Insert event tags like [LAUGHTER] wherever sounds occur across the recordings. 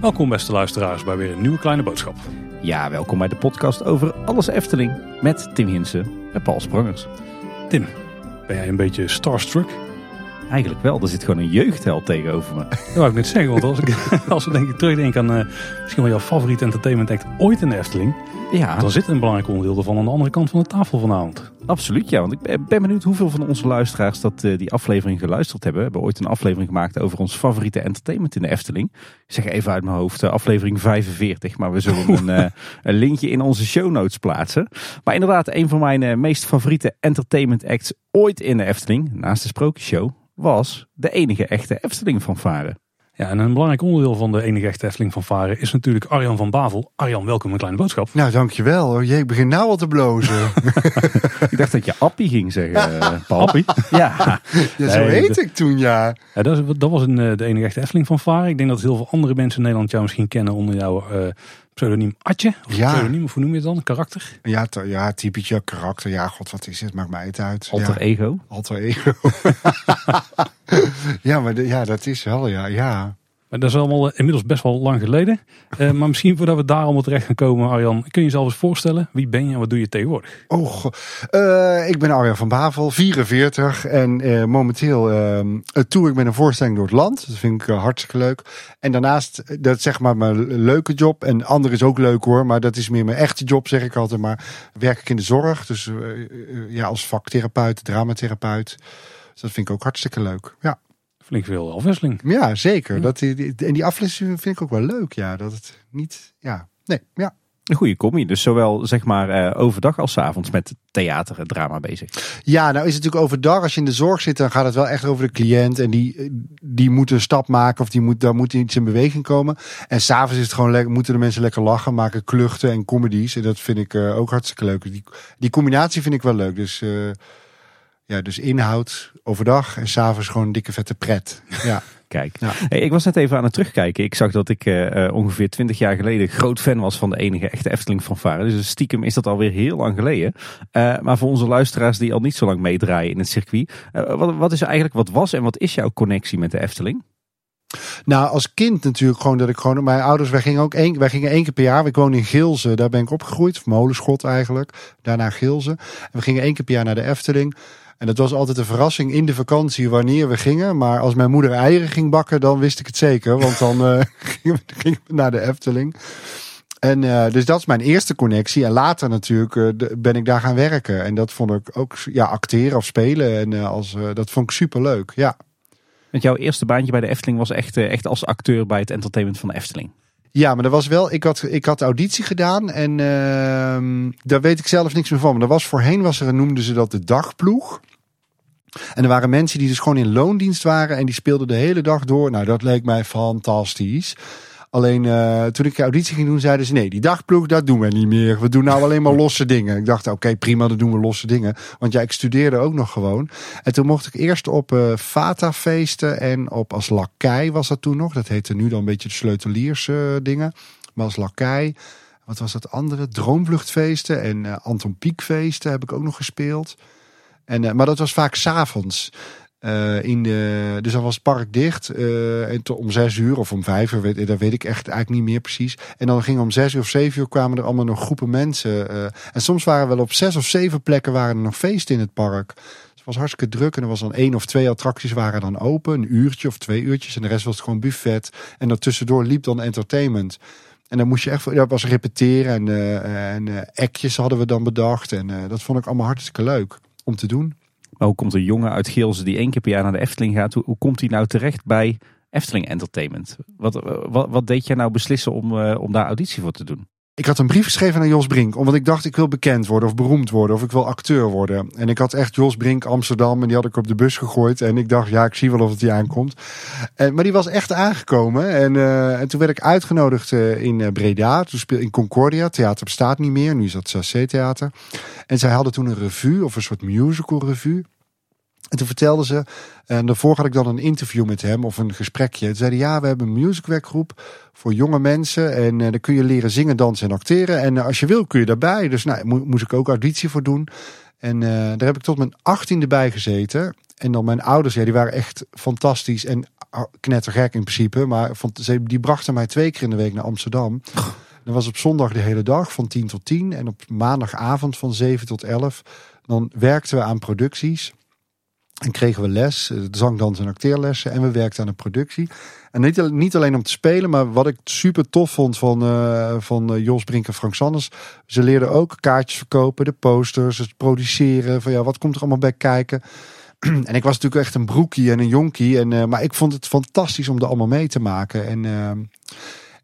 Welkom beste luisteraars bij weer een nieuwe kleine boodschap. Ja, welkom bij de podcast over alles Efteling met Tim Hinsen en Paul Sprangers. Tim, ben jij een beetje starstruck? Eigenlijk wel, er zit gewoon een jeugdheld tegenover me. [LAUGHS] Dat wou ik net zeggen, want als, ik, [LAUGHS] als we denk ik terugdenken aan uh, misschien wel jouw favoriete entertainment act ooit in de Efteling. Ja, Dan zit een belangrijk onderdeel ervan aan de andere kant van de tafel vanavond. absoluut ja. Want ik ben- ben benieuwd hoeveel van onze luisteraars dat eh, die aflevering geluisterd hebben. We hebben ooit een aflevering gemaakt over ons favoriete entertainment in de Efteling. Ik zeg even uit mijn hoofd, eh, aflevering 45. Maar we zullen een, [LAUGHS] eh, een linkje in onze show notes plaatsen. Maar inderdaad, een van mijn meest favoriete entertainment acts ooit in de Efteling, naast de Sprookjeshow, was de enige echte Efteling fanfare. Ja, en een belangrijk onderdeel van de enige echte Efteling van Varen is natuurlijk Arjan van Bavel. Arjan, welkom in een kleine boodschap. Nou, dankjewel. Oh jee, ik begin nou al te blozen. [LAUGHS] Ik dacht dat je Appie ging zeggen, eh, Paul. [LAUGHS] Appie? Ja, Ja, zo [LAUGHS] heet ik toen, ja. Ja, dat, was een, eh, de enige echte Efteling van Varen. Ik denk dat heel veel andere mensen in Nederland jou misschien kennen onder jouw eh, pseudoniem Atje. Of Ja. pseudoniem, of hoe noem je het dan? Karakter? Ja, ja, typetje karakter. Ja, god, wat is het? Maakt mij het uit. alter ja, ego. alter ego. [LAUGHS] ja, maar de- ja, dat is wel, ja. ja. Maar dat is allemaal eh, inmiddels best wel lang geleden. Eh, [LAUGHS] maar misschien voordat we daar allemaal terecht gaan komen, Arjan, kun je jezelf eens voorstellen? Wie ben je en wat doe je tegenwoordig? Oh, eh, ik ben Arjan van Bavel, 44. En eh, momenteel eh, tour ik met een voorstelling door het land. Dat vind ik hartstikke leuk. En daarnaast, dat is zeg maar mijn leuke job. En ander is ook leuk hoor, maar dat is meer mijn echte job, zeg ik altijd maar. Werk ik in de zorg, dus ja, als vaktherapeut, dramatherapeut. Dus dat vind ik ook hartstikke leuk. Ja, Flink veel afwisseling. ja zeker. Ja. Dat, die, die- en die afwisseling vind ik ook wel leuk. Ja, dat het niet, ja, nee, ja. Een goede combi. Dus zowel zeg maar eh, overdag als 's avonds met theater en drama bezig. Ja, nou is het natuurlijk overdag. Als je in de zorg zit, dan gaat het wel echt over de cliënt. En die, die moet een stap maken of die moet, daar moet iets in beweging komen. En s'avonds is het gewoon lekker, moeten de mensen lekker lachen, maken kluchten en comedies. En dat vind ik eh, ook hartstikke leuk. Die, die combinatie vind ik wel leuk. Dus, eh, ja, dus inhoud overdag en s'avonds gewoon een dikke vette pret. Ja. [LAUGHS] Kijk, Ja. hey, ik was net even aan het terugkijken. Ik zag dat ik eh, eh, ongeveer 20 jaar geleden groot fan was van de enige echte Efteling fanfare. Dus stiekem is dat alweer heel lang geleden. Eh, maar voor onze luisteraars die al niet zo lang meedraaien in het circuit. wat, wat is eigenlijk, wat was en wat is jouw connectie met de Efteling? Nou, als kind natuurlijk gewoon dat ik gewoon... Mijn ouders, wij gingen ook één, wij gingen één keer per jaar. Ik woon in Gilze, daar ben ik opgegroeid. Molenschot eigenlijk. Daarna Gilze. En we gingen één keer per jaar naar de Efteling. En dat was altijd een verrassing in de vakantie wanneer we gingen. Maar als mijn moeder eieren ging bakken, dan wist ik het zeker. Want dan eh, [LAUGHS] gingen, we, naar de Efteling. En eh, dus dat is mijn eerste connectie. En later natuurlijk eh, ben ik daar gaan werken. En dat vond ik ook, ja, acteren of spelen. En als, dat vond ik superleuk, ja. Want jouw eerste baantje bij de Efteling was echt, echt als acteur bij het entertainment van de Efteling. Ja, maar dat was wel. Ik had, ik had auditie gedaan en ehm, daar weet ik zelf niks meer van. Maar er was voorheen was er, noemden ze dat de dagploeg. En er waren mensen die dus gewoon in loondienst waren en die speelden de hele dag door. Nou, dat leek mij fantastisch. Alleen eh, toen ik auditie ging doen, zeiden ze: nee, die dagploeg, dat doen we niet meer. We doen nou alleen maar [LAUGHS] losse dingen. Ik dacht: oké, prima, dan doen we losse dingen. Want ja, ik studeerde ook nog gewoon. En toen mocht ik eerst op eh Fata-feesten en op als lakai was dat toen nog. Dat heette nu dan een beetje de sleuteliers eh, dingen. Maar als lakai. Wat was dat andere? Droomvluchtfeesten en Anton Pieckfeesten heb ik ook nog gespeeld. En, maar dat was vaak s'avonds. Eh in de, dus dan was het park dicht. eh, en om zes uur of om vijf uur, dat weet ik echt eigenlijk niet meer precies. En dan gingen om zes uur of zeven uur kwamen er allemaal nog groepen mensen. eh, en soms waren wel op zes of zeven plekken waren er nog feesten in het park. Dus het was hartstikke druk. En er was dan één of twee attracties waren dan open. Een uurtje of twee uurtjes. En de rest was gewoon buffet. En daartussendoor liep dan entertainment. En dan moest je echt, dat was repeteren en, eh en actjes hadden we dan bedacht. En dat vond ik allemaal hartstikke leuk om te doen. Maar hoe komt een jongen uit Geelze die één keer per jaar naar de Efteling gaat, hoe, komt hij nou terecht bij Efteling Entertainment? Wat, wat, wat deed jij nou beslissen om, eh, om daar auditie voor te doen? Ik had een brief geschreven aan Jos Brink, omdat ik dacht ik wil bekend worden of beroemd worden of ik wil acteur worden. En ik had echt Jos Brink Amsterdam en die had ik op de bus gegooid en ik dacht ja, ik zie wel of het die aankomt. En, maar die was echt aangekomen en, eh, en toen werd ik uitgenodigd eh, in eh, Breda, toen speel in Concordia, theater bestaat niet meer, nu is dat Sassé Theater. En zij hadden toen een revue of een soort musical revue. En toen vertelden ze, en daarvoor had ik dan een interview met hem of een gesprekje. Ze zeiden ja, we hebben een musicwerkgroep voor jonge mensen. En uh, dan kun je leren zingen, dansen en acteren. En uh, als je wil kun je daarbij. Dus nou, mo moest ik ook auditie voor doen. En eh, daar heb ik tot mijn achttiende bij gezeten. En dan mijn ouders, ja, die waren echt fantastisch en knettergek in principe. Maar die brachten mij twee keer in de week naar Amsterdam. Dat was op zondag de hele dag van 10 tot 10. En op maandagavond van 7 tot 11. Dan werkten we aan producties. En kregen we les, eh, zang, dans en acteerlessen. En we werkten aan een productie. En niet, niet alleen om te spelen, maar wat ik super tof vond van, uh, van eh, Jos Brink en Frank Sanders. Ze leerden ook kaartjes verkopen, de posters, het produceren. Van ja, wat komt er allemaal bij kijken? [CLEARS THROAT] en ik was natuurlijk echt een broekie en een jonkie. En, maar ik vond het fantastisch om er allemaal mee te maken. En,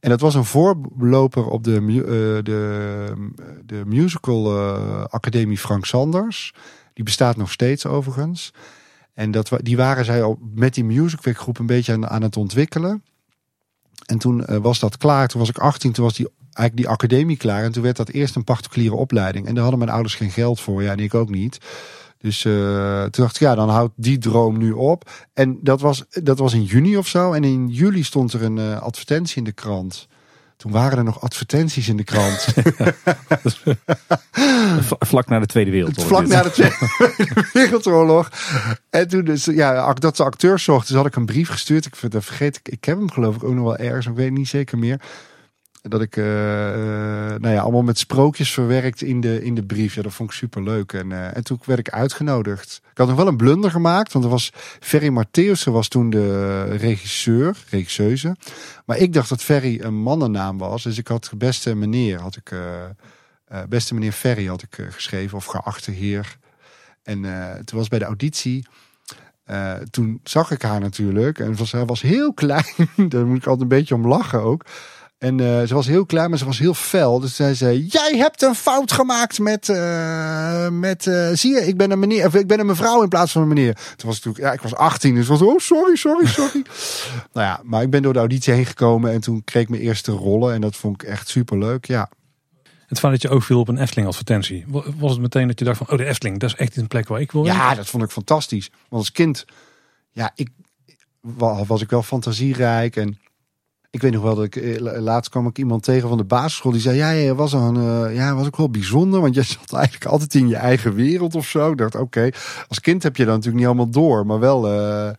en dat was een voorloper op de, de, de musical Academie Frank Sanders. Die bestaat nog steeds overigens. En dat, die waren zij al met die Music een beetje aan, aan het ontwikkelen. En toen uh, was dat klaar. Toen was ik 18, toen was die, eigenlijk die academie klaar. En toen werd dat eerst een particuliere opleiding. En daar hadden mijn ouders geen geld voor. Ja, en ik ook niet. Dus uh, toen dacht ik, ja, dan houdt die droom nu op. En dat was, dat was in juni of zo. En in juli stond er een uh, advertentie in de krant. Toen waren er nog advertenties in de krant. [LAUGHS] Vlak na de Tweede Wereldoorlog. Vlak na de [LAUGHS] Tweede Wereldoorlog. En toen dus, ja, dat ze acteurs zochten, dus had ik een brief gestuurd. Ik vergeet, ik, ik heb hem geloof ik ook nog wel ergens, ik weet niet zeker meer dat ik, uh, nou ja, allemaal met sprookjes verwerkt in de, in de brief. Ja, dat vond ik super leuk. En, uh, en toen werd ik uitgenodigd. Ik had nog wel een blunder gemaakt, want er was Ferry Matthäussen was toen de regisseur, regisseuse. Maar ik dacht dat Ferry een mannennaam was. Dus ik had beste meneer, had ik, beste meneer Ferry had ik geschreven, of geachte heer. En toen was bij de auditie. toen zag ik haar natuurlijk. En was, was heel [LAUGHS] klein. Daar moet ik altijd een beetje om lachen ook. En uh, ze was heel klein, maar ze was heel fel. Dus zij zei: Jij hebt een fout gemaakt met. Uh, met uh, zie je, ik ben een meneer. Of ik ben een mevrouw in plaats van een meneer. Toen was het natuurlijk. Ja, ik was 18. Dus was. Oh, sorry, sorry, sorry. [LAUGHS] nou ja, maar ik ben door de auditie heen gekomen. En toen kreeg ik mijn eerste rollen. En dat vond ik echt super leuk. Ja. Het feit dat je ook viel op een Efteling advertentie. Was het meteen dat je dacht van. Oh, de Efteling, dat is echt een plek waar ik wil. Ja, dat vond ik fantastisch. Want als kind. Ja, ik. Was ik wel fantasierijk. En ik weet nog wel dat ik eh, laatst kwam ik iemand tegen van de basisschool die zei: Ja, je was een, uh, ja, was ook wel bijzonder, want je [LAUGHS] zat eigenlijk altijd in je eigen wereld of zo. Ik dacht: Oké, als kind heb je dat natuurlijk niet allemaal door, maar wel, uh,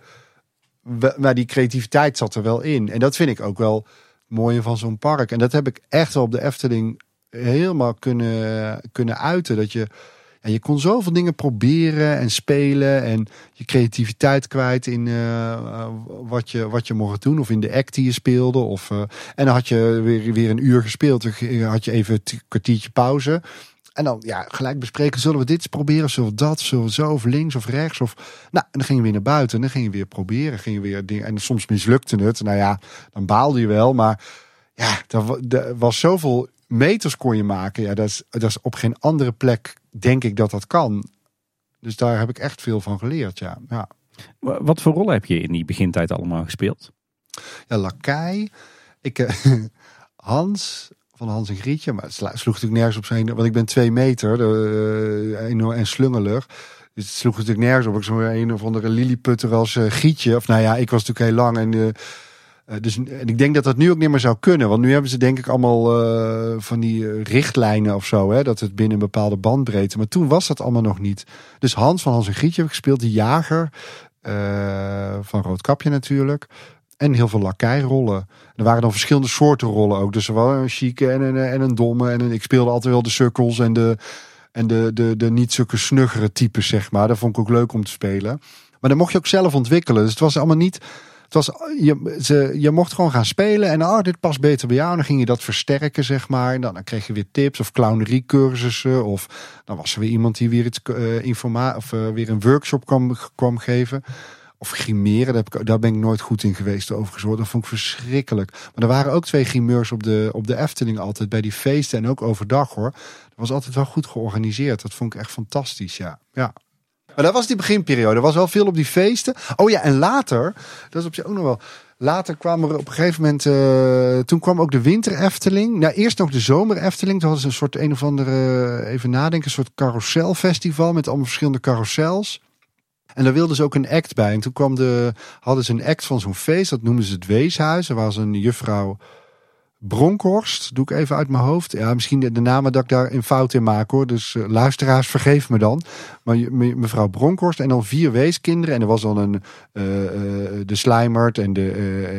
maar die creativiteit zat er wel in. En dat vind ik ook wel mooie van zo'n park. En dat heb ik echt wel op de Efteling helemaal kunnen, kunnen uiten. Dat je en je kon zoveel dingen proberen en spelen en je creativiteit kwijt in uh, wat, je, wat je mocht doen. Of in de act die je speelde. Of, uh, en dan had je weer, weer een uur gespeeld. Dan had je even een kwartiertje pauze. En dan ja, gelijk bespreken, zullen we dit proberen? Zullen we dat? Zullen we zo? Of links of rechts? Of, nou, en dan ging je weer naar buiten. En dan ging je weer proberen. Ging je weer dingen, en soms mislukte het. Nou ja, dan baalde je wel. Maar ja, er was zoveel meters kon je maken. Ja, dat is, dat is op geen andere plek denk ik dat dat kan. Dus daar heb ik echt veel van geleerd, ja. ja. Wat voor rol heb je in die begintijd allemaal gespeeld? Ja, Lakai. Ik, uh, [LAUGHS] Hans, van Hans en Grietje. Maar het sloeg natuurlijk nergens op zijn... Want ik ben twee meter uh, en slungelig. Dus het sloeg natuurlijk nergens op. Ik zo'n een of andere lilliputter als uh, Grietje. Of nou ja, ik was natuurlijk heel lang en... Uh, dus en ik denk dat dat nu ook niet meer zou kunnen. Want nu hebben ze denk ik allemaal uh, van die uh, richtlijnen of zo. Hè, dat het binnen een bepaalde bandbreedte. Maar toen was dat allemaal nog niet. Dus Hans van Hans en Grietje gespeeld. De jager. van Roodkapje natuurlijk. En heel veel lakijrollen. Er waren dan verschillende soorten rollen ook. Dus er was een chique en een, en een domme. En ik speelde altijd wel de cirkels en de, en de, de, de niet zulke snuggere types, zeg maar. Dat vond ik ook leuk om te spelen. Maar dan mocht je ook zelf ontwikkelen. Dus het was allemaal niet was, je, je mocht gewoon gaan spelen en oh, dit past beter bij jou. En dan ging je dat versterken, zeg maar. Dan, dan kreeg je weer tips of clownerie cursussen. Of dan was er weer iemand die weer iets uh, informa of uh, weer een workshop kwam, geven. Of grimeren, daar, ben ik nooit goed in geweest overigens. Dat vond ik verschrikkelijk. Maar er waren ook twee grimeurs op de, op de Efteling altijd. Bij die feesten en ook overdag hoor. Dat was altijd wel goed georganiseerd. Dat vond ik echt fantastisch, ja. Ja. Maar dat was die beginperiode. Er was wel veel op die feesten. Oh ja, en later, dat is op zich ook nog wel. Later kwam er op een gegeven moment, uh, toen kwam ook de winter Efteling. Nou, eerst nog de zomer Efteling. Toen hadden ze een soort een of andere, even nadenken, een soort carouselfestival met allemaal verschillende carousels. En daar wilden ze ook een act bij. En toen kwam de, hadden ze een act van zo'n feest, dat noemden ze het Weeshuis. Er was een juffrouw Bronkhorst, doe ik even uit mijn hoofd. Ja, misschien de, de namen dat ik daar een fout in maak hoor. Dus eh, luisteraars, vergeef me dan. Maar me- mevrouw Bronkhorst en dan vier weeskinderen. En er was dan een, eh, eh, de slijmert en, de,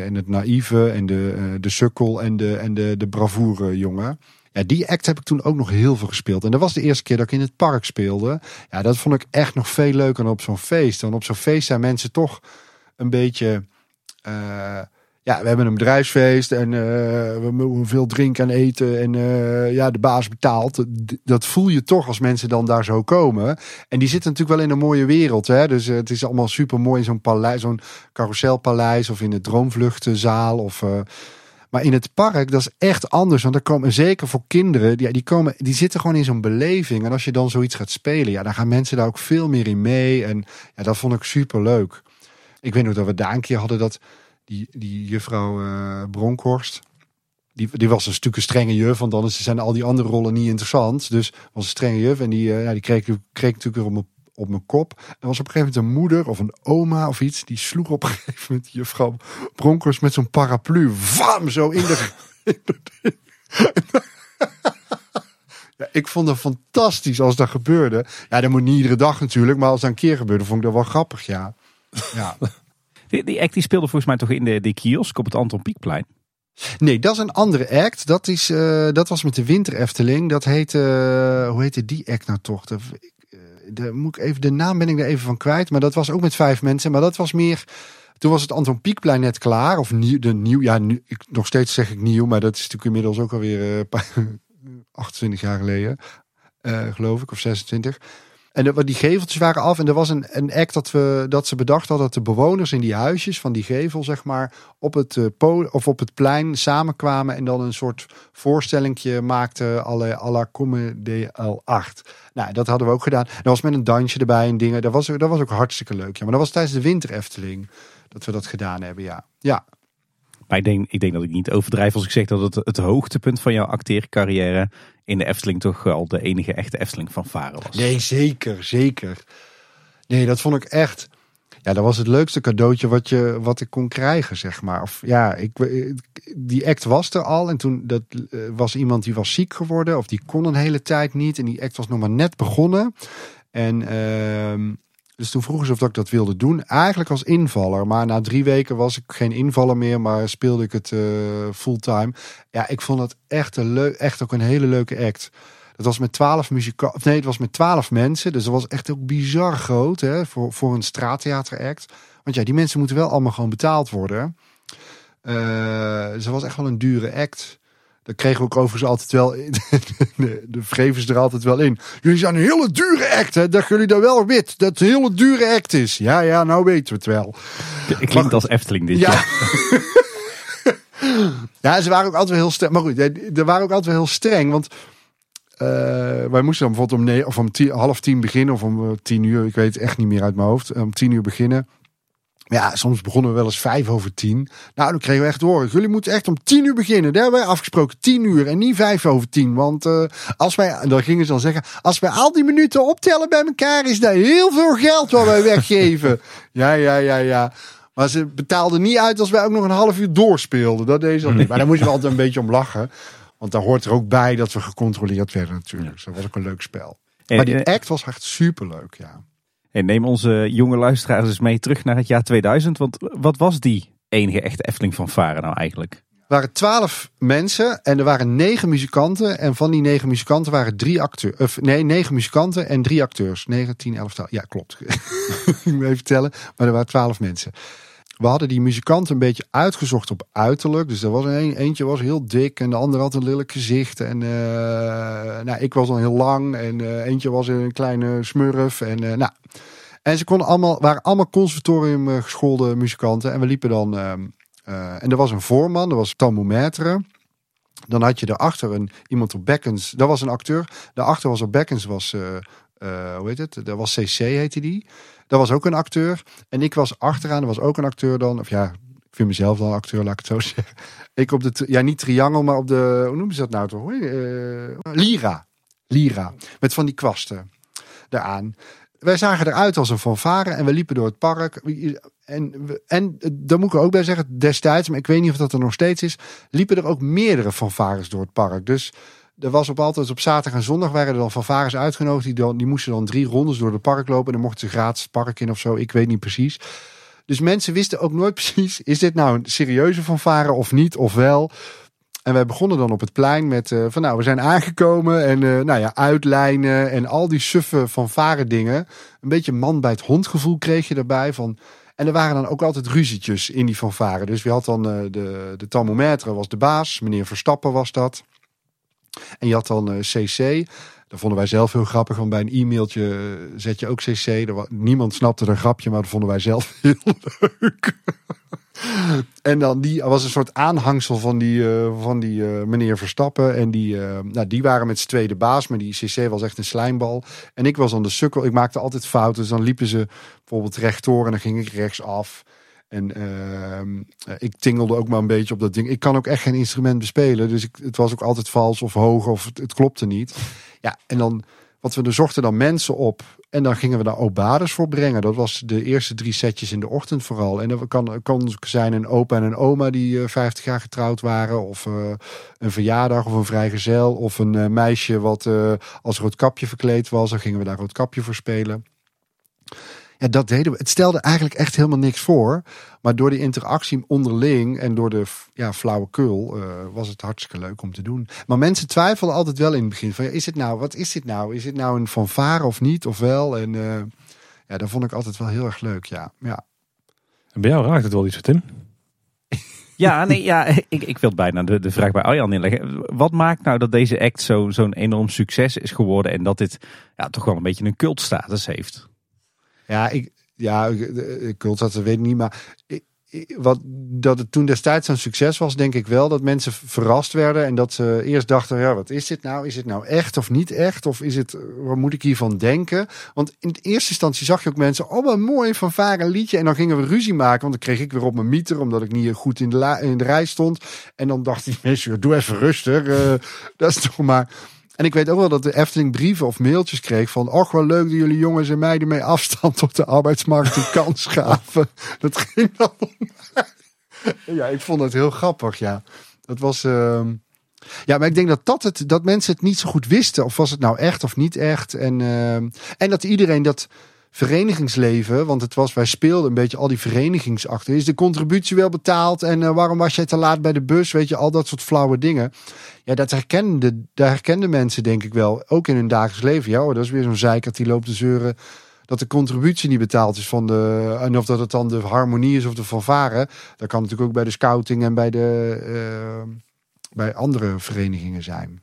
en het naïeve en de, de sukkel en de, en de, de bravoure jongen. Ja, die act heb ik toen ook nog heel veel gespeeld. En dat was de eerste keer dat ik in het park speelde. Ja, dat vond ik echt nog veel leuker dan op zo'n feest. Dan op zo'n feest zijn mensen toch een beetje... eh, ja, we hebben een bedrijfsfeest en eh, we mogen veel drinken en eten. En eh, ja, de baas betaalt. Dat voel je toch als mensen dan daar zo komen. En die zitten natuurlijk wel in een mooie wereld. Hè? Dus eh, het is allemaal super mooi in zo'n paleis, zo'n carouselpaleis of in de droomvluchtenzaal. Of, maar in het park, dat is echt anders. Want er komen, zeker voor kinderen, die, die, komen, die zitten gewoon in zo'n beleving. En als je dan zoiets gaat spelen, ja, dan gaan mensen daar ook veel meer in mee. En ja, dat vond ik super leuk. Ik weet nog dat we daar een keer hadden dat die, die juffrouw eh, Bronkhorst. Die, die was een stuk een strenge juf, want anders zijn al die andere rollen niet interessant. Dus was een strenge juf en die, eh, ja, die kreeg, kreeg natuurlijk weer op mijn, op mijn kop. En was op een gegeven moment een moeder of een oma of iets. Die sloeg op een [LAUGHS] gegeven moment juffrouw Bronkhorst met zo'n paraplu. Vam! Zo in de... [LAUGHS] [LAUGHS] Ja, ik vond het fantastisch als dat gebeurde. Ja, dat moet niet iedere dag natuurlijk. Maar als dat een keer gebeurde, vond ik dat wel grappig, ja. Ja. Die, die act die speelde volgens mij toch in de, de kiosk op het Anton Pieckplein. Nee, dat is een andere act. Dat, is, eh, dat was met de Winter Efteling. Dat heette, eh, hoe heette die act nou toch? De, eh, de, moet ik even, de naam ben ik er even van kwijt. Maar dat was ook met vijf mensen. Maar dat was meer, toen was het Anton Pieckplein net klaar. Of nieuw, de nieuw, ja, nu, ik, nog steeds zeg ik nieuw. Maar dat is natuurlijk inmiddels ook alweer paar- [LAUGHS] 28 jaar geleden. geloof ik, of 26. En die geveltjes waren af. En er was een, een act dat, we, dat ze bedacht hadden dat de bewoners in die huisjes van die gevel, zeg maar, op het, eh, of op het plein samenkwamen. En dan een soort voorstellingje maakten alle la Comedy L8. Nou, dat hadden we ook gedaan. Dat was met een dansje erbij en dingen. Dat was, dat was ook hartstikke leuk. Ja, maar dat was tijdens de winter Efteling dat we dat gedaan hebben, ja. Ja, Maar ik denk, ik denk dat ik niet overdrijf als ik zeg dat het het hoogtepunt van jouw acteercarrière in de Efteling toch al de enige echte Efteling van Varen was. Nee, zeker, zeker. Nee, dat vond ik echt. Ja, dat was het leukste cadeautje wat, je, wat ik kon krijgen, zeg maar. Of ja, ik, die act was er al. En toen dat, eh, was iemand die was ziek geworden. Of die kon een hele tijd niet. En die act was nog maar net begonnen. En ehm, dus toen vroegen ze of dat ik dat wilde doen. Eigenlijk als invaller. Maar na drie weken was ik geen invaller meer. Maar speelde ik het eh, fulltime. Ja, ik vond het echt, een echt ook een hele leuke act. Dat was met twaalf muzikanten. Nee, het was met twaalf mensen. Dus dat was echt ook bizar groot hè, voor, voor een straattheateract. Want ja, die mensen moeten wel allemaal gewoon betaald worden. Eh dus was echt wel een dure act. Daar kregen we ook overigens altijd wel. [LAUGHS] De, de vreven ze er altijd wel in. Jullie zijn een hele dure act, hè? Dat jullie dat wel weten. Dat het een hele dure act is. Ja, ja, nou weten we het wel. Het klinkt als Efteling dit Ja. jaar. [LAUGHS] ja, ze waren ook altijd wel heel streng. Maar goed, er waren ook altijd wel heel streng. Want eh, wij moesten dan bijvoorbeeld om, nee, of om tien, half tien beginnen. Of om eh, tien uur. Ik weet het echt niet meer uit mijn hoofd. Om tien uur beginnen. Ja, soms begonnen we wel eens vijf over tien. Nou, dan kregen we echt te horen. Jullie moeten echt om tien uur beginnen. Daar hebben wij afgesproken. Tien uur en niet vijf over tien. Want eh, als wij, en dan gingen ze dan zeggen. Als wij al die minuten optellen bij elkaar. Is dat heel veel geld wat wij weggeven. [LAUGHS] ja, ja, ja, ja. Maar ze betaalden niet uit als wij ook nog een half uur doorspeelden. Dat deed ze niet. Maar daar moest je wel altijd een beetje om lachen. Want daar hoort er ook bij dat we gecontroleerd werden natuurlijk. Dus dat was ook een leuk spel. En, Maar die eh, act was echt superleuk, ja. En neem onze jonge luisteraars eens mee terug naar het jaar 2000. Want wat was die enige echte Efteling van Varen nou eigenlijk? Er waren twaalf mensen en er waren negen muzikanten. En van die negen muzikanten waren drie acteurs. Of nee, negen muzikanten en drie acteurs. 9, 10, 11, 12. Ja, klopt. [LAUGHS] ik moet even tellen. Maar er waren twaalf mensen. We hadden die muzikanten een beetje uitgezocht op uiterlijk. Dus er was een, eentje was heel dik en de andere had een lelijk gezicht. En eh, nou, ik was al heel lang en eh, eentje was een kleine smurf. En, eh, nou. en ze konden allemaal, waren allemaal conservatorium geschoolde muzikanten. En we liepen dan... ehm, eh, en er was een voorman, er was tambourmaitre. Dan had je daarachter een, iemand op bekkens. Dat was een acteur. Daarachter was op bekkens was, hoe heet het? Dat was CC heette die. Dat was ook een acteur. En ik was achteraan, er was ook een acteur dan. Of ja, ik vind mezelf dan acteur, laat ik het zo [LAUGHS] zeggen. Ik op de, ja niet triangel, maar op de, hoe noemen ze dat nou toch? Eh, lira. Lira. Met van die kwasten daaraan. wij zagen eruit als een fanfare en we liepen door het park. En, en eh, daar moet ik ook bij zeggen, destijds, maar ik weet niet of dat er nog steeds is, liepen er ook meerdere fanfares door het park. Dus er was op altijd op zaterdag en zondag waren er dan fanfares uitgenodigd. Die, die moesten dan drie rondes door het park lopen en dan mochten ze gratis het park in of zo. Ik weet niet precies. Dus mensen wisten ook nooit [LAUGHS] precies, is dit nou een serieuze fanfare of niet, of wel. En wij begonnen dan op het plein met eh, van nou, we zijn aangekomen en eh, nou ja, uitlijnen en al die suffe fanfare dingen. Een beetje man bij het hond gevoel kreeg je daarbij van. En er waren dan ook altijd ruzietjes in die fanfare. Dus wie had dan eh, de, de thermometer was de baas, meneer Verstappen was dat. En je had dan eh, CC. Dat vonden wij zelf heel grappig, want bij een e-mailtje eh, zet je ook CC. Er niemand snapte een grapje, maar dat vonden wij zelf [LAUGHS] heel leuk. En dan die was een soort aanhangsel van die, eh, van die eh, meneer Verstappen. En die, eh, nou, die waren met z'n tweede baas, maar die CC was echt een slijmbal. En ik was dan de sukkel. Ik maakte altijd fouten. Dus dan liepen ze bijvoorbeeld rechtdoor en dan ging ik rechtsaf. En ehm, eh, ik tingelde ook maar een beetje op dat ding. Ik kan ook echt geen instrument bespelen. Dus ik, het was ook altijd vals of hoog of het, het klopte niet. Ja, en dan, wat we er zochten dan mensen op. En dan gingen we daar obades voor brengen. Dat was de eerste drie setjes in de ochtend vooral. En dat kan, kan zijn een opa en een oma die eh, 50 jaar getrouwd waren. Of eh, een verjaardag of een vrijgezel. Of een eh, meisje wat eh, als roodkapje verkleed was. Dan gingen we daar roodkapje voor spelen. Ja, dat deden we. Het stelde eigenlijk echt helemaal niks voor. Maar door die interactie onderling en door de ja, flauwekul eh, was het hartstikke leuk om te doen. Maar mensen twijfelden altijd wel in het begin. Van, ja, is het nou, wat is dit nou? Is dit nou een fanfare of niet? Of wel? En eh, ja, dat vond ik altijd wel heel erg leuk. Ja, ja. En bij jou raakt het wel iets, Tim. Ja, nee, ja ik, ik wil bijna de, de vraag bij Arjan inleggen. Wat maakt nou dat deze act zo- zo'n enorm succes is geworden en dat dit ja, toch wel een beetje een cultstatus heeft? Ja, ik, ja, ik cult dat weet niet, maar wat, dat het toen destijds zo'n succes was, denk ik wel dat mensen verrast werden en dat ze eerst dachten, ja, wat is dit nou? Is het nou echt of niet echt? Of is het, wat moet ik hiervan denken? Want in de eerste instantie zag je ook mensen, oh, wat mooi van varen liedje. En dan gingen we ruzie maken, want dan kreeg ik weer op mijn mieter, omdat ik niet goed in de, in de rij stond. En dan dacht die [LAUGHS] mensen, doe even rustig. eh, [LAUGHS] dat is toch maar. En ik weet ook wel dat de Efteling brieven of mailtjes kreeg van... Och, wel leuk dat jullie jongens en meiden mee afstand op de arbeidsmarkt een kans [LAUGHS] gaven. Dat ging dan om. Ja, ik vond het heel grappig, ja. Dat was... ehm, Ja, maar ik denk dat, dat, het, dat mensen het niet zo goed wisten. Of was het nou echt of niet echt. En, ehm, en dat iedereen dat verenigingsleven, want het was, wij speelden een beetje al die verenigingsakten. Is de contributie wel betaald? En eh, waarom was jij te laat bij de bus? Weet je, al dat soort flauwe dingen. Ja, dat herkenden, daar herkenden mensen denk ik wel. Ook in hun dagelijks leven. Ja, dat is weer zo'n zeikert die loopt te zeuren dat de contributie niet betaald is van de. En of dat het dan de harmonie is of de fanfare. Dat kan natuurlijk ook bij de scouting en bij de. eh, bij andere verenigingen zijn.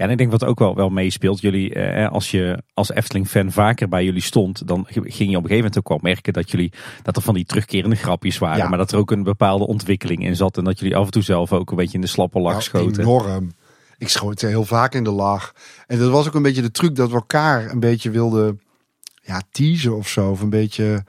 Ja. En ik denk wat ook wel, wel meespeelt. Jullie, eh, als je als Efteling-fan vaker bij jullie stond, dan ging je op een gegeven moment ook wel merken dat jullie dat er van die terugkerende grapjes waren, Ja. maar dat er ook een bepaalde ontwikkeling in zat en dat jullie af en toe zelf ook een beetje in de slappe lach Nou, schoten. Enorm. Ik schoot heel vaak in de lach. En dat was ook een beetje de truc dat we elkaar een beetje wilden ja, teasen of zo. Of een beetje.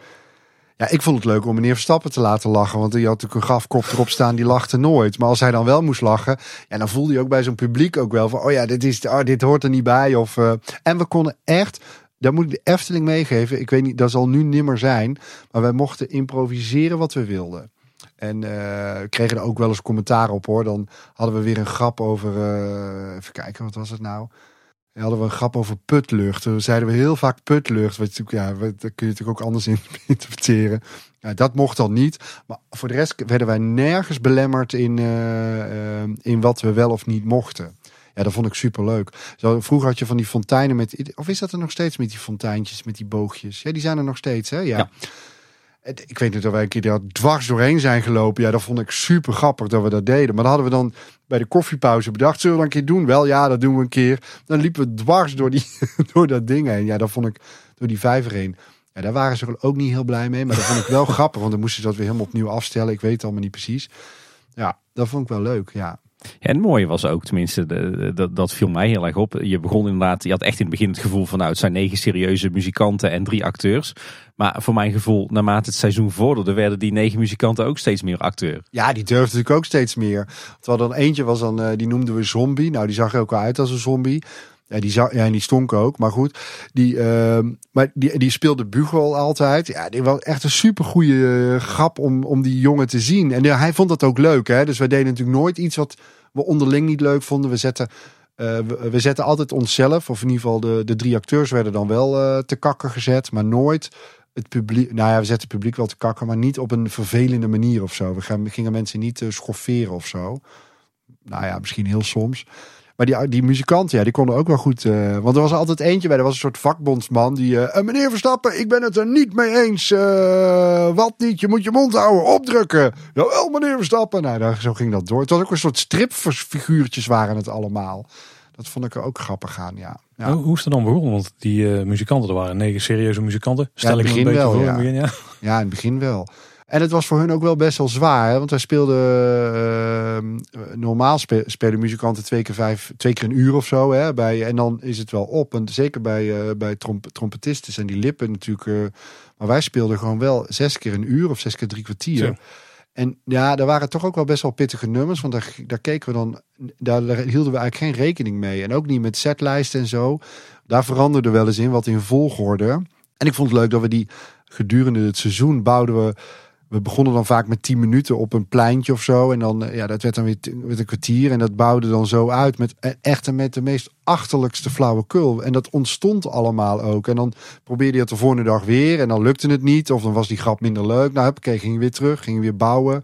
Ja, ik vond het leuk om meneer Verstappen te laten lachen. Want die had natuurlijk een grafkop erop staan, die lachte nooit. Maar als hij dan wel moest lachen, ja, dan voelde je ook bij zo'n publiek ook wel van... oh ja, dit, is, oh, dit hoort er niet bij. Of, eh, en we konden echt, daar moet ik de Efteling meegeven. Ik weet niet, dat zal nu nimmer zijn. Maar wij mochten improviseren wat we wilden. En eh, kregen er ook wel eens commentaar op hoor. Dan hadden we weer een grap over... eh, even kijken, wat was het nou? Hadden we een grap over putlucht. Toen zeiden we heel vaak putlucht. Wat natuurlijk, ja, dat kun je natuurlijk ook anders in [LAUGHS] interpreteren. Ja, dat mocht dan niet. Maar voor de rest werden wij nergens belemmerd in, eh, eh, in wat we wel of niet mochten. Ja, dat vond ik super leuk. Vroeger had je van die fonteinen met. Of is dat er nog steeds met die fonteintjes, met die boogjes? Ja, die zijn er nog steeds, hè? Ja. Ik weet niet dat wij een keer daar dwars doorheen zijn gelopen. Ja, dat vond ik super grappig dat we dat deden. Maar dat hadden we dan bij de koffiepauze bedacht. Zullen we dat een keer doen? Wel, ja, dat doen we een keer. Dan liepen we dwars door, die, [LAUGHS] door dat ding heen. Ja, dat vond ik door die vijver heen. Ja, daar waren ze ook niet heel blij mee. Maar dat vond ik wel [LAUGHS] grappig. Want dan moesten ze dat weer helemaal opnieuw afstellen. Ik weet het allemaal niet precies. Ja, dat vond ik wel leuk. Ja. En het mooie was ook, tenminste, dat, viel mij heel erg op. Je begon inderdaad, je had echt in het begin het gevoel van, nou, het zijn negen serieuze muzikanten en drie acteurs. Maar voor mijn gevoel, naarmate het seizoen vorderde, werden die negen muzikanten ook steeds meer acteur. Ja, die durfde natuurlijk ook steeds meer. Terwijl dan eentje was dan, eh, die noemden we zombie. Nou, die zag er ook wel uit als een zombie. Ja, die, ja, die stonk ook. Maar goed, die, ehm, maar die, die speelde Bugel altijd. Ja, die was echt een supergoeie eh, grap om, om die jongen te zien. En ja, hij vond dat ook leuk. Hè? Dus wij deden natuurlijk nooit iets wat we onderling niet leuk vonden. We zetten, eh, we, zetten altijd onszelf, of in ieder geval de, de drie acteurs werden dan wel eh, te kakken gezet. Maar nooit het publiek. Nou ja, we zetten het publiek wel te kakken, maar niet op een vervelende manier of zo. We gaan- we gingen mensen niet eh, schofferen of zo. Nou ja, misschien heel soms. Maar die, die muzikanten, ja, die konden ook wel goed. eh, want er was altijd eentje bij, er was een soort vakbondsman die. eh, "Eh, meneer Verstappen, ik ben het er niet mee eens. wat niet? Je moet je mond houden, opdrukken. Jawel, meneer Verstappen. Nou, zo ging dat door. Het was ook een soort stripfiguurtjes waren het allemaal. Dat vond ik er ook grappig aan, ja. ja. Hoe, hoe is het dan begonnen? Want die muzikanten, er waren negen serieuze muzikanten. Stel in ik me een beetje wel, voor in ja. het begin, ja. Ja, in het begin wel. En het was voor hun ook wel best wel zwaar. Hè? Want wij speelden... eh, normaal spe- spelen muzikanten twee keer, vijf, twee keer een uur of zo. Hè? Bij, en dan is het wel op. En zeker bij, eh, bij tromp trompetisten zijn die lippen natuurlijk... eh, maar wij speelden gewoon wel zes keer een uur of zes keer drie kwartier. En ja, daar waren toch ook wel best wel pittige nummers. Want daar, daar keken we dan... Daar, daar hielden we eigenlijk geen rekening mee. En ook niet met setlijsten en zo. Daar veranderde wel eens in wat in volgorde. En ik vond het leuk dat we die gedurende het seizoen bouwden we. We begonnen dan vaak met 10 minuten op een pleintje of zo. En dan, eh, ja, dat werd dan weer met een kwartier. En dat bouwde dan zo uit met e- echt met de meest achterlijkste flauwekul. En dat ontstond allemaal ook. En dan probeerde je het de volgende dag weer. En dan lukte het niet. Of dan was die grap minder leuk. Nou, huppakee, ging je weer terug. Ging je weer bouwen.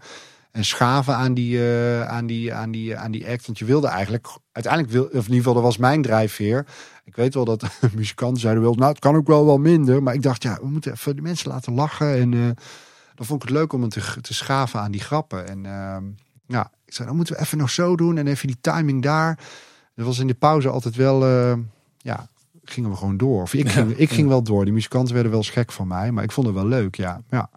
En schaven aan die, eh, aan, die, aan, die, aan die act. Want je wilde eigenlijk, uiteindelijk wil, of in ieder geval, dat was mijn drijfveer. Ik weet wel dat [LAUGHS] muzikanten zeiden wel, nou, het kan ook wel wel minder. Maar ik dacht, ja, we moeten even de mensen laten lachen. En eh, dan vond ik het leuk om het te, te schaven aan die grappen. En ehm, ja, ik zei, dan moeten we even nog zo doen. En even die timing daar. Dat was in de pauze altijd wel, eh, ja, gingen we gewoon door. Of ik ging, ik ging wel door. Die muzikanten werden wel gek van mij. Maar ik vond het wel leuk, ja. ja.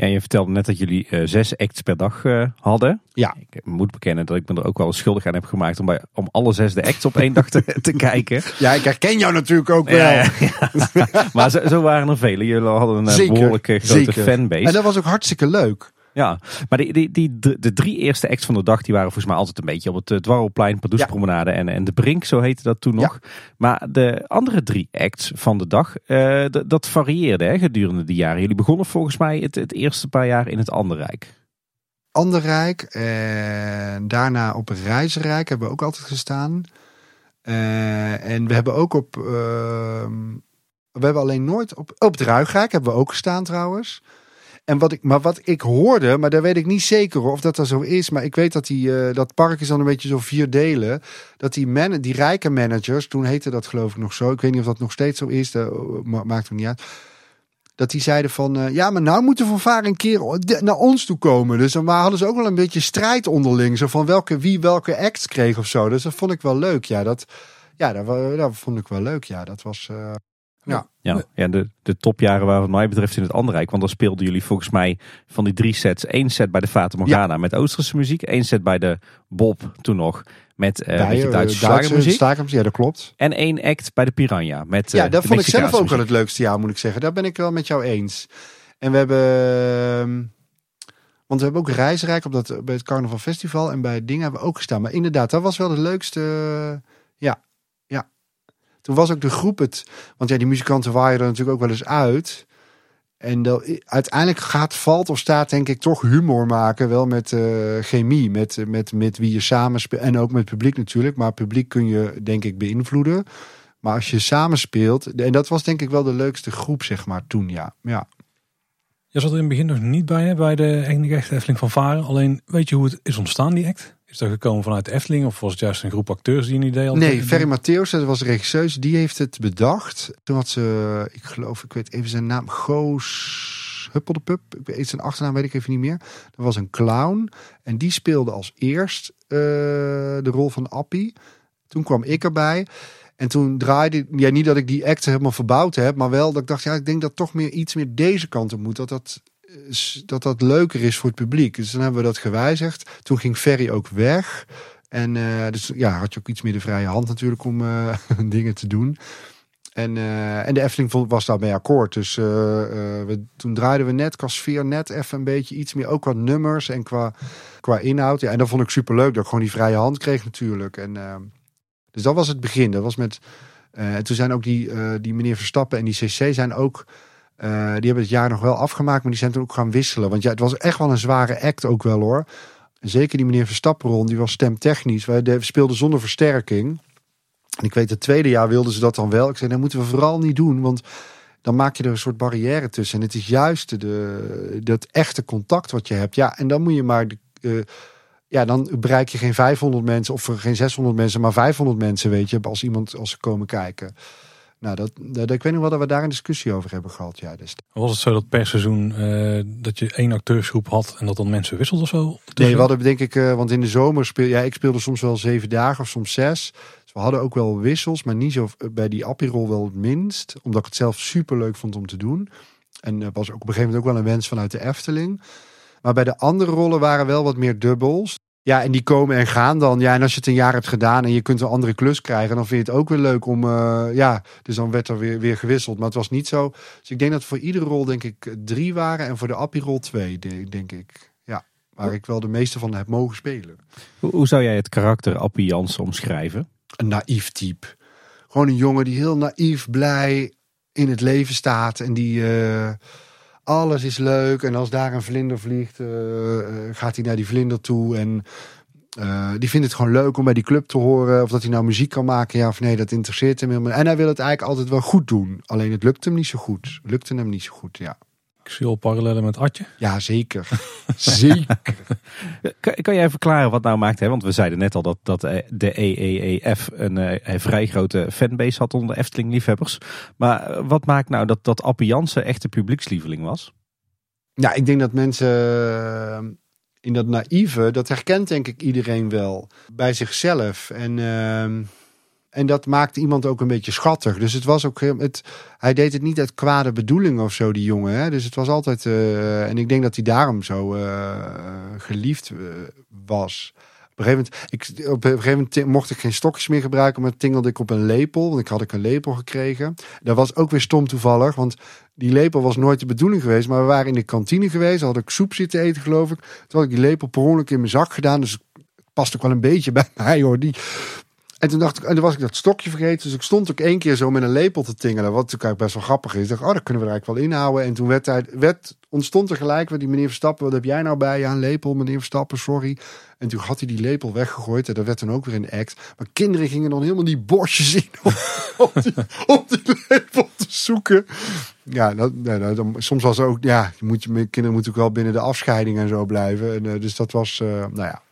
Ja, je vertelde net dat jullie eh, zes acts per dag eh, hadden. Ja. Ik moet bekennen dat ik me er ook wel schuldig aan heb gemaakt om, bij, om alle zes de acts op één dag te, te kijken. [LAUGHS] Ja, ik herken jou natuurlijk ook wel. Ja. [LAUGHS] Maar zo, zo waren er vele. Jullie hadden een eh, Zeker, behoorlijke grote zeker. fanbase. En dat was ook hartstikke leuk. Ja, maar die, die, die, de, de drie eerste acts van de dag die waren volgens mij altijd een beetje op het uh, Dwarrelplein, Pardoespromenade en, en de Brink, zo heette dat toen nog. Maar de andere drie acts van de dag, eh, dat varieerde hè, gedurende die jaren. Jullie begonnen volgens mij het, het eerste paar jaar in het Anderrijk. Anderrijk en daarna op Reizenrijk hebben we ook altijd gestaan. Eh, en we hebben ook op. ehm, we hebben alleen nooit op. Op het Ruigrijk hebben we ook gestaan trouwens. En wat ik, maar wat ik hoorde, maar daar weet ik niet zeker of dat dat zo is. Maar ik weet dat die, eh, dat park is dan een beetje zo vier delen. Dat die, man, die rijke managers, toen heette dat geloof ik nog zo. Ik weet niet of dat nog steeds zo is. Ma- maakt het niet uit. Dat die zeiden van, eh, ja, maar nou moeten Van Vaar een keer naar ons toe komen. Dus dan hadden ze ook wel een beetje strijd onderling. Zo van welke, wie welke acts kreeg of zo. Dus dat vond ik wel leuk. Ja, dat, ja, dat, vond ik wel leuk. Ja, dat was... eh, Ja, ja de, de topjaren waren wat mij betreft in het Anderrijk. Want dan speelden jullie volgens mij van die drie sets. één set bij de Fata Morgana met Oosterse muziek. één set bij de Bob toen nog met eh Dijer, Duitse eh, slagermuziek. slagermuziek. Ja, dat klopt. En één act bij de Piranha. Met, Ja, eh, dat vond ik zelf ook wel het leukste jaar, moet ik zeggen. Daar ben ik wel met jou eens. En we hebben... ehm, Want we hebben ook Reisrijk op dat, bij het Carnaval Festival. En bij dingen hebben we ook gestaan. Maar inderdaad, dat was wel de leukste... Ja, ja. Toen was ook de groep het... Want ja, die muzikanten waaien er natuurlijk ook wel eens uit. En dat, uiteindelijk gaat, valt of staat denk ik toch humor maken. Wel met eh, chemie, met, met, met wie je samen speelt. En ook met publiek natuurlijk. Maar publiek kun je denk ik beïnvloeden. Maar als je samen speelt, en dat was denk ik wel de leukste groep, zeg maar, toen, ja. ja. Je zat er in het begin nog niet bij bij de Echte Efteling van Varen. Alleen, weet je hoe het is ontstaan, die act? Is dat gekomen vanuit de Efteling of was het juist een groep acteurs die een idee hadden? Nee, Ferry Matthäus, dat was de regisseur, die heeft het bedacht. Toen had ze, ik geloof, ik weet even zijn naam, Goos Huppeldepup. Ik weet zijn achternaam, weet ik even niet meer. Dat was een clown en die speelde als eerst eh, de rol van Appie. Toen kwam ik erbij. En toen draaide, ja niet dat ik die act helemaal verbouwd heb, maar wel dat ik dacht, ja, ik denk dat toch meer iets meer deze kant op moet. Dat dat, dat dat leuker is voor het publiek. Dus dan hebben we dat gewijzigd. Toen ging Ferry ook weg. En eh, dus ja, had je ook iets meer de vrije hand natuurlijk om eh, [LAUGHS] dingen te doen. En, eh, en de Efteling was daarmee akkoord. Dus we, toen draaiden we net qua sfeer net even een beetje iets meer. Ook qua nummers en qua, qua inhoud. Ja, en dat vond ik superleuk dat ik gewoon die vrije hand kreeg natuurlijk. En, Dus dat was het begin. Dat was met. en toen zijn ook die, die meneer Verstappen en die CC zijn ook. Eh, die hebben het jaar nog wel afgemaakt, maar die zijn toen ook gaan wisselen. Want ja, het was echt wel een zware act ook wel hoor. Zeker die meneer Verstappen, die was stemtechnisch. De- speelden zonder versterking. En ik weet, het tweede jaar wilden ze dat dan wel. Ik zei, dat moeten we vooral niet doen, want dan maak je er een soort barrière tussen. En het is juist de, dat echte contact wat je hebt. Ja, en dan moet je maar... De, eh, ja, dan bereik je geen 500 mensen of geen 600 mensen, maar 500 mensen, weet je, als iemand als ze komen kijken. Nou, dat, dat, ik weet nog wel dat we daar een discussie over hebben gehad. Ja, dus. Was het zo dat per seizoen eh, dat je één acteursgroep had en dat dan mensen wisselden of zo? Nee, we hadden denk ik, eh, want in de zomer speel ja, ik speelde soms wel zeven dagen of soms zes. Dus we hadden ook wel wissels, maar niet zo eh, bij die appirol wel het minst, omdat ik het zelf super leuk vond om te doen. En er was ook op een gegeven moment ook wel een wens vanuit de Efteling. Maar bij de andere rollen waren wel wat meer dubbels. Ja, en die komen en gaan dan. Ja, en als je het een jaar hebt gedaan en je kunt een andere klus krijgen, dan vind je het ook weer leuk om. eh, ja, dus dan werd er weer, weer gewisseld. Maar het was niet zo. Dus ik denk dat voor iedere rol, denk ik, drie waren. En voor de appirol twee, de- denk ik. Ja, waar ik wel de meeste van heb mogen spelen. Hoe, hoe zou jij het karakter Appie Jansen omschrijven? Een naïef type. Gewoon een jongen die heel naïef, blij in het leven staat. En die. eh, alles is leuk. En als daar een vlinder vliegt, eh, eh, gaat hij naar die vlinder toe. En eh, die vindt het gewoon leuk om bij die club te horen. Of dat hij nou muziek kan maken, ja of nee, dat interesseert hem helemaal. En hij wil het eigenlijk altijd wel goed doen. Alleen het lukt hem niet zo goed. Lukte hem niet zo goed, ja. Al parallellen met Atje. Ja, zeker. [LAUGHS] zeker. Kan, kan jij verklaren wat nou maakt? Hè? Want we zeiden net al dat, dat eh, de EEEF een, eh, een vrij grote fanbase had onder Efteling-liefhebbers. Maar eh, wat maakt nou dat, dat Appie Jansen echt de publiekslieveling was? Ja, ik denk dat mensen in dat naïeve, dat herkent denk ik iedereen wel bij zichzelf. En, ehm, en dat maakt iemand ook een beetje schattig. Dus het was ook, het, hij deed het niet uit kwade bedoeling of zo, die jongen. Hè? Dus het was altijd, eh, en ik denk dat hij daarom zo eh, geliefd eh, was. Op een gegeven moment, ik, op een gegeven moment mocht ik geen stokjes meer gebruiken, maar tingelde ik op een lepel. Want ik had ik een lepel gekregen. Dat was ook weer stom toevallig, want die lepel was nooit de bedoeling geweest. Maar we waren in de kantine geweest, had ik soep zitten eten geloof ik. Toen had ik die lepel per ongeluk in mijn zak gedaan, dus het past ook wel een beetje bij mij hoor. Die... En toen dacht ik, en toen was ik dat stokje vergeten. Dus ik stond ook één keer zo met een lepel te tingelen. Wat natuurlijk best wel grappig is. Ik dacht, oh, dat kunnen we er eigenlijk wel inhouden. En toen werd, hij, werd, ontstond er gelijk met die meneer Verstappen. Wat heb jij nou bij? Ja, een lepel, meneer Verstappen, sorry. En toen had hij die lepel weggegooid. En dat werd dan ook weer een act. Maar kinderen gingen dan helemaal die bosjes in om, [LAUGHS] die, die lepel te zoeken. Ja, nou, dan, soms was ook, ja, je moet, je kinderen moeten ook wel binnen de afscheiding en zo blijven. En, eh, dus dat was, eh, nou ja,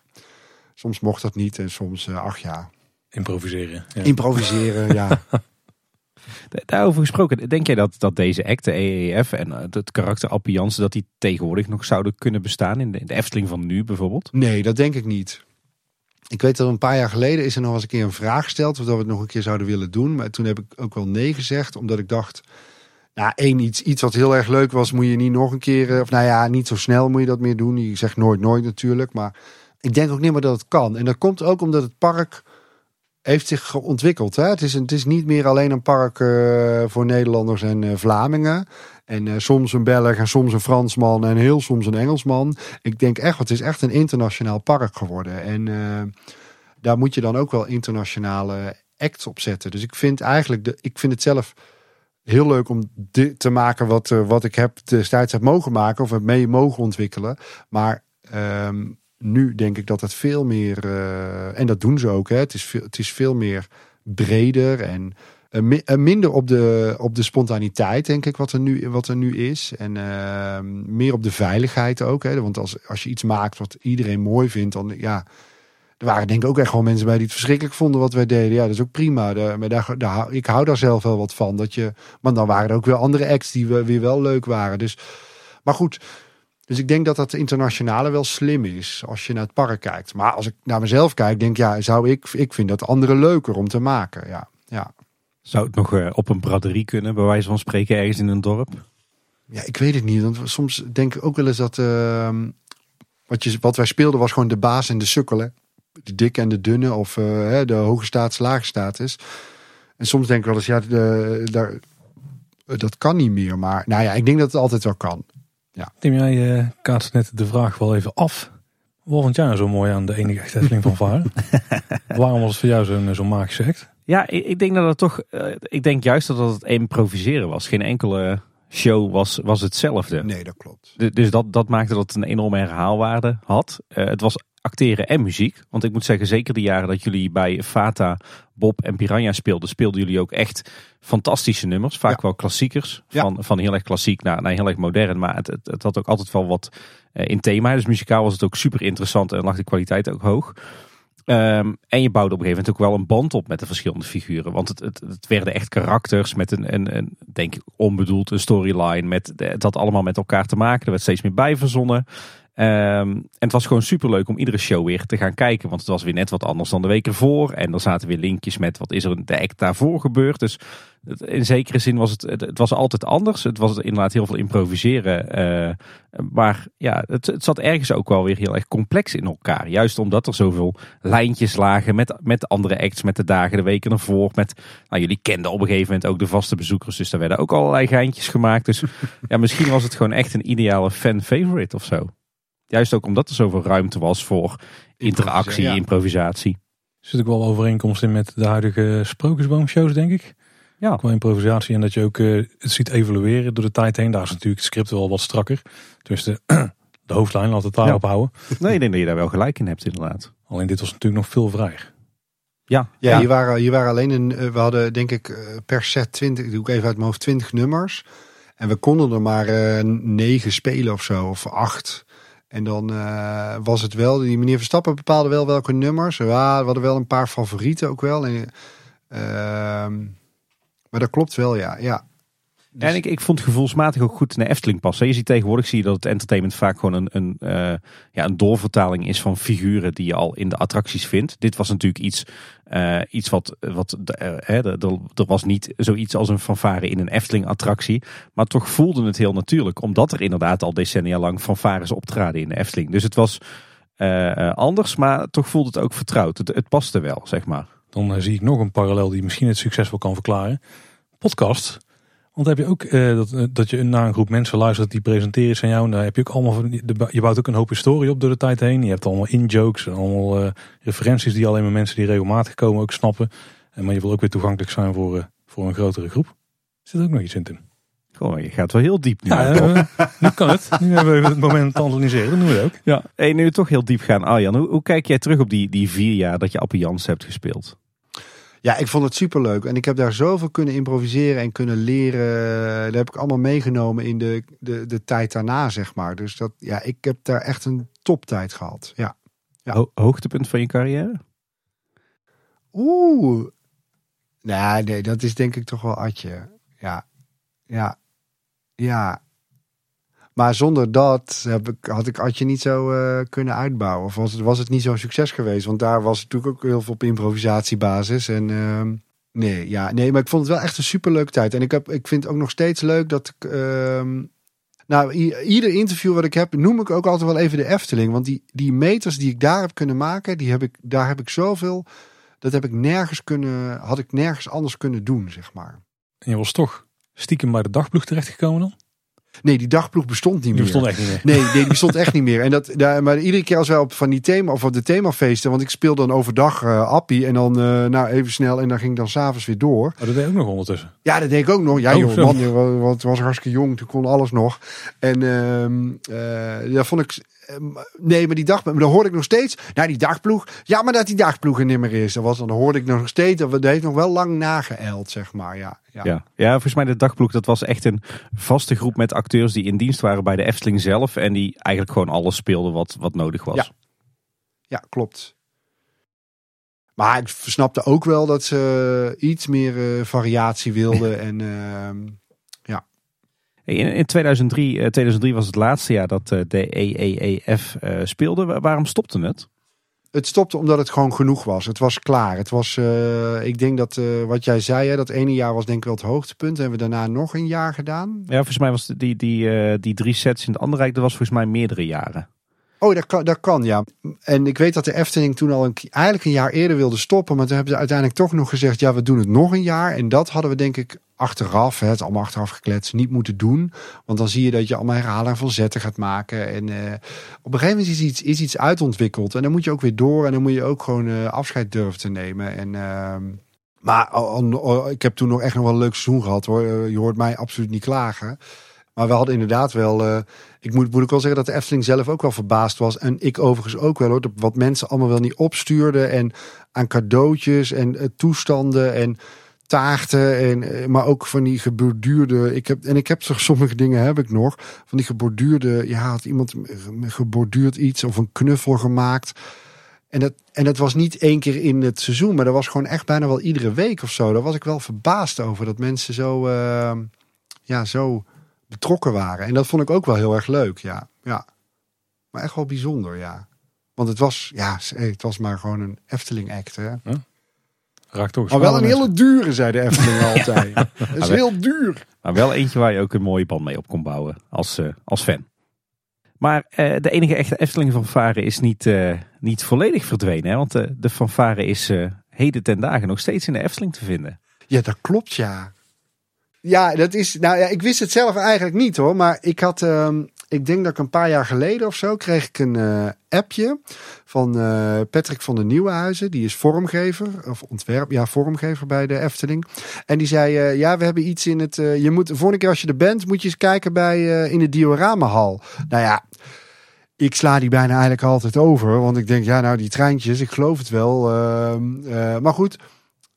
soms mocht dat niet. En soms, eh, ach ja, Improviseren. Ja. improviseren, ja. [LAUGHS] Da- Daarover gesproken, denk jij dat, dat deze act, de EEF en eh, het karakter Appie Jansen, dat die tegenwoordig nog zouden kunnen bestaan in de, in de Efteling van nu bijvoorbeeld? Nee, dat denk ik niet. Ik weet dat een paar jaar geleden is er nog eens een keer een vraag gesteld. Of dat we het nog een keer zouden willen doen. Maar toen heb ik ook wel nee gezegd. Omdat ik dacht. Nou, één, iets, iets wat heel erg leuk was, moet je niet nog een keer. eh, Of nou ja, niet zo snel moet je dat meer doen. Je zegt nooit, nooit natuurlijk. Maar ik denk ook niet meer dat het kan. En dat komt ook omdat het park heeft zich ontwikkeld. Hè? Het, is het is niet meer alleen een park eh, voor Nederlanders en eh, Vlamingen. En eh, soms een Belg en soms een Fransman en heel soms een Engelsman. Ik denk echt, het is echt een internationaal park geworden. En daar moet je dan ook wel internationale acts op zetten. Dus ik vind eigenlijk, de, ik vind het zelf heel leuk om dit te maken wat, wat ik heb destijds heb mogen maken of heb mee mogen ontwikkelen. Maar ehm, nu denk ik dat het veel meer, eh, en dat doen ze ook, hè, het, is veel, het is veel meer breder en eh, eh, minder op de, op de spontaniteit, denk ik, wat er nu, wat er nu is. En ehm, meer op de veiligheid ook. Hè, want als, als je iets maakt wat iedereen mooi vindt, dan ja. Er waren denk ik ook echt gewoon mensen bij die het verschrikkelijk vonden wat wij deden. Ja, dat is ook prima. Maar daar, ik hou daar zelf wel wat van. Dat je, maar dan waren er ook weer andere acts die we- weer wel leuk waren. Dus, maar goed, dus ik denk dat dat internationale wel slim is als je naar het park kijkt. Maar als ik naar mezelf kijk, denk ja, zou ik, ik vind dat andere leuker om te maken. Ja, ja. Zou het nog eh, op een braderie kunnen, bij wijze van spreken, ergens in een dorp? ja ik weet het niet. Want soms denk ik ook wel eens dat ehm, wat, je, wat wij speelden was gewoon de baas en de sukkel. Hè? De dikke en de dunne of eh, de hoge status, lage status. En soms denk ik wel eens, ja, de, daar, dat kan niet meer. Maar nou ja, ik denk dat het altijd wel kan. Tim, jij kaatst net de vraag wel even af. Wat vond jij nou zo mooi aan de enige echte Efteling van Varen? [LAUGHS] Waarom was het voor jou zo'n zo'n magische act? Ja, ik, ik denk dat het toch. eh, ik denk juist dat het improviseren was. Geen enkele show was, was hetzelfde. Nee, dat klopt. Du- Dus dat, dat maakte dat het een enorme herhaalwaarde had. Eh, het was acteren en muziek. Want ik moet zeggen, zeker de jaren dat jullie bij Fata, Bob en Piranha speelden, speelden jullie ook echt fantastische nummers. Vaak Ja. wel klassiekers. Ja. Van, van heel erg klassiek naar, naar heel erg modern. Maar het, het, het had ook altijd wel wat eh, in thema. Dus muzikaal was het ook super interessant en lag de kwaliteit ook hoog. Ehm, en je bouwde op een gegeven moment ook wel een band op met de verschillende figuren. Want het, het, het werden echt karakters met een, een, een denk ik onbedoeld, een storyline. Met, het had allemaal met elkaar te maken. Er werd steeds meer bij verzonnen. Ehm, en het was gewoon super leuk om iedere show weer te gaan kijken. Want het was weer net wat anders dan de week ervoor. En er zaten weer linkjes met wat is er de act daarvoor gebeurd. Dus het- in zekere zin was het, het, het was altijd anders. Het was inderdaad heel veel improviseren. eh, maar ja, het, het zat ergens ook wel weer heel erg complex in elkaar. Juist omdat er zoveel lijntjes lagen met, met andere acts, met de dagen, de weken ervoor. Met, nou, jullie kenden op een gegeven moment ook de vaste bezoekers. Dus daar werden ook allerlei geintjes gemaakt. Dus [LAUGHS] ja, misschien was het gewoon echt een ideale fan favorite of zo. Juist ook omdat er zoveel ruimte was voor interactie, Ja. improvisatie. Er zit ook wel overeenkomst in met de huidige sprookjesboomshows, denk ik. Ja. Qua improvisatie en dat je ook eh, het ziet evolueren door de tijd heen. Daar is natuurlijk het script wel wat strakker. Dus de, [CLEARS THROAT] de hoofdlijn, laten we het daarop houden. Nee, ik denk dat je daar wel gelijk in hebt inderdaad. Alleen dit was natuurlijk nog veel vrijer. Ja, Ja, Hier, waren, hier waren alleen een, eh, we hadden denk ik eh, per set 20, ik doe ik even uit mijn hoofd 20 nummers. En we konden er maar eh, negen spelen of zo, of acht. En dan eh, was het wel, die meneer Verstappen bepaalde wel welke nummers. Ja, we hadden wel een paar favorieten ook wel. En, ehm, maar dat klopt wel, ja. ja. Dus- En ik, ik vond gevoelsmatig ook goed in de Efteling passen. Je ziet tegenwoordig zie je dat het entertainment vaak gewoon een, een, eh, ja, een doorvertaling is van figuren die je al in de attracties vindt. Dit was natuurlijk iets, eh, iets wat, wat eh, er, was niet zoiets als een fanfare in een Efteling attractie. Maar toch voelde het heel natuurlijk. Omdat er inderdaad al decennia lang fanfares optraden in de Efteling. Dus het was anders, maar toch voelde het ook vertrouwd. Het, het paste wel, zeg maar. Dan zie ik nog een parallel die misschien het succes wel kan verklaren. Podcast. Want heb je ook eh, dat, eh, dat je naar een groep mensen luistert die presenteren iets aan jou. En daar heb je ook allemaal van, je bouwt ook een hoop historie op door de tijd heen. Je hebt allemaal in-jokes en allemaal eh, referenties die alleen maar mensen die regelmatig komen ook snappen. En maar je wil ook weer toegankelijk zijn voor, eh, voor een grotere groep. Er zit ook nog iets in, Tim. Gewoon, je gaat wel heel diep nu. Ja, eh, nu kan het. Nu hebben we het moment te analyseren. Dat doen we ook. Ja, hey, nu we toch heel diep gaan. Arjan, hoe, hoe kijk jij terug op die, die vier jaar dat je Appie Jans hebt gespeeld? Ja, ik vond het superleuk. En ik heb daar zoveel kunnen improviseren en kunnen leren. Dat heb ik allemaal meegenomen in de, de, de tijd daarna, zeg maar. Dus dat, ja, ik heb daar echt een toptijd gehad. Ja. Ja. Ho- hoogtepunt van je carrière? Oeh. Nee, nee, dat is denk ik toch wel Atje. Ja. Ja. Ja. Maar zonder dat heb ik, had ik Atje niet zo eh, kunnen uitbouwen. Of was het, was het niet zo'n succes geweest. Want daar was natuurlijk ook heel veel op improvisatiebasis. En ehm, nee, ja, nee, maar ik vond het wel echt een superleuke tijd. En ik, heb, ik vind het ook nog steeds leuk dat ik... ehm, nou, ieder interview wat ik heb, noem ik ook altijd wel even de Efteling. Want die, die meters die ik daar heb kunnen maken, die heb ik, daar heb ik zoveel... Dat heb ik nergens kunnen, had ik nergens anders kunnen doen, zeg maar. En je was toch stiekem bij de dagploeg terechtgekomen dan? Nee, die dagploeg bestond niet Die meer. bestond echt niet meer. Nee, nee, die bestond echt niet meer. En dat, daar, maar iedere keer als wij op van die thema of op de themafeesten, want ik speelde dan overdag eh Appie en dan eh, nou even snel en dan ging ik dan s'avonds weer door. Maar dat deed je ook nog ondertussen. Ja, dat deed ik ook nog. Ja, Oh, joh, man, joh, wa- want was hartstikke jong, toen kon alles nog. En eh dat vond ik. Eh, Nee, maar die dag, maar dan hoorde ik nog steeds. Nou, die dagploeg. Ja, maar dat die dagploeg er niet meer is. Dat was dan hoorde ik nog steeds. Dat heeft nog wel lang nageëld, zeg maar. Ja, ja. Ja. ja, volgens mij de dagploeg, dat was echt een vaste groep met acteurs die in dienst waren bij de Efteling zelf. En die eigenlijk gewoon alles speelden wat, wat nodig was. Ja. Ja, klopt. Maar ik snapte ook wel dat ze iets meer eh, variatie wilden. [LAUGHS] en ehm, In, in 2003, eh, 2003 was het laatste jaar dat eh, de EEEF eh, speelde. Wa- Waarom stopte het? het stopte omdat het gewoon genoeg was. Het was klaar. Het was, ik denk dat wat jij zei, hè, dat ene jaar was denk ik wel het hoogtepunt. Hebben we daarna nog een jaar gedaan. Ja, volgens mij was die, die, die drie sets in het andere rijk, dat was volgens mij meerdere jaren. Oh, dat kan, dat kan, ja. En ik weet dat de Efteling toen al eigenlijk een jaar eerder wilde stoppen. Maar toen hebben ze uiteindelijk toch nog gezegd, ja, we doen het nog een jaar. En dat hadden we denk ik achteraf, het allemaal achteraf gekletst, niet moeten doen. Want dan zie je dat je allemaal herhalingen van zetten gaat maken. En eh, op een gegeven moment is iets, is iets uitontwikkeld. En dan moet je ook weer door. En dan moet je ook gewoon eh, afscheid durven te nemen. En... ehm, maar ik heb toen nog echt nog wel een leuk seizoen gehad hoor. Eh, Je hoort mij absoluut niet klagen. Maar we hadden inderdaad wel. eh, ik moet, moet ik wel zeggen dat de Efteling zelf ook wel verbaasd was. En ik overigens ook wel hoor. Wat mensen allemaal wel niet opstuurden. En aan cadeautjes en eh, toestanden en taarten. En, eh, maar ook van die geborduurde. Ik heb, en ik heb toch sommige dingen heb ik nog. Van die geborduurde. Ja, had iemand geborduurd iets of een knuffel gemaakt. En dat, en dat was niet één keer in het seizoen, maar dat was gewoon echt bijna wel iedere week of zo. Daar was ik wel verbaasd over dat mensen zo, ja, zo betrokken waren. En dat vond ik ook wel heel erg leuk, ja. ja. Maar echt wel bijzonder, ja. Want het was, ja, het was maar gewoon een Efteling act, hè. Raakt toch Maar wel een hele dure, zei de Efteling [LAUGHS] altijd. Dat is heel duur. Maar wel eentje waar je ook een mooie band mee op kon bouwen als, eh, als fan. Maar eh, de enige echte Efteling fanfare is niet, eh, niet volledig verdwenen. Hè? Want de fanfare is heden ten dagen nog steeds in de Efteling te vinden. Ja, dat klopt, ja. Ja, dat is. Nou ja, ik wist het zelf eigenlijk niet hoor. Maar ik had. ehm, ik denk dat ik een paar jaar geleden of zo. kreeg ik een eh, appje. van eh, Patrick van der Nieuwenhuizen. Die is vormgever. Of ontwerp. Ja, vormgever bij de Efteling. En die zei. eh, ja, we hebben iets in het. je moet. De volgende keer als je er bent. moet je eens kijken bij. in de dioramahal. Nou ja. Ik sla die bijna eigenlijk altijd over. Want ik denk, ja, nou, die treintjes, ik geloof het wel. ehm, eh, maar goed,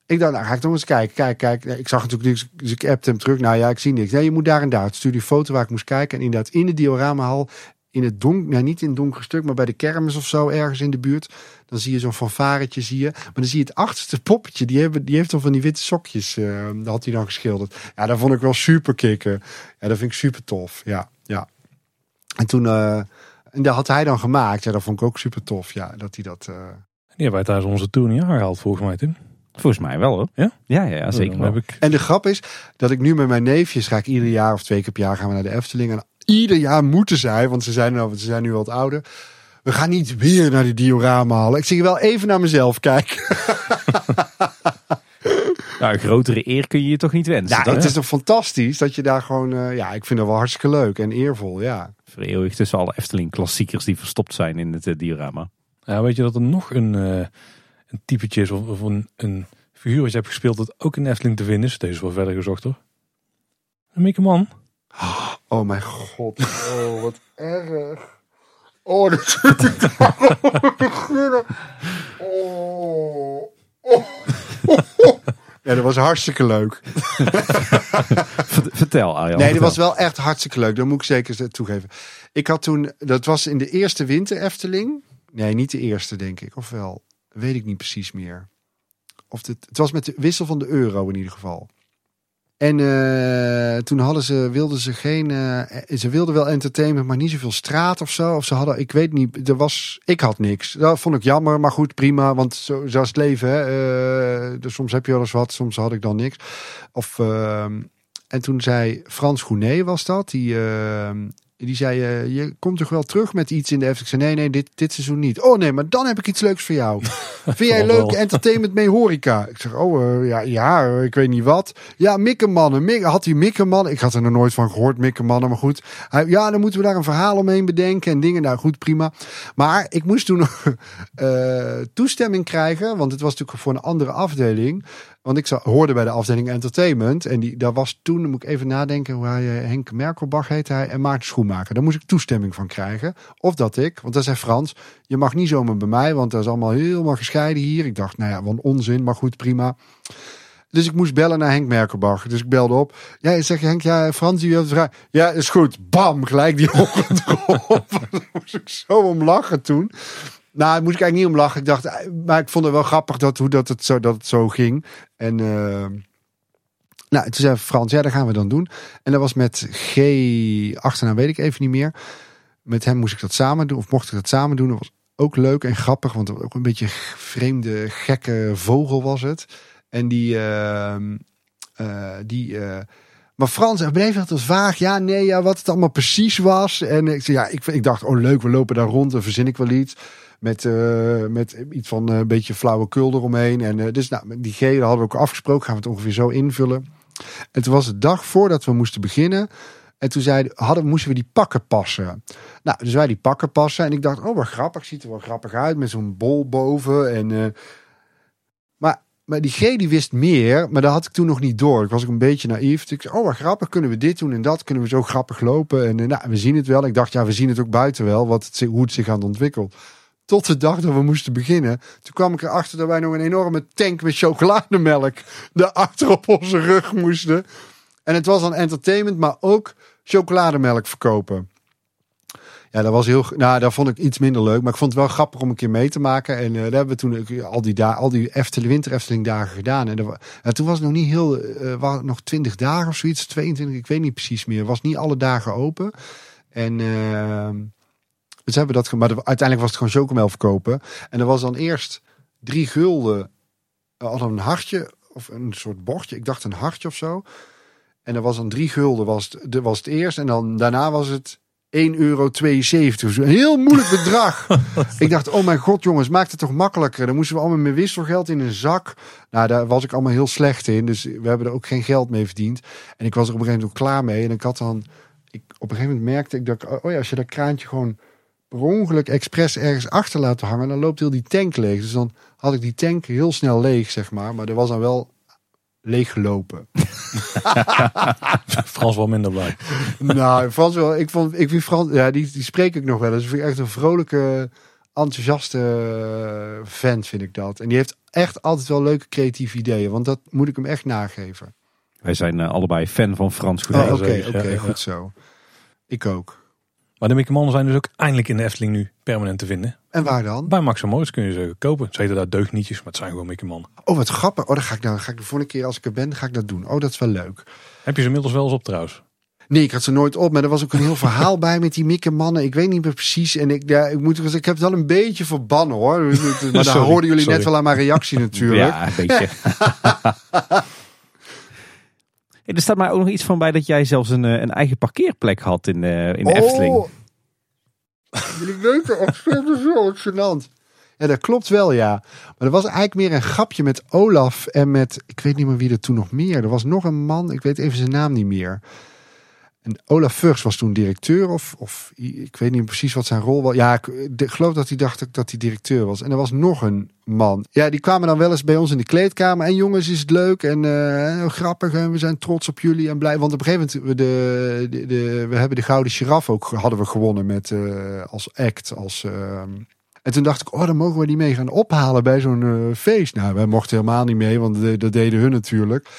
ik dacht, nou ga ik toch eens kijken. Kijk, kijk. Ik zag natuurlijk niks, dus ik appte hem terug. Nou ja, ik zie niks. Nee, je moet daar en daar. Het foto waar ik moest kijken. En inderdaad, in de dioramahal, in het donker, nou niet in het donkere stuk, maar bij de kermis of zo, ergens in de buurt. Dan zie je zo'n fanfaretje, zie je. Maar dan zie je het achterste poppetje. Die, hebben, die heeft dan van die witte sokjes. eh, dat had hij dan geschilderd. Ja, dat vond ik wel super kicken. Ja, dat vind ik super tof. Ja, ja. En toen, eh, en dat had hij dan gemaakt. Ja, dat vond ik ook super tof. Ja, dat hij dat. eh, Die hebben wij tijdens onze tour niet aangehaald, volgens mij, Tim. Volgens mij wel hoor. Ja? Ja, ja, ja zeker wel. heb ik... En de grap is dat ik nu met mijn neefjes ga ik ieder jaar of twee keer per jaar gaan we naar de Efteling. En ieder jaar moeten zij, want ze zijn, nou, ze zijn nu wat ouder. We gaan niet weer naar die diorama halen. Ik zie wel even naar mezelf kijken. [LAUGHS] Nou, een grotere eer kun je je toch niet wensen. Ja, het is toch fantastisch dat je daar gewoon. eh, ja, ik vind dat wel hartstikke leuk en eervol. Ja. Vereeuwigd tussen alle Efteling klassiekers die verstopt zijn in het eh, diorama. Ja, weet je dat er nog een, eh, een typetje is of, of een, een figuur wat je hebt gespeeld dat ook in Efteling te vinden is? Deze is wel verder gezocht hoor. Een Mieke Man. [GASPS] Oh mijn god. [LAUGHS] Oh, wat erg. Oh, dat beginnen. Oh. oh. Ja, dat was hartstikke leuk. Vert- [LAUGHS] Vertel Arjan. Nee, dat vertel. was wel echt hartstikke leuk. Dat moet ik zeker toegeven. Ik had toen, dat was in de eerste winter Efteling. Nee, niet de eerste, denk ik. Of wel? Weet ik niet precies meer. Of het, was met de wissel van de euro in ieder geval. En eh, toen hadden ze, wilden ze geen, eh, ze wilden wel entertainment, maar niet zoveel straat of zo. Of ze hadden, ik weet niet, er was, ik had niks. Dat vond ik jammer, maar goed, prima, want zo, zo is het leven. Hè? Eh, dus soms heb je eens wat, soms had ik dan niks. Of, ehm, en toen zei Frans Goenet was dat, die, ehm, die zei, eh, je komt toch wel terug met iets in de Efteling? Ik zei, nee, nee, dit, dit seizoen niet. Oh nee, maar dan heb ik iets leuks voor jou. [LAUGHS] Vind jij leuk entertainment mee horeca? Ik zeg, oh eh, ja, ja, eh, ik weet niet wat. Ja, Mikkemannen. Mik had hij Mikkemannen? Ik had er nog nooit van gehoord, Mikkemannen, maar goed. Hij, ja, dan moeten we daar een verhaal omheen bedenken en dingen. Nou goed, prima. Maar ik moest toen nog [LAUGHS] toestemming krijgen, want het was natuurlijk voor een andere afdeling. Want ik hoorde bij de afdeling entertainment. En die, daar was toen, moet ik even nadenken hoe hij, eh, Henk Merkelbach heet hij. En Maarten Schoenmaker. Daar moest ik toestemming van krijgen. Of dat ik, want dat zei Frans. Je mag niet zomaar bij mij, want dat is allemaal helemaal gescheiden hier. Ik dacht, nou ja, wat onzin, maar goed, prima. Dus ik moest bellen naar Henk Merkelbach. Dus ik belde op. Ja, ik zeg Henk, ja, Frans, die wil vragen. Ja, is goed. Bam, gelijk die [LAUGHS] ochtend erop. [LAUGHS] Daar moest ik zo om lachen toen. Nou, daar moest ik eigenlijk niet om lachen. Ik dacht, eh, maar ik vond het wel grappig dat, hoe dat het zo, dat het zo ging. En eh, nou, toen zei Frans, ja, dat gaan we dan doen. En dat was met G, achternaam weet ik even niet meer. Met hem moest ik dat samen doen, of mocht ik dat samen doen. Dat was ook leuk en grappig, want ook een beetje vreemde, gekke vogel was het. En die, ehm, eh, die Maar Frans hij bleef altijd vaag. Ja, nee, ja, wat het allemaal precies was. En ik, zei, ja, ik, ik dacht, oh leuk, we lopen daar rond en verzin ik wel iets. Met, eh, met iets van eh, een beetje flauwekul eromheen. En eh, dus nou, die gele hadden we ook afgesproken. Gaan we het ongeveer zo invullen. En toen was het dag voordat we moesten beginnen. En toen zeiden, hadden, moesten we die pakken passen. Nou, dus wij die pakken passen. En ik dacht, oh wat grappig. Ziet er wel grappig uit. Met zo'n bol boven. En, maar, maar die G die wist meer. Maar dat had ik toen nog niet door. Ik was ook een beetje naïef. Dus ik zei, oh wat grappig. Kunnen we dit doen en dat? Kunnen we zo grappig lopen? En nou, we zien het wel. Ik dacht, ja, we zien het ook buiten wel. Wat hoe het zich aan het ontwikkelt. Tot de dag dat we moesten beginnen. Toen kwam ik erachter dat wij nog een enorme tank met chocolademelk [LAUGHS] daarachter op onze rug moesten. En het was dan entertainment, maar ook chocolademelk verkopen. Ja, dat was heel. Nou, dat vond ik iets minder leuk. Maar ik vond het wel grappig om een keer mee te maken. En eh daar hebben we toen al die, al die Efteling, winter Efteling dagen gedaan. En, dat toen was het nog niet heel. eh waren nog 20 dagen of zoiets. 22, ik weet niet precies meer. Was niet alle dagen open. En. ehm dus hebben dat. Maar de- uiteindelijk was het gewoon chocomel verkopen. En er was dan eerst drie gulden. We hadden een hartje. Of een soort bordje. Ik dacht een hartje of zo. En er was dan drie gulden was het, was het eerst. En dan daarna was het 1,72 euro. Een heel moeilijk bedrag. [LAUGHS] ik dacht, oh mijn god jongens, maak het toch makkelijker. Dan moesten we allemaal met wisselgeld in een zak. Nou, daar was ik allemaal heel slecht in. Dus we hebben er ook geen geld mee verdiend. En ik was er op een gegeven moment ook klaar mee. En ik had dan, ik, op een gegeven moment merkte ik dat, ik, oh ja, als je dat kraantje gewoon per ongeluk expres ergens achter laat hangen, dan loopt heel die tank leeg. Dus dan had ik die tank heel snel leeg, zeg maar. Maar er was dan wel leeggelopen. [LAUGHS] Frans wel minder blij. [LAUGHS] nou, Frans wel. Ik vond, ik vind Frans, ja, die, die spreek ik nog wel eens. Ik vind echt een vrolijke, enthousiaste eh, vent, vind ik dat. En die heeft echt altijd wel leuke creatieve ideeën. Want dat moet ik hem echt nageven. Wij zijn eh, allebei fan van Frans Oh, Goedijn. Oké, Ja, ja. goed zo. Ik ook. Maar de Mickey Mannen zijn dus ook eindelijk in de Efteling nu permanent te vinden. En waar dan? Bij Max Morris kun je ze kopen. Ze heten daar deugnietjes, maar het zijn gewoon Mickey Mannen. Oh, wat grappig. Oh, dan ga ik, dan ga ik de volgende keer als ik er ben, ga ik dat doen. Oh, dat is wel leuk. Heb je ze inmiddels wel eens op trouwens? Nee, ik had ze nooit op. Maar er was ook een heel verhaal bij met die mikke mannen. Ik weet niet meer precies. En ik, ja, ik moet zeggen, ik heb het wel een beetje verbannen hoor. [LAUGHS] Maar daar hoorden jullie sorry. net wel aan mijn reactie [LAUGHS] natuurlijk. Ja, een beetje. [LAUGHS] er staat mij ook nog iets van bij dat jij zelfs een, eh, een eigen parkeerplek had in, eh, in de Efteling. Oh. Jullie weten, is zo gênant. Ja, dat klopt wel, ja. Maar dat was eigenlijk meer een grapje met Olaf en met, ik weet niet meer wie er toen nog meer. Er was nog een man, ik weet even zijn naam niet meer. En Olaf Vugs was toen directeur of, of ik weet niet precies wat zijn rol was. Ja, ik geloof dat hij dacht dat hij directeur was. En er was nog een man. Ja, die kwamen dan wel eens bij ons in de kleedkamer. En jongens, is het leuk en eh, grappig en we zijn trots op jullie en blij. Want op een gegeven moment, de, de, we hebben de Gouden Giraf ook hadden we gewonnen met eh, als act. Als, ehm, en toen dacht ik, oh, dan mogen we die mee gaan ophalen bij zo'n eh, feest. Nou, wij mochten helemaal niet mee, want dat deden hun natuurlijk.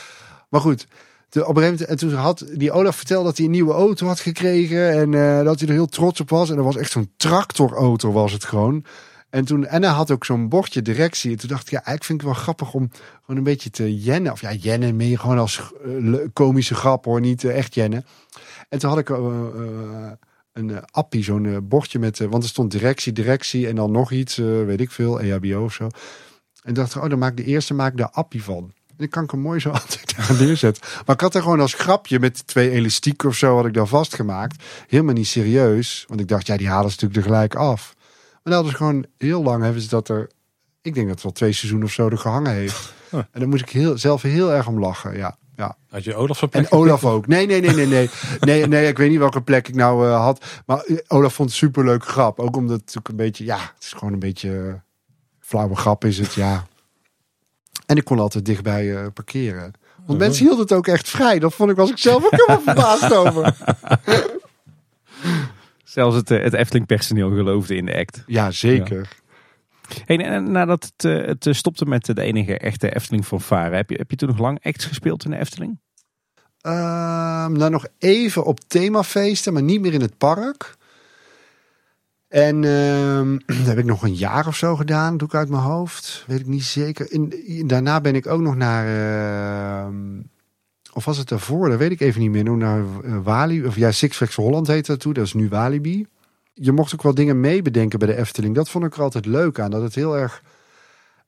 Maar goed, de, op een gegeven moment, en toen had die Olaf verteld dat hij een nieuwe auto had gekregen. En eh, dat hij er heel trots op was. En dat was echt zo'n tractorauto was het gewoon. En, toen, en hij had ook zo'n bordje directie. En toen dacht ik, ja, eigenlijk vind ik het wel grappig om gewoon een beetje te jennen. Of ja, jennen meer gewoon als eh, komische grap hoor, niet eh, echt jennen. En toen had ik een appie, zo'n bordje met, want er stond directie, directie en dan nog iets, weet ik veel, EHBO of zo. En dacht ik, oh, dan maak ik de eerste maak ik daar appie van. En dan kan ik hem mooi zo [LAUGHS] altijd daar neerzetten. Maar ik had er gewoon als grapje met twee elastieken of zo had ik dan vastgemaakt. Helemaal niet serieus. Want ik dacht, ja, die halen ze natuurlijk tegelijk af. Maar dat is gewoon heel lang hebben ze dat er. Ik denk dat het wel twee seizoenen of zo er gehangen heeft. Huh. En daar moest ik heel, zelf heel erg om lachen. Ja, ja. Had je Olaf zijn En Olaf ook. Nee, nee, nee, nee, nee. Nee, nee, ik weet niet welke plek ik nou eh, had. Maar eh, Olaf vond het superleuk grap. Ook omdat het natuurlijk een beetje, ja, het is gewoon een beetje eh, flauwe grap is het, ja. En ik kon altijd dichtbij eh, parkeren. Want mensen hielden het ook echt vrij. Dat vond ik, was ik zelf ook helemaal verbaasd over. [LAUGHS] Zelfs het, eh, het Efteling personeel geloofde in de act. Ja, zeker. Hey, en- nadat het, eh, het stopte met de enige echte Efteling fanfare, heb je, heb je toen nog lang acts gespeeld in de Efteling? Ehm nou, nog even op themafeesten, maar niet meer in het park. En ehm, [CLEARS THROAT] dat heb ik nog een jaar of zo gedaan, doe ik uit mijn hoofd. Weet ik niet zeker. Daarna ben ik ook nog naar. ehm, of was het daarvoor? Dat weet ik even niet meer. Nog naar eh, Walibi. Of ja, Six Flags Holland heette dat toen. Dat is nu Walibi. Je mocht ook wel dingen meebedenken bij de Efteling. Dat vond ik er altijd leuk aan. Dat het heel erg.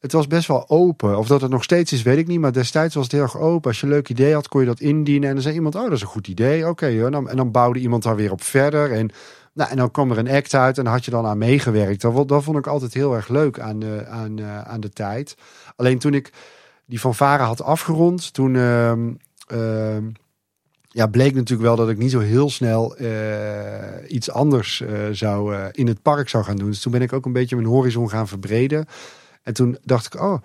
het was best wel open. Of dat het nog steeds is, weet ik niet. Maar destijds was het heel erg open. Als je een leuk idee had, kon je dat indienen. En dan zei iemand, oh, dat is een goed idee. Oké, en, en dan bouwde iemand daar weer op verder. En, nou, en dan kwam er een act uit en had je dan aan meegewerkt. Dat, dat vond ik altijd heel erg leuk aan de, aan, uh, aan de tijd. Alleen toen ik die fanfare had afgerond, toen... Uh, uh, ja, bleek natuurlijk wel dat ik niet zo heel snel uh, iets anders uh, zou in het park zou gaan doen. Dus toen ben ik ook een beetje mijn horizon gaan verbreden. En toen dacht ik, oh,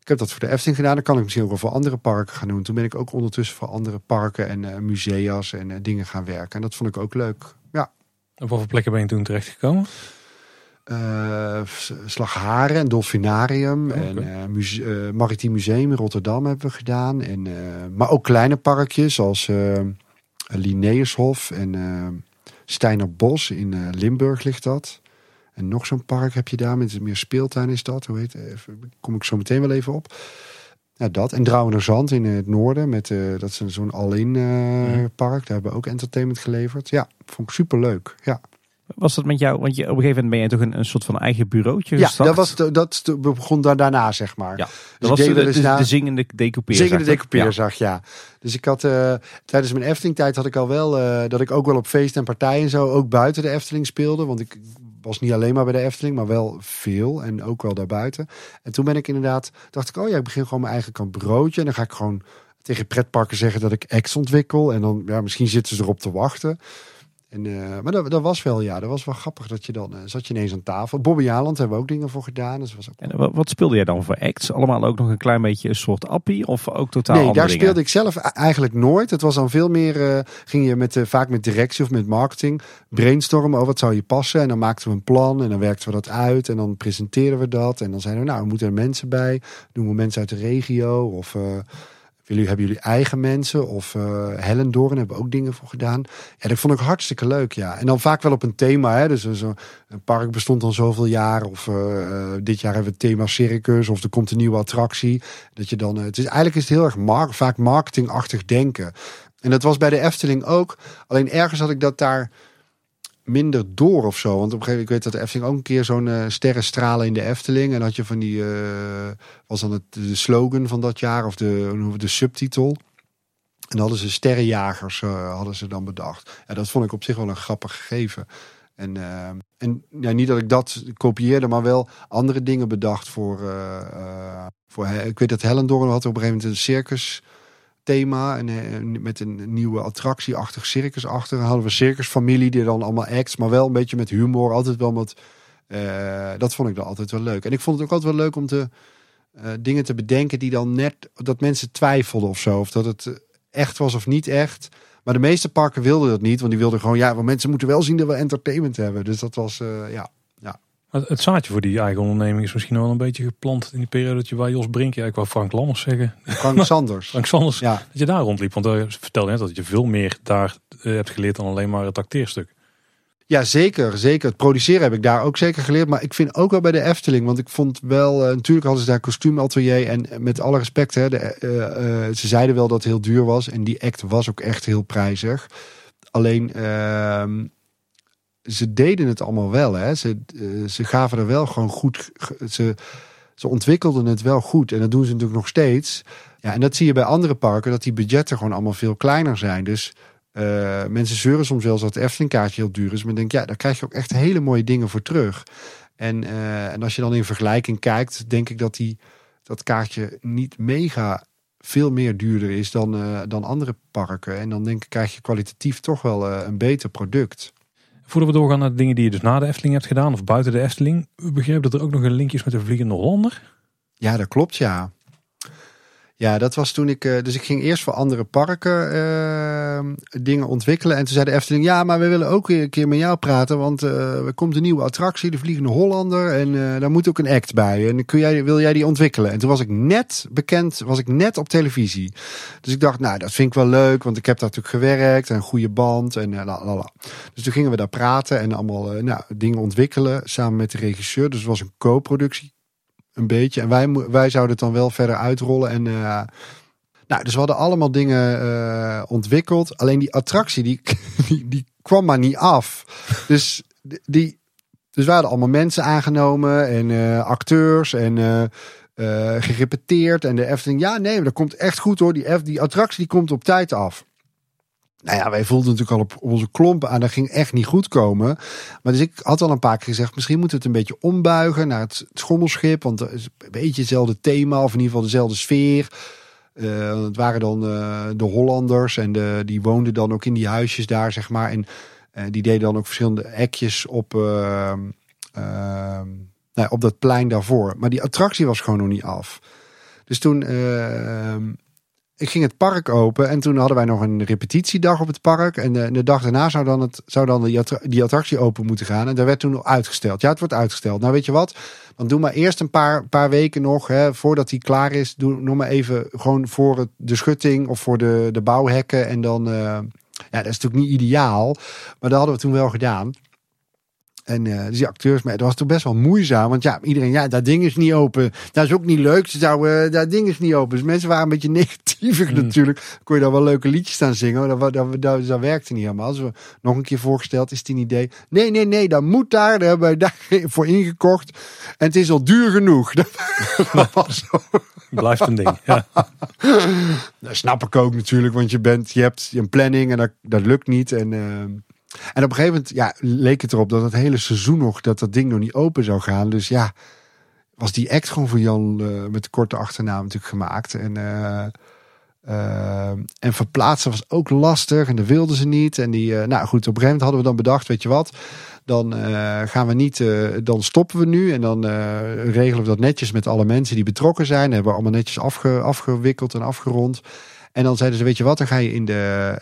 ik heb dat voor de Efteling gedaan. Dan kan ik misschien ook wel voor andere parken gaan doen. Toen ben ik ook ondertussen voor andere parken en musea's en dingen gaan werken. En dat vond ik ook leuk. Op welke plekken ben je toen terechtgekomen? Uh, Slagharen en Dolfinarium. Oh, en uh, muse uh, Maritiem Museum in Rotterdam hebben we gedaan. En, maar ook kleine parkjes zoals Linnaeushof en Steinerbos in Limburg ligt dat. En nog zo'n park heb je daar met meer speeltuin is dat. Hoe heet even, Kom ik zo meteen wel even op. Ja, dat. En Drouwenerzand in het noorden. Met, dat is zo'n all-in park. Daar hebben we ook entertainment geleverd. Ja, vond ik super leuk. Ja. Was dat met jou? Want je, op een gegeven moment ben je toch een, een soort van eigen bureautje ja, gestart? dat, was de, dat begon daar daarna, zeg maar. Ja, dat was de, de, de, de zingende decoupeer. Zingende decoupeer zag, ja. Dus ik had uh, tijdens mijn Efteling tijd had ik al wel uh, dat ik ook wel op feesten en partijen zo ook buiten de Efteling speelde. Want ik was niet alleen maar bij de Efteling, maar wel veel en ook wel daarbuiten. En toen ben ik inderdaad, dacht ik, oh ja, ik begin gewoon mijn eigen kant broodje. En dan ga ik gewoon tegen pretparken zeggen dat ik ex ontwikkel. En dan, ja, misschien zitten ze erop te wachten. En, uh, maar dat, dat, was wel, ja, dat was wel grappig dat je dan, uh, zat je ineens aan tafel. Bobby Jaland hebben we ook dingen voor gedaan. Dus was ook... En wat, wat, speelde jij dan voor acts? Allemaal ook nog een klein beetje een soort appie of ook totaal Nee, daar dingen? speelde ik zelf eigenlijk nooit. Het was dan veel meer, uh, ging je met, vaak met directie of met marketing brainstormen over wat zou je passen. En dan maakten we een plan en dan werkten we dat uit en dan presenteerden we dat. En dan zeiden we, nou, we moeten er mensen bij. Doen we mensen uit de regio of... Jullie hebben jullie eigen mensen of uh, Hellendoorn hebben ook dingen voor gedaan. Ja, dat vond ik hartstikke leuk, ja. En dan vaak wel op een thema, hè. Dus zo, een park bestond al zoveel jaar of uh, dit jaar hebben we het thema circus of er komt een nieuwe attractie. Dat je dan, het is eigenlijk is het heel erg mar vaak marketingachtig denken. En dat was bij de Efteling ook. Alleen ergens had ik dat daar minder door of zo. Want op een gegeven moment, ik weet dat de Efteling ook een keer zo'n uh, sterrenstralen in de Efteling. En had je van die, uh, was dan het, de slogan van dat jaar of de, de subtitel. En hadden ze sterrenjagers, uh, hadden ze dan bedacht. Ja, dat vond ik op zich wel een grappig gegeven. En, en ja, niet dat ik dat kopieerde, maar wel andere dingen bedacht voor. voor ik weet dat Hellendoorn had op een gegeven moment een circus thema en, en met een nieuwe attractieachtig circus achter. Dan hadden we circusfamilie die dan allemaal acts, maar wel een beetje met humor, altijd wel met. Uh, dat vond ik dan altijd wel leuk. En ik vond het ook altijd wel leuk om te uh, dingen te bedenken die dan net dat mensen twijfelden of zo, of dat het echt was of niet echt. Maar de meeste parken wilden dat niet, want die wilden gewoon ja, want mensen moeten wel zien dat we entertainment hebben. Dus dat was ja. Het zaadje voor die eigen onderneming is misschien wel een beetje geplant in die periode dat je bij Jos Brink, ja ik wou Frank Lammers zeggen. Frank [LAUGHS] Sanders. Frank Sanders, ja. dat je daar rondliep. Want je vertelde net dat je veel meer daar uh, hebt geleerd dan alleen maar het acteerstuk. Ja, zeker. Zeker. Het produceren heb ik daar ook zeker geleerd. Maar ik vind ook wel bij de Efteling. Want ik vond wel, uh, natuurlijk hadden ze daar kostuumatelier. En met alle respect, hè, de, uh, ze zeiden wel dat het heel duur was. En die act was ook echt heel prijzig. Alleen ehm, ze deden het allemaal wel. Hè. Ze, uh, ze gaven er wel gewoon goed. Ze, ze ontwikkelden het wel goed. En dat doen ze natuurlijk nog steeds. Ja, en dat zie je bij andere parken, dat die budgetten gewoon allemaal veel kleiner zijn. Dus uh, mensen zeuren soms wel dat het Eftelingkaartje heel duur is. Maar denk, ja, daar krijg je ook echt hele mooie dingen voor terug. En, uh, en als je dan in vergelijking kijkt, denk ik dat die, dat kaartje niet mega veel meer duurder is dan, dan andere parken. En dan denk krijg je kwalitatief toch wel een beter product. Voordat we doorgaan naar de dingen die je dus na de Efteling hebt gedaan of buiten de Efteling. Begrepen dat er ook nog een linkje is met de Vliegende Hollander. Ja, dat klopt ja. Ja, dat was toen ik. Dus ik ging eerst voor andere parken uh, dingen ontwikkelen. En toen zei de Efteling: Ja, maar we willen ook een keer met jou praten. Want uh, er komt een nieuwe attractie, de Vliegende Hollander. En daar moet ook een act bij. En kun jij, wil jij die ontwikkelen? En toen was ik net bekend, was ik net op televisie. Dus ik dacht: Nou, dat vind ik wel leuk. Want ik heb daar natuurlijk gewerkt. En een goede band. En la, la, la. Dus toen gingen we daar praten en allemaal nou, dingen ontwikkelen. Samen met de regisseur. Dus het was een co-productie een beetje. En wij, wij zouden het dan wel verder uitrollen. En uh, nou, dus we hadden allemaal dingen uh, ontwikkeld. Alleen die attractie, [LAUGHS] die, die, kwam maar niet af. Dus die. Dus we hadden allemaal mensen aangenomen en uh, acteurs en eh, gerepeteerd. En de Efteling, ja nee, dat komt echt goed hoor. Die, F, die attractie die komt op tijd af. Nou ja, wij voelden natuurlijk al op onze klompen aan. Dat ging echt niet goed komen. Maar dus ik had al een paar keer gezegd... misschien moeten we het een beetje ombuigen naar het schommelschip. Want het is een beetje hetzelfde thema. Of in ieder geval dezelfde sfeer. Uh, het waren dan uh, de Hollanders. En de, die woonden dan ook in die huisjes daar, zeg maar. En uh, die deden dan ook verschillende ekjes op... nou, op dat plein daarvoor. Maar die attractie was gewoon nog niet af. Dus toen ik ging het park open en toen hadden wij nog een repetitiedag op het park. En de, de dag daarna zou dan, het, zou dan die, attractie open moeten gaan. En daar werd toen uitgesteld. Ja, het wordt uitgesteld. Nou, weet je wat? Dan doe maar eerst een paar, paar weken nog, hè, voordat die klaar is. Doe nog maar even gewoon voor de schutting of voor de, de bouwhekken. En dan, uh, ja, dat is natuurlijk niet ideaal. Maar dat hadden we toen wel gedaan. En uh, die acteurs, maar dat was toch best wel moeizaam. Want ja, iedereen, ja, dat ding is niet open. Dat is ook niet leuk. Ze zouden, uh, dat ding is niet open. Dus mensen waren een beetje [LAUGHS] negatiever mm. natuurlijk. Kon je dan wel leuke liedjes staan zingen. Maar dat, dat, dat, dat werkte niet helemaal. Als we nog een keer voorgesteld, is het een idee. Nee, nee, nee, dat moet daar. Daar hebben wij daarvoor [LAUGHS] ingekocht. En het is al duur genoeg. [LAUGHS] Dat was zo. Blijft een ding, ja. Dat snap ik ook natuurlijk. Want je, bent, je hebt een planning en dat, dat lukt niet. En... Uh, en op een gegeven moment ja, leek het erop dat het hele seizoen nog, dat dat ding nog niet open zou gaan. Dus ja, was die act gewoon voor Jan uh, met de korte achternaam natuurlijk gemaakt. En, uh, uh, en verplaatsen was ook lastig en dat wilden ze niet. En die, nou goed, op een gegeven moment hadden we dan bedacht, weet je wat, dan gaan we niet, dan stoppen we nu en dan regelen we dat netjes met alle mensen die betrokken zijn. Hebben we allemaal netjes afge, afgewikkeld en afgerond. En dan zeiden ze, weet je wat, dan ga je in de,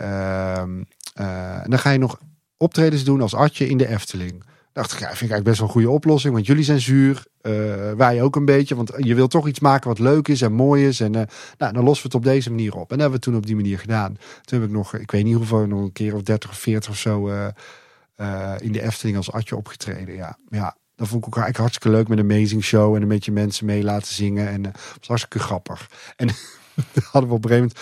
dan ga je nog optredens doen als Atje in de Efteling. Dacht ik, ja, vind ik eigenlijk best wel een goede oplossing. Want jullie zijn zuur, uh, wij ook een beetje. Want je wil toch iets maken wat leuk is en mooi is. En uh, nou, dan lossen we het op deze manier op. En dat hebben we toen op die manier gedaan. Toen heb ik nog, ik weet niet hoeveel, nog een keer of 30 of 40 of zo uh, in de Efteling als Atje opgetreden. Ja, ja. Dat vond ik ook eigenlijk hartstikke leuk met een amazing show. En een beetje mensen mee laten zingen. En het was hartstikke grappig. En [LAUGHS] hadden we op een gegeven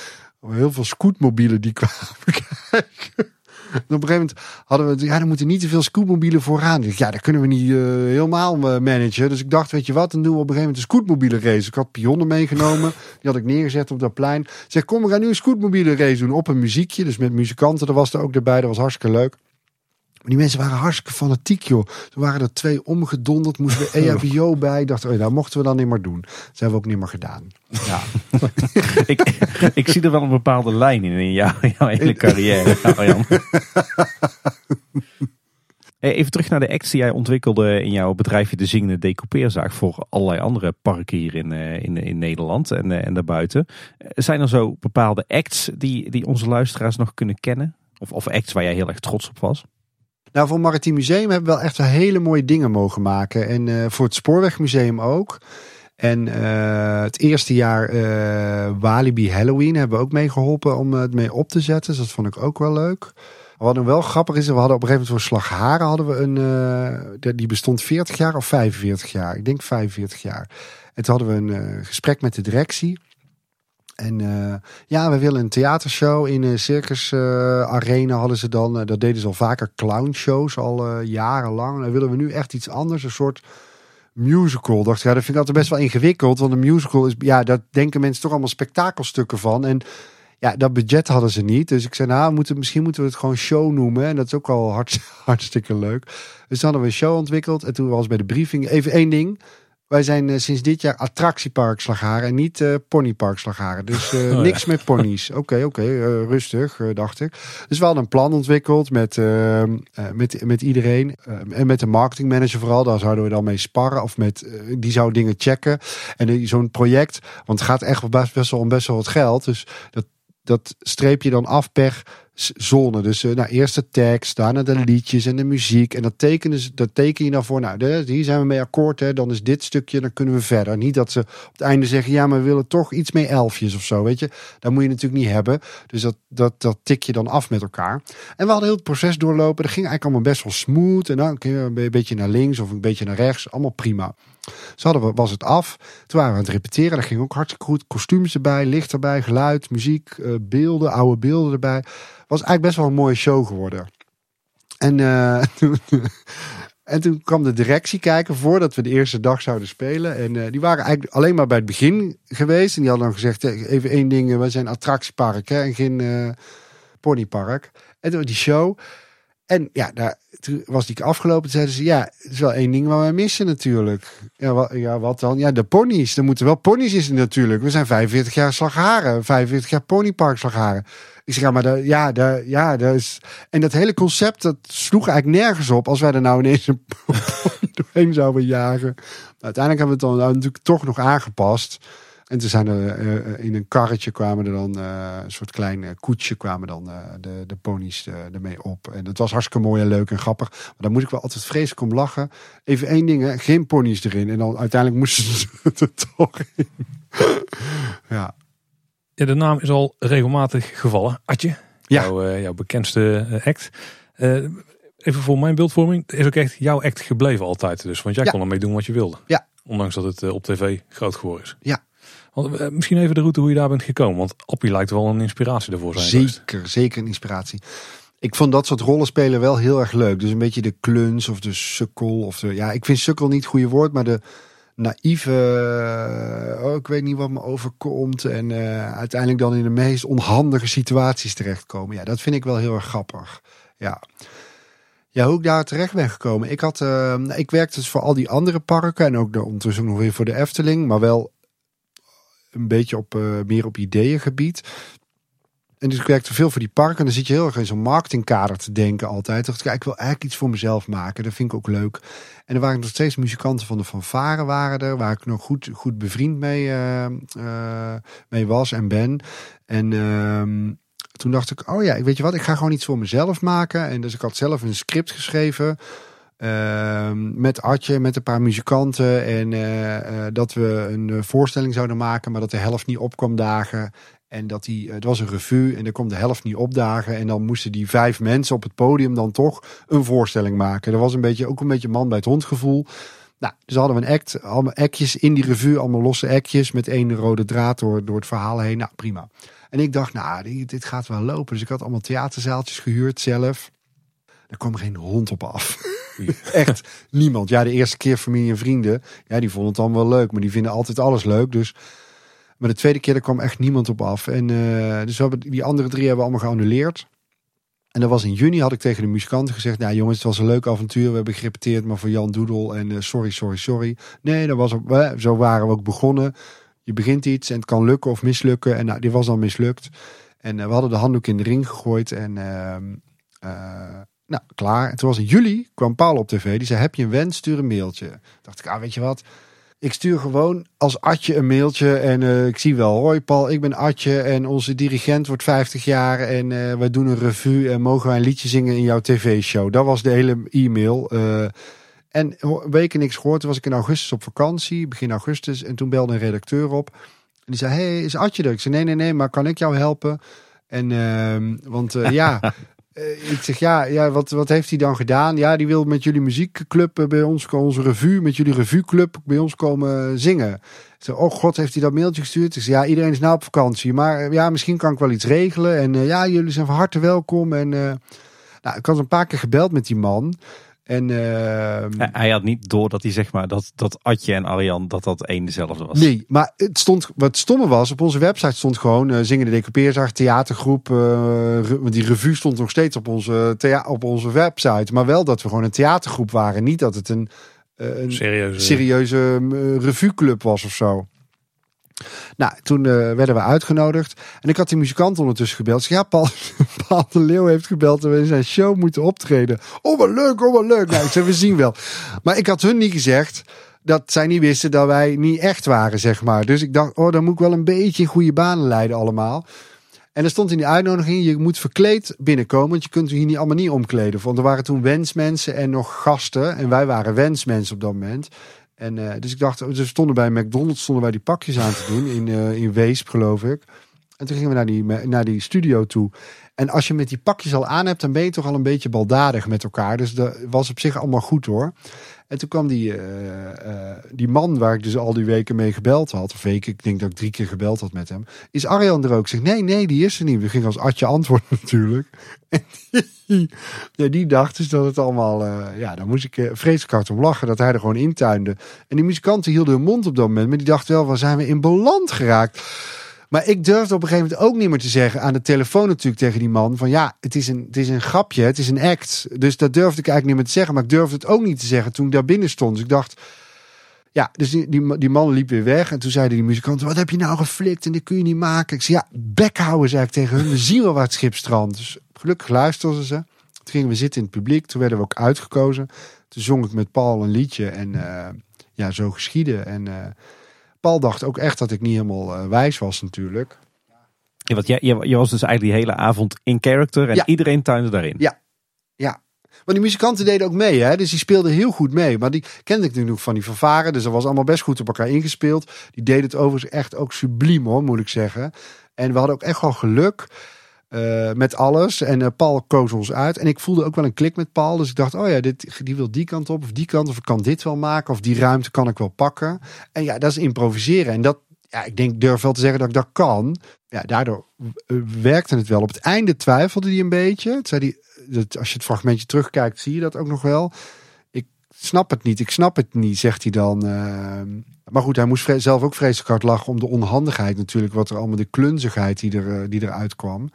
moment heel veel scootmobielen die kwamen [LAUGHS] kijken [LAUGHS] op een gegeven moment hadden we, ja, er moeten niet te veel scootmobielen vooraan. Ja, dat kunnen we niet uh, helemaal uh, managen. Dus ik dacht, weet je wat, dan doen we op een gegeven moment een scootmobiele race. Ik had pionnen meegenomen, [LAUGHS] die had ik neergezet op dat plein. Ik zeg, kom, we gaan nu een scootmobiele race doen op een muziekje. Dus met muzikanten, er was er ook erbij, dat was hartstikke leuk die mensen waren hartstikke fanatiek, joh. Toen waren er twee omgedonderd, moesten we [LAUGHS] EHBO bij. Dacht, oh, dat mochten we dan niet meer doen. Dat hebben we ook niet meer gedaan. Ja. [LAUGHS] ik, ik zie er wel een bepaalde lijn in, in jouw, jouw hele carrière, Arjan. [LAUGHS] Even terug naar de acts die jij ontwikkelde in jouw bedrijfje De Zingende Decoupeerzaak voor allerlei andere parken hier in, eh, in, in Nederland en, eh, en daarbuiten. Zijn er zo bepaalde acts die, die onze luisteraars nog kunnen kennen? Of, of acts waar jij heel erg trots op was? Nou, voor Maritiem Museum hebben we wel echt hele mooie dingen mogen maken. En uh, voor het Spoorwegmuseum ook. En uh, het eerste jaar uh, Walibi Halloween hebben we ook mee geholpen om het mee op te zetten. Dus dat vond ik ook wel leuk. Wat nog wel grappig is, we hadden op een gegeven moment voor Slagharen hadden we een, die bestond 40 jaar of 45 jaar. Ik denk 45 jaar. En toen hadden we een gesprek met de directie. En uh, ja, we willen een theatershow in een circus uh, arena hadden ze dan. Dat deden ze al vaker clownshows al jarenlang. Dan willen we nu echt iets anders, een soort musical. Dacht ja, dat vind ik altijd best wel ingewikkeld. Want een musical is, ja, daar denken mensen toch allemaal spektakelstukken van. En ja, dat budget hadden ze niet. Dus ik zei, nou, moeten, misschien moeten we het gewoon show noemen. En dat is ook al hart, [LAUGHS] hartstikke leuk. Dus dan hadden we een show ontwikkeld. En toen was bij de briefing even één ding. Wij zijn uh, sinds dit jaar attractiepark Slagharen en niet uh, ponypark Slagharen. Dus uh, [LAUGHS] oh, niks ja. met ponies. [LAUGHS] Oké, oké, okay, rustig, dacht ik. Dus we hadden een plan ontwikkeld met, met, met iedereen. en met de marketingmanager vooral. Daar zouden we dan mee sparren. Of met, die zou dingen checken. En zo'n project, want het gaat echt best, best wel om best wel wat geld. Dus dat, dat streep je dan af per zone. Dus uh, nou, eerst de tekst, daarna de liedjes en de muziek. En dat, tekenen ze, dat teken je dan voor, nou, de, hier zijn we mee akkoord. Hè, dan is dit stukje, dan kunnen we verder. Niet dat ze op het einde zeggen, ja, maar we willen toch iets mee elfjes of zo, weet je. Dat moet je natuurlijk niet hebben. Dus dat, dat, dat tik je dan af met elkaar. En we hadden heel het proces doorlopen. Dat ging eigenlijk allemaal best wel smooth. En dan een beetje naar links of een beetje naar rechts. Allemaal prima. Zo hadden we, was het af. Toen waren we aan het repeteren. Dat ging ook hartstikke goed. Kostuums erbij, licht erbij, geluid, muziek, uh, beelden, oude beelden erbij was eigenlijk best wel een mooie show geworden. En [LAUGHS] toen, En toen kwam de directie kijken voordat we de eerste dag zouden spelen. En eh, die waren eigenlijk alleen maar bij het begin geweest. En die hadden dan gezegd, eh, even één ding, eh, wij zijn attractiepark hè, en geen eh, ponypark. En toen die show. En ja, daar, toen was die afgelopen. Zeiden ze, ja, het is wel één ding waar wij missen natuurlijk. Ja wat, ja, wat dan? Ja, de ponies. Er moeten wel ponies in natuurlijk. We zijn 45 jaar slagharen. 45 jaar ponypark slagharen. Ik zeg, ja, maar daar, ja, daar, ja, daar is... En dat hele concept, dat sloeg eigenlijk nergens op als wij er nou ineens een [LAUGHS] doorheen zouden jagen. Uiteindelijk hebben we het dan natuurlijk toch nog aangepast. En toen zijn er eh, in een karretje kwamen er dan eh, een soort klein eh, koetsje kwamen dan de, de ponies ermee op. En dat was hartstikke mooi en leuk en grappig. Maar daar moet ik wel altijd vreselijk om lachen. Even één ding, geen ponies erin. En dan uiteindelijk moesten ze [LAUGHS] er toch in. ja. Ja, de naam is al regelmatig gevallen. Atje, Ja. jouw, eh, jouw bekendste eh, act. Eh, even voor mijn beeldvorming. Is ook echt jouw act gebleven altijd. Dus, want jij Ja. kon ermee doen wat je wilde. Ja. Ondanks dat het op tv groot geworden is. Ja. Want, misschien even de route hoe je daar bent gekomen. Want Appie lijkt wel een inspiratie ervoor zijn geweest. Zeker, zeker een inspiratie. Ik vond dat soort rollenspelen wel heel erg leuk. Dus een beetje de kluns of de sukkel. Of de, ja, ik vind sukkel niet het goede woord, maar de naïeve. eh, Oh, ik weet niet wat me overkomt. En eh, uiteindelijk dan in de meest onhandige situaties terechtkomen. Ja, dat vind ik wel heel erg grappig. Ja. Ja, hoe ik daar terecht ben gekomen. Ik, had, eh, ik werkte dus voor al die andere parken. En ook de- ondertussen nog weer voor de Efteling. Maar wel een beetje op, meer op ideeëngebied. En dus ik werkte veel voor die parken. En dan zit je heel erg in zo'n marketingkader te denken altijd. Ik dacht, kijk, ik wil eigenlijk iets voor mezelf maken. Dat vind ik ook leuk. En er waren nog steeds muzikanten van de fanfare waren er. Waar ik nog goed, goed bevriend mee, eh, eh, mee was en ben. En ehm, toen dacht ik, oh ja, weet je wat, ik ga gewoon iets voor mezelf maken. En dus ik had zelf een script geschreven. ehm, met Artje, met een paar muzikanten. En eh, dat we een voorstelling zouden maken, maar dat de helft niet opkwam dagen. En dat die, het was een revue en er kwam de helft niet opdagen. En dan moesten die vijf mensen op het podium dan toch een voorstelling maken. Er was een beetje, ook een beetje man bij het hondgevoel. Nou, dus hadden we een act, allemaal actjes in die revue, allemaal losse actjes met één rode draad door, door het verhaal heen. Nou, prima. En ik dacht, nou, dit, dit gaat wel lopen. Dus ik had allemaal theaterzaaltjes gehuurd zelf. Er kwam geen hond op af. [LAUGHS] Echt niemand. Ja, de eerste keer familie en vrienden. Ja, die vonden het dan wel leuk. Maar die vinden altijd alles leuk. Dus maar de tweede keer er kwam echt niemand op af. En eh, dus we hebben die andere drie hebben we allemaal geannuleerd. En dat was in juni had ik tegen de muzikanten gezegd: Nou jongens, het was een leuk avontuur. We hebben gerepeteerd, maar voor Jan Doedel. En eh, sorry, sorry, sorry. Nee, dat was zo waren we ook begonnen. Je begint iets en het kan lukken of mislukken. En nou, dit was dan mislukt. En eh, we hadden de handdoek in de ring gegooid. En ehm, eh, nou, klaar. En toen was in juli, kwam Paul op tv. Die zei, heb je een wens, stuur een mailtje. Dacht ik, ah, weet je wat? Ik stuur gewoon als Atje een mailtje en eh, ik zie wel. Hoi Paul, ik ben Atje en onze dirigent wordt 50 jaar en eh wij doen een revue en mogen wij een liedje zingen in jouw tv-show. Dat was de hele e-mail. eh. en weken niks gehoord. Toen was ik in augustus op vakantie, begin augustus. En toen belde een redacteur op. En die zei, hey, is Atje er? Ik zei, nee, nee, nee, maar kan ik jou helpen? En, ehm, want ja... [LAUGHS] Eh, ik zeg, ja, ja wat, wat heeft hij dan gedaan? Ja, die wil met jullie muziekclub eh, bij ons, onze revue, met jullie revueclub bij ons komen zingen. Ik zeg, oh god, heeft hij dat mailtje gestuurd? Ik zeg, ja, iedereen is nou op vakantie, maar eh, ja, misschien kan ik wel iets regelen. En eh, ja, jullie zijn van harte welkom. En eh, nou, ik had een paar keer gebeld met die man. En ehm, Hij- Hij had niet door dat hij zeg maar dat, dat Atje en Arjan dat dat één dezelfde was. Nee, maar het stond, wat stomme was, op onze website stond gewoon uh, Zingende Decoupeerzaag, theatergroep. eh, re- want die revue stond nog steeds op onze, thea- op onze website. Maar wel dat we gewoon een theatergroep waren. Niet dat het een, eh, een serieuze uh, revueclub was of zo. Nou, toen eh, werden we uitgenodigd. En ik had die muzikant ondertussen gebeld. Zeg, ja, Paul, [LAUGHS] Paul de Leeuw heeft gebeld en we in zijn show moeten optreden. Oh, wat leuk, oh, wat leuk. Nou, ik zei, we zien wel. Maar ik had hun niet gezegd dat zij niet wisten dat wij niet echt waren, zeg maar. Dus ik dacht, oh, dan moet ik wel een beetje in goede banen leiden allemaal. En er stond in die uitnodiging, je moet verkleed binnenkomen, want je kunt hier niet allemaal niet omkleden. Want er waren toen wensmensen en nog gasten. En wij waren wensmensen op dat moment. En uh, dus ik dacht, we stonden bij McDonald's, stonden wij die pakjes aan te doen in, uh, in Weesp, geloof ik. En toen gingen we naar die, naar die studio toe. En als je met die pakjes al aan hebt, dan ben je toch al een beetje baldadig met elkaar. Dus dat was op zich allemaal goed hoor. En toen kwam die, uh, die man waar ik dus al die weken mee gebeld had. Of weken, ik denk dat ik drie keer gebeld had met hem. Is Arjan er ook? Ik zeg, nee, nee, die is er niet. We gingen als Adje antwoord [LAUGHS] natuurlijk. En die, ja, die dacht dus dat het allemaal... Uh, ja, daar moest ik vreselijk hard om lachen. Dat hij er gewoon intuinde. En die muzikanten hielden hun mond op dat moment. Maar die dachten wel, waar zijn we in beland geraakt? Maar ik durfde op een gegeven moment ook niet meer te zeggen aan de telefoon natuurlijk tegen die man van ja, het is een, het is een grapje, het is een act. Dus dat durfde ik eigenlijk niet meer te zeggen. Maar ik durfde het ook niet te zeggen toen ik daar binnen stond. Dus ik dacht, ja, dus die, die, man liep weer weg. En toen zeiden die muzikanten, wat heb je nou geflikt en dit kun je niet maken. Ik zei ja, bek houden zei ik tegen hun. We zien wel waar het schip strandt. Dus gelukkig luisterden ze. Toen gingen we zitten in het publiek. Toen werden we ook uitgekozen. Toen zong ik met Paul een liedje en uh, ja, zo geschieden. En... Uh, Paul dacht ook echt dat ik niet helemaal uh, wijs was natuurlijk. Ja, want jij, je, was dus eigenlijk die hele avond in character en ja. iedereen tuinde daarin. Ja, ja. Maar die muzikanten deden ook mee, hè? dus die speelden heel goed mee. Maar die kende ik nu nog van die vervaren, dus dat was allemaal best goed op elkaar ingespeeld. Die deden het overigens echt ook subliem hoor, moet ik zeggen. En we hadden ook echt wel geluk. Uh, met alles. En uh, Paul koos ons uit. En ik voelde ook wel een klik met Paul. Dus ik dacht, oh ja, dit, die wil die kant op of die kant. Of ik kan dit wel maken. Of die ruimte kan ik wel pakken. En ja, dat is improviseren. En dat, ja, ik denk, durf wel te zeggen dat ik dat kan. Ja, daardoor werkte het wel. Op het einde twijfelde hij een beetje. Zei hij, dat, als je het fragmentje terugkijkt, zie je dat ook nog wel. Ik snap het niet, ik snap het niet, zegt hij dan. Maar goed, hij moest zelf ook vreselijk hard lachen om de onhandigheid natuurlijk. Wat er allemaal de klunzigheid die, er, die eruit kwam.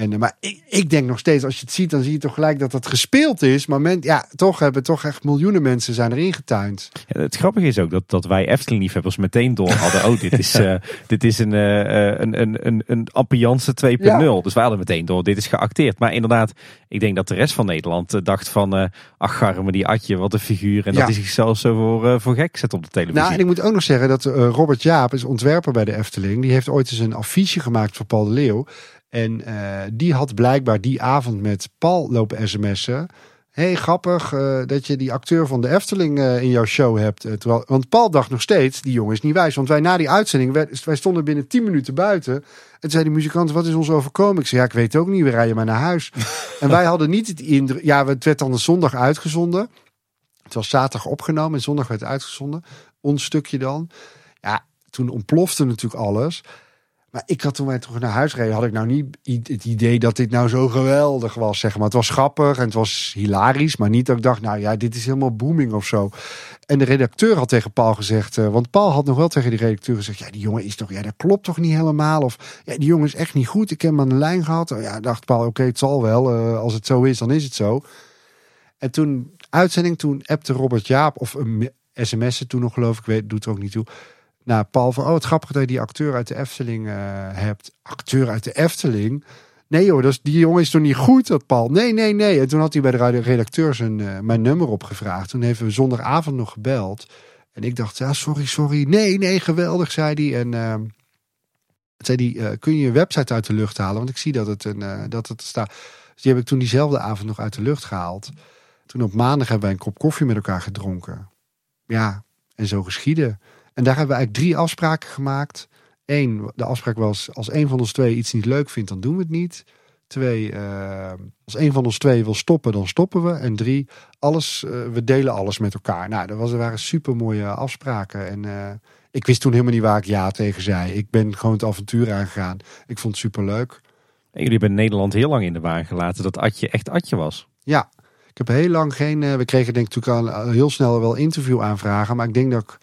En, maar ik, ik denk nog steeds, als je het ziet, dan zie je toch gelijk dat het gespeeld is. Maar men, ja, toch hebben toch echt miljoenen mensen zijn erin getuind. Ja, het grappige is ook dat, dat wij Efteling-liefhebbers meteen door hadden. Oh, dit is, uh, [LAUGHS] dit is een, uh, een, een, een, een Appiance 2.0. Ja. Dus wij hadden meteen door, dit is geacteerd. Maar inderdaad, ik denk dat de rest van Nederland dacht van... Uh, ach, garme die Atje, wat een figuur. En ja. dat hij zichzelf zo voor, voor gek zet op de televisie. Nou, en ik moet ook nog zeggen dat Robert Jaap is ontwerper bij de Efteling. Die heeft ooit eens een affiche gemaakt voor Paul de Leeuw. En uh, die had blijkbaar die avond met Paul lopen sms'en. hey, grappig uh, dat je die acteur van de Efteling uh, in jouw show hebt. terwijl, want Paul dacht nog steeds, die jongen is niet wijs. Want wij na die uitzending, wij, wij stonden binnen 10 minuten buiten. En zei die muzikant, wat is ons overkomen? Ik zei, ja, ik weet ook niet, we rijden maar naar huis. [LAUGHS] en wij hadden niet het indruk, ja, het werd dan de zondag uitgezonden. Het was zaterdag opgenomen en zondag werd uitgezonden. Ons stukje dan. Ja, toen ontplofte natuurlijk alles. Maar ik had toen wij terug naar huis reden, had ik nou niet het idee dat dit nou zo geweldig was. Zeg maar. Het was grappig en het was hilarisch, maar niet dat ik dacht, nou ja, dit is helemaal booming of zo. En de redacteur had tegen Paul gezegd, uh, want Paul had nog wel tegen die redacteur gezegd, ja, die jongen is toch, ja, dat klopt toch niet helemaal. Of ja, die jongen is echt niet goed. Ik heb hem aan de lijn gehad. Oh, ja, dacht Paul, oké, het zal wel. Uh, als het zo is, dan is het zo. En toen, uitzending, toen appte Robert Jaap, of een sms'en toen nog geloof ik, weet, doet er ook niet toe nou, Paul van, oh, het grappige dat je die acteur uit de Efteling uh, hebt. Acteur uit de Efteling? Nee hoor, dus die jongen is toch niet goed, dat Paul? Nee, nee, nee. En toen had hij bij de redacteur zijn, uh, mijn nummer opgevraagd. Toen hebben we zondagavond nog gebeld. En ik dacht, ja, sorry, sorry. Nee, nee, geweldig, zei hij. En uh, zei hij, kun je je website uit de lucht halen? Want ik zie dat het, een, dat het staat. Dus die heb ik toen diezelfde avond nog uit de lucht gehaald. Toen op maandag hebben wij een kop koffie met elkaar gedronken. Ja, en zo geschieden. En daar hebben we eigenlijk drie afspraken gemaakt. Eén, de afspraak was als een van ons twee iets niet leuk vindt, dan doen we het niet. Twee, uh, als een van ons twee wil stoppen, dan stoppen we. En drie, alles, uh, we delen alles met elkaar. Nou, dat, was, dat waren super mooie afspraken. En uh, ik wist toen helemaal niet waar ik ja tegen zei. Ik ben gewoon het avontuur aangegaan. Ik vond het super leuk. En jullie hebben Nederland heel lang in de waan gelaten dat Atje echt Atje was. Ja, ik heb heel lang geen. we kregen denk ik natuurlijk al heel snel wel interview aanvragen. Maar ik denk dat ik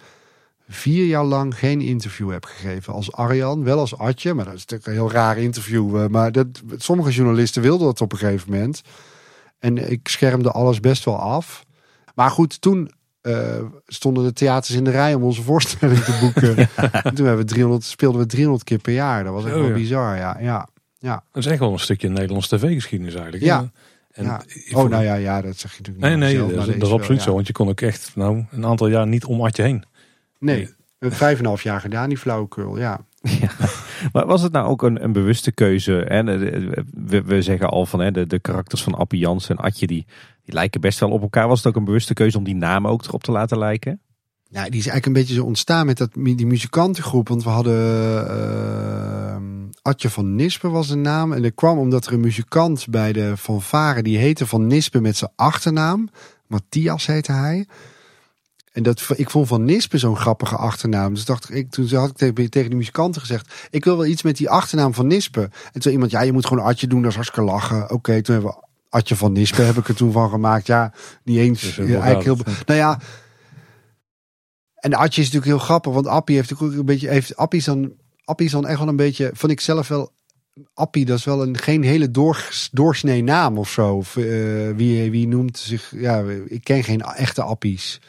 vier jaar lang geen interview heb gegeven als Arjan. Wel als Atje, maar dat is natuurlijk een heel raar interview. Eh, maar dat, sommige journalisten wilden dat op een gegeven moment. En ik schermde alles best wel af. Maar goed, toen uh, stonden de theaters in de rij om onze voorstelling te boeken. [LAUGHS] En toen hebben we 300, speelden we 300 keer per jaar. Dat was echt oh, wel bizar, ja. ja. Ja. Dat is echt wel een stukje Nederlandse tv-geschiedenis eigenlijk. Ja. En ja. Oh, nou ja, ja, dat zeg je natuurlijk niet. Nee, nee, dat, is, absoluut zo. Want je kon ook echt nou, een aantal jaar niet om Atje heen. Nee, we vijf en een half jaar gedaan, die flauwekul, ja. ja. Maar was het nou ook een, een bewuste keuze? Hè? We, we zeggen al van hè, de, de karakters van Appie Jans en Atje, die, die lijken best wel op elkaar. Was het ook een bewuste keuze om die namen ook erop te laten lijken? Ja, die is eigenlijk een beetje zo ontstaan met dat, die muzikantengroep. Want we hadden uh, Atje van Nispen was de naam. En dat kwam omdat er een muzikant bij de fanfare, die heette Van Nispen met zijn achternaam. Matthias heette hij. En dat, ik vond Van Nispen zo'n grappige achternaam. Dus dacht ik, toen had ik tegen, tegen de muzikanten gezegd: Ik wil wel iets met die achternaam van Nispen. En toen iemand: Ja, je moet gewoon Atje doen, dat is hartstikke lachen. Oké, toen hebben we Atje van Nispen heb ik er toen van gemaakt. Ja, niet eens. Dus eigenlijk heel. Nou ja. En Atje is natuurlijk heel grappig, want Appie heeft natuurlijk een beetje. Heeft, Appie is dan, Appie is dan echt wel een beetje. Vond ik zelf wel. Appie, dat is wel een geen hele door, doorsnee naam of zo. Of, uh, wie, wie noemt zich. Ja, ik ken geen echte Appies.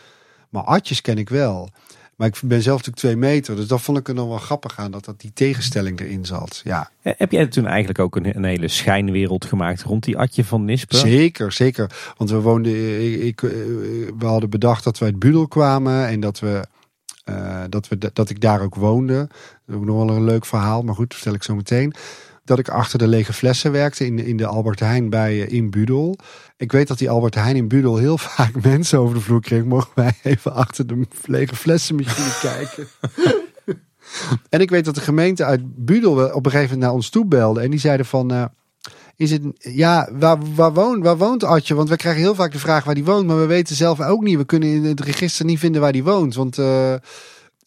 Maar Atjes ken ik wel. Maar ik ben zelf natuurlijk twee meter. Dus dat vond ik er nog wel grappig aan. Dat, dat die tegenstelling erin zat. Ja. Heb jij toen eigenlijk ook een, een hele schijnwereld gemaakt rond die Atje van Nispen? Zeker, zeker. Want we woonden. Ik, ik, we hadden bedacht dat we uit Budel kwamen. En dat we. Uh, dat, we, dat ik daar ook woonde. Dat is ook nog wel een leuk verhaal. Maar goed, vertel ik zo meteen dat ik achter de lege flessen werkte in, in de Albert Heijn bij uh, in Budel. Ik weet dat die Albert Heijn in Budel heel [LAUGHS] vaak mensen over de vloer kreeg. Mogen wij even achter de lege flessenmachine [LAUGHS] kijken? en ik weet dat de gemeente uit Budel op een gegeven moment naar ons toe belde. En die zeiden van... Uh, is het, ja, waar, waar, woont, waar woont Adje? Want we krijgen heel vaak de vraag waar die woont. Maar we weten zelf ook niet. We kunnen in het register niet vinden waar die woont. Want... Uh,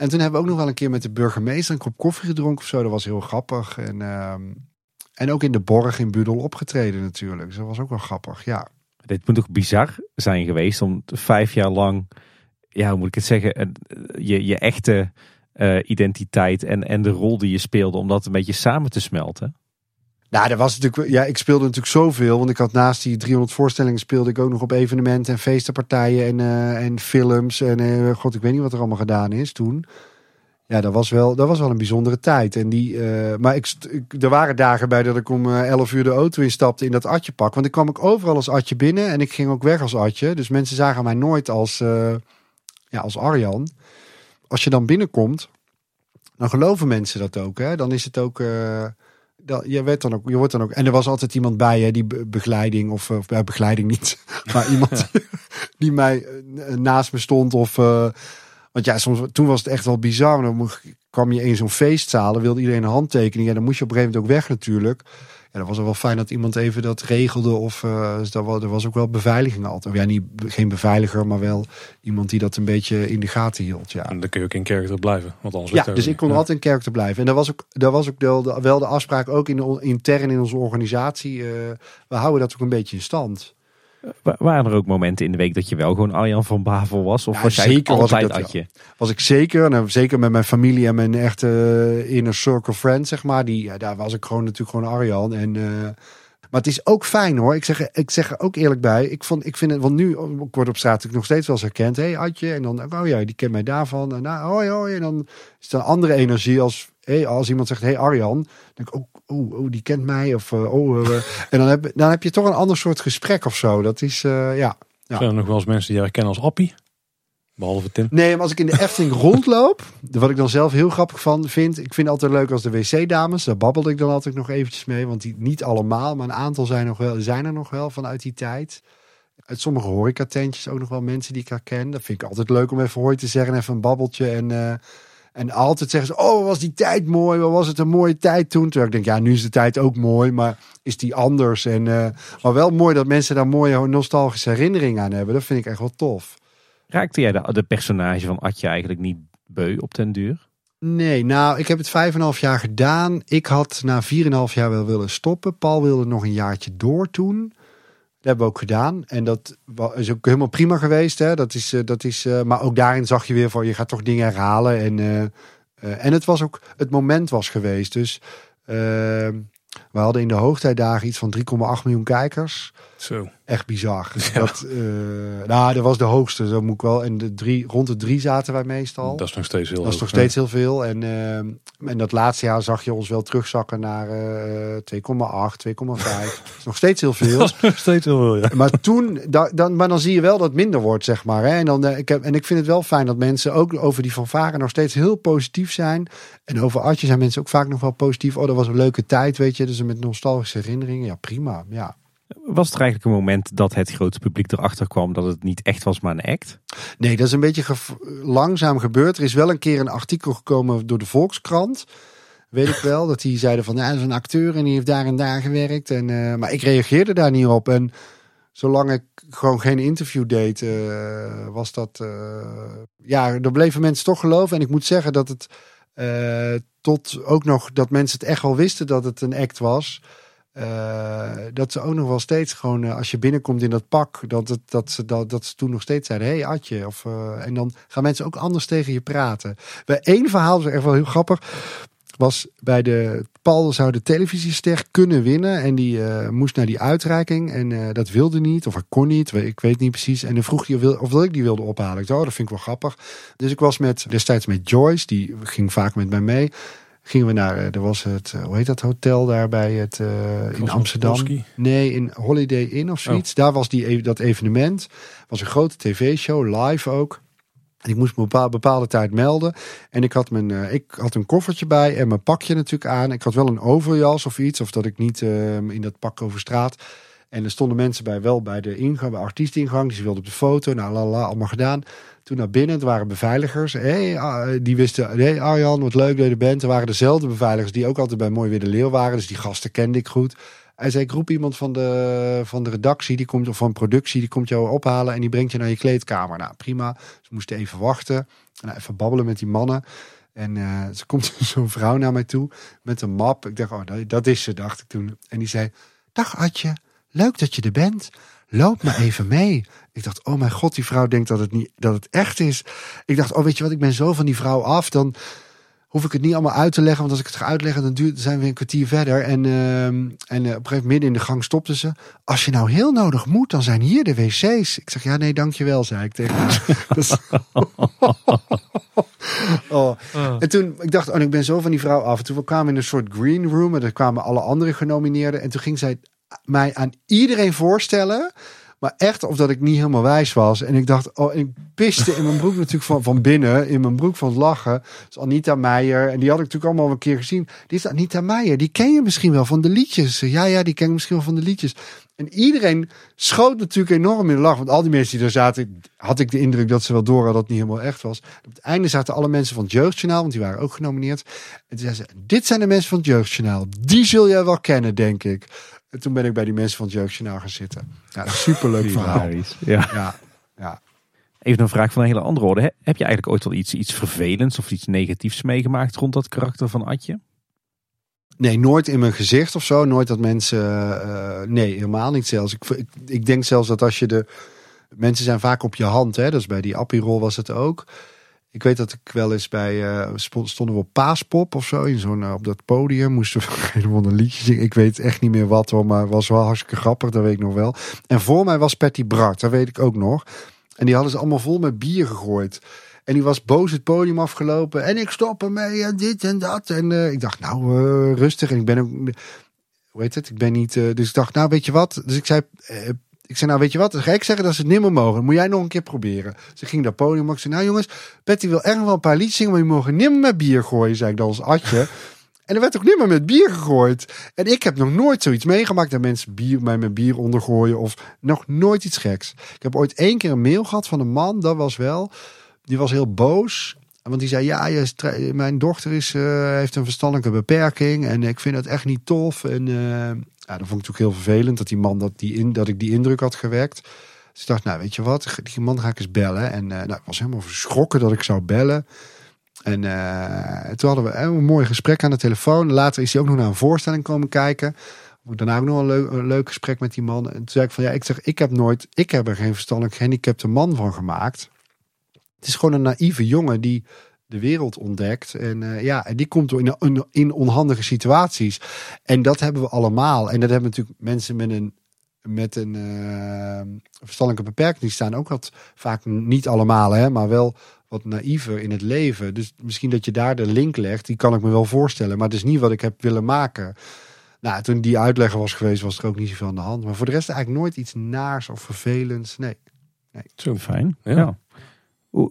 en toen hebben we ook nog wel een keer met de burgemeester een kop koffie gedronken of zo. Dat was heel grappig. En, uh, en ook in de Borg in Budel opgetreden natuurlijk. Dus dat was ook wel grappig, ja. Dit moet toch bizar zijn geweest om vijf jaar lang, ja, hoe moet ik het zeggen, je, je echte uh, identiteit en, en de rol die je speelde, om dat een beetje samen te smelten? Nou, dat was natuurlijk, ja, ik speelde natuurlijk zoveel. Want ik had naast die 300 voorstellingen speelde ik ook nog op evenementen en feestenpartijen en, uh, en films. En uh, god, ik weet niet wat er allemaal gedaan is toen. Ja, dat was wel, dat was wel een bijzondere tijd. En die, uh, maar ik, ik, er waren dagen bij dat ik om 11 uur de auto instapte in dat atjepak. Want ik kwam ik overal als atje binnen en ik ging ook weg als atje. Dus mensen zagen mij nooit als, ja, als Arjan. Als je dan binnenkomt, dan geloven mensen dat ook. Hè? Dan is het ook dat, je, werd dan ook, je wordt dan ook. En er was altijd iemand bij hè, die begeleiding, of, of bij begeleiding niet. [LAUGHS] Maar iemand [LAUGHS] die mij eh, naast me stond. Of, want ja, soms, toen was het echt wel bizar. Dan kwam je in zo'n feestzaal, dan wilde iedereen een handtekening. En dan moest je op een gegeven moment ook weg natuurlijk. Ja, dat was wel fijn dat iemand even dat regelde. Of uh, dus dat was, er was ook wel beveiliging altijd. Ja, niet, geen beveiliger, maar wel iemand die dat een beetje in de gaten hield. Ja. En dan kun je ook in kerk blijven. Want anders ja, dus ik kon altijd in kerk blijven. En dat was ook, dat was ook de, wel de afspraak, ook in de, intern in onze organisatie. Uh, we houden dat ook een beetje in stand. Waren er ook momenten in de week dat je wel gewoon Arjan van Bavel was? Of was zeker altijd was ik dat? Was ik zeker. Nou, zeker met mijn familie en mijn echte uh, inner circle friend, zeg maar. Die, ja, daar was ik gewoon natuurlijk gewoon Arjan. En, uh, maar het is ook fijn hoor. Ik zeg, ik zeg er ook eerlijk bij. Ik, vond, ik vind het, want nu ik word op straat natuurlijk nog steeds wel eens herkend. Hé, hey, Adje. En dan, oh ja, die kent mij daarvan. En nou, hoi, hoi. En dan is het een andere energie als hey, als iemand zegt, hey Arjan, dan denk ik, oh, oh, oh die kent mij. Of, uh, oh, uh, en dan heb, dan heb je toch een ander soort gesprek of zo. Dat is, uh, ja. ja. Zijn er nog wel eens mensen die je herkennen als Appie? Behalve Tim. Nee, maar als ik in de Efteling [LAUGHS] rondloop, wat ik dan zelf heel grappig van vind. Ik vind het altijd leuk als de wc-dames, daar babbel ik dan altijd nog eventjes mee. Want die niet allemaal, maar een aantal zijn, nog wel, zijn er nog wel vanuit die tijd. Uit sommige horecatentjes ook nog wel mensen die ik herken. Dat vind ik altijd leuk om even hooi te zeggen, even een babbeltje. En en altijd zeggen ze, oh, was die tijd mooi? Wat was het een mooie tijd toen? Terwijl ik denk, ja, nu is de tijd ook mooi, maar is die anders? En, uh, maar wel mooi dat mensen daar mooie nostalgische herinneringen aan hebben. Dat vind ik echt wel tof. Raakte jij de, de personage van Atje eigenlijk niet beu op den duur? Nee, nou, ik heb het vijf en een half jaar gedaan. Ik had na vier en een half jaar wel willen stoppen. Paul wilde nog een jaartje door toen. Hebben we ook gedaan. En dat is ook helemaal prima geweest. Hè? Dat is, eh, dat is, uh, maar ook daarin zag je weer van je gaat toch dingen herhalen. En, uh, en het was ook, het moment was geweest. Dus ehm, we hadden in de hoogtijdagen iets van 3,8 miljoen kijkers. Zo. Echt bizar. Dat, uh, nou, dat was de hoogste, zo moet ik wel. En de drie, rond de drie zaten wij meestal. Dat is nog steeds heel Dat is nog steeds heel veel. En, uh, en dat laatste jaar zag je ons wel terugzakken naar uh, 2,8, 2,5. nog steeds heel veel. nog steeds heel veel, ja. Maar toen, da, dan, maar dan zie je wel dat het minder wordt, zeg maar. Hè? En, dan, uh, ik heb, en ik vind het wel fijn dat mensen ook over die fanfare nog steeds heel positief zijn. En over Artje zijn mensen ook vaak nog wel positief. Oh, dat was een leuke tijd, weet je. Dus met nostalgische herinneringen. Ja, prima. Ja. Was het eigenlijk een moment dat het grote publiek erachter kwam dat het niet echt was, maar een act? Nee, dat is een beetje langzaam gebeurd. Er is wel een keer een artikel gekomen door de Volkskrant. Weet ik wel, dat die zeiden van, ja, dat is een acteur en die heeft daar en daar gewerkt. En, eh, maar ik reageerde daar niet op. En zolang ik gewoon geen interview deed, eh, was dat... eh, ja, er bleven mensen toch geloven. En ik moet zeggen dat het tot ook nog, dat mensen het echt wel wisten dat het een act was... Eh, dat ze ook nog wel steeds gewoon, eh, als je binnenkomt in dat pak, dat, het, dat, ze, dat, dat ze toen nog steeds zeiden: hey, Adje. Of, eh, en dan gaan mensen ook anders tegen je praten. Bij één verhaal was echt wel heel grappig. Was bij de Paul zou de televisiester kunnen winnen. En die moest naar die uitreiking. En dat wilde niet, of hij kon niet. Ik weet niet precies. En dan vroeg hij of, of dat ik die wilde ophalen. Ik dacht, oh, dat vind ik wel grappig. Dus ik was met, destijds met Joyce, die ging vaak met mij mee. Gingen we naar, eh, er was het, eh, hoe heet dat hotel daar bij het, eh, in Amsterdam? Polski. Nee, in Holiday Inn of zoiets. Daar was die, e- dat evenement. was een grote tv-show, live ook. En ik moest me op een bepaal- bepaalde tijd melden. En ik had, mijn, ik had een koffertje bij en mijn pakje natuurlijk aan. Ik had wel een overjas of iets. Of dat ik niet eh, in dat pak over straat. En er stonden mensen bij, wel bij de ingang, bij artiestingang. Die ze wilden op de foto. Nou, la, la, allemaal gedaan. Toen naar binnen, het waren beveiligers. Hey, ah, die wisten, hey Arjan, wat leuk dat je er bent. Er waren dezelfde beveiligers die ook altijd bij Mooi Weer de Leeuw waren. Dus die gasten kende ik goed. Hij zei, ik roep iemand van de, van de redactie, die komt, of van productie, die komt jou ophalen en die brengt je naar je kleedkamer. Nou, prima. Ze moesten even wachten. En nou, even babbelen met die mannen. En eh, ze komt [LAUGHS] zo'n vrouw naar mij toe met een map. Ik dacht, oh, dat is ze, dacht ik toen. En die zei, dag Adje, leuk dat je er bent. Loop maar even mee. Ik dacht, oh mijn god, die vrouw denkt dat het, niet, dat het echt is. Ik dacht, oh weet je wat, ik ben zo van die vrouw af. Dan hoef ik het niet allemaal uit te leggen. Want als ik het ga uitleggen, dan duurt, zijn we een kwartier verder. En, ehm, en eh, op een gegeven moment midden in de gang stopte ze. Als je nou heel nodig moet, dan zijn hier de wc's. Ik zeg, ja nee, dankjewel, zei ik tegen haar. [LAUGHS] Dus- [LAUGHS] oh. En toen, ik dacht, oh, ik ben zo van die vrouw af. En toen kwamen we in een soort green room. En daar kwamen alle andere genomineerden. En toen ging zij mij aan iedereen voorstellen. Maar echt of dat ik niet helemaal wijs was. En ik dacht, oh, ik piste in mijn broek natuurlijk van, van binnen. In mijn broek van het lachen. Dus Anita Meijer. En die had ik natuurlijk allemaal een keer gezien. Die is Anita Meijer. Die ken je misschien wel van de liedjes. Ja, ja, die ken misschien wel van de liedjes. En iedereen schoot natuurlijk enorm in de lach. Want al die mensen die er zaten, had ik de indruk dat ze wel door hadden dat niet helemaal echt was. Op het einde zaten alle mensen van het Jeugdjournaal, want die waren ook genomineerd. En toen zei ze, dit zijn de mensen van het Jeugdjournaal. Die zul jij wel kennen, denk ik. En toen ben ik bij die mensen van het Jeugdjournaal gaan zitten. Ja, superleuk [LAUGHS] verhaal. Ja. Ja, ja. Even een vraag van een hele andere orde. He- Heb je eigenlijk ooit wel iets, iets vervelends of iets negatiefs meegemaakt rond dat karakter van Adje? Nee, nooit in mijn gezicht of zo. Nooit dat mensen. eh, nee, helemaal niet zelfs. Ik, ik, ik denk zelfs dat als je de. Mensen zijn vaak op je hand. Hè? Dus bij die Appirol was het ook. Ik weet dat ik wel eens bij. spo- stonden we op Paaspop of zo. In zo'n, eh, op dat podium. Moesten we [LAUGHS] een liedje zingen. Ik weet echt niet meer wat hoor. Maar was wel hartstikke grappig. Dat weet ik nog wel. En voor mij was Patty Bart. Dat weet ik ook nog. En die hadden ze allemaal vol met bier gegooid. En die was boos het podium afgelopen. En ik stop ermee en dit en dat. En eh, ik dacht, nou, rustig. En ik ben ook... Hoe heet het? Ik ben niet... dus ik dacht, nou, weet je wat? Dus ik zei... ik zei, nou weet je wat, dan ga ik zeggen dat ze het nimmer mogen. Dan moet jij nog een keer proberen. Ze ging dat podium. Ik zei, nou jongens, Betty wil echt wel een paar liedjes zingen, maar je mogen nimmer met bier gooien, zei ik dan als atje. [LAUGHS] En er werd ook nimmer met bier gegooid. En ik heb nog nooit zoiets meegemaakt dat mensen bier, mij met bier ondergooien of nog nooit iets geks. Ik heb ooit één keer een mail gehad van een man, dat was wel. Die was heel boos. Want die zei, ja, mijn dochter is, eh, heeft een verstandelijke beperking en ik vind het echt niet tof. En eh, ja, dat vond ik natuurlijk heel vervelend dat die man dat, die in, dat ik die indruk had gewekt. Dus ik dacht, nou weet je wat, die man ga ik eens bellen. En eh, nou, ik was helemaal verschrokken dat ik zou bellen. En toen hadden we een mooi gesprek aan de telefoon. Later is hij ook nog naar een voorstelling komen kijken. Daarna ook nog een leuk, een leuk gesprek met die man. En toen zei ik van ja, ik zeg, ik heb nooit, ik heb er geen verstandelijk gehandicapte man van gemaakt. Het is gewoon een naïeve jongen die de wereld ontdekt. En eh, ja, en die komt door in, in, in onhandige situaties. En dat hebben we allemaal. En dat hebben natuurlijk mensen met een, met een eh, verstandelijke beperking. Die staan ook wat vaak niet allemaal, hè, maar wel wat naïver in het leven. Dus misschien dat je daar de link legt, die kan ik me wel voorstellen. Maar het is niet wat ik heb willen maken. Nou, toen die uitlegger was geweest, was er ook niet zoveel aan de hand. Maar voor de rest eigenlijk nooit iets naars of vervelends. Nee. Zo fijn. Ja. Ja.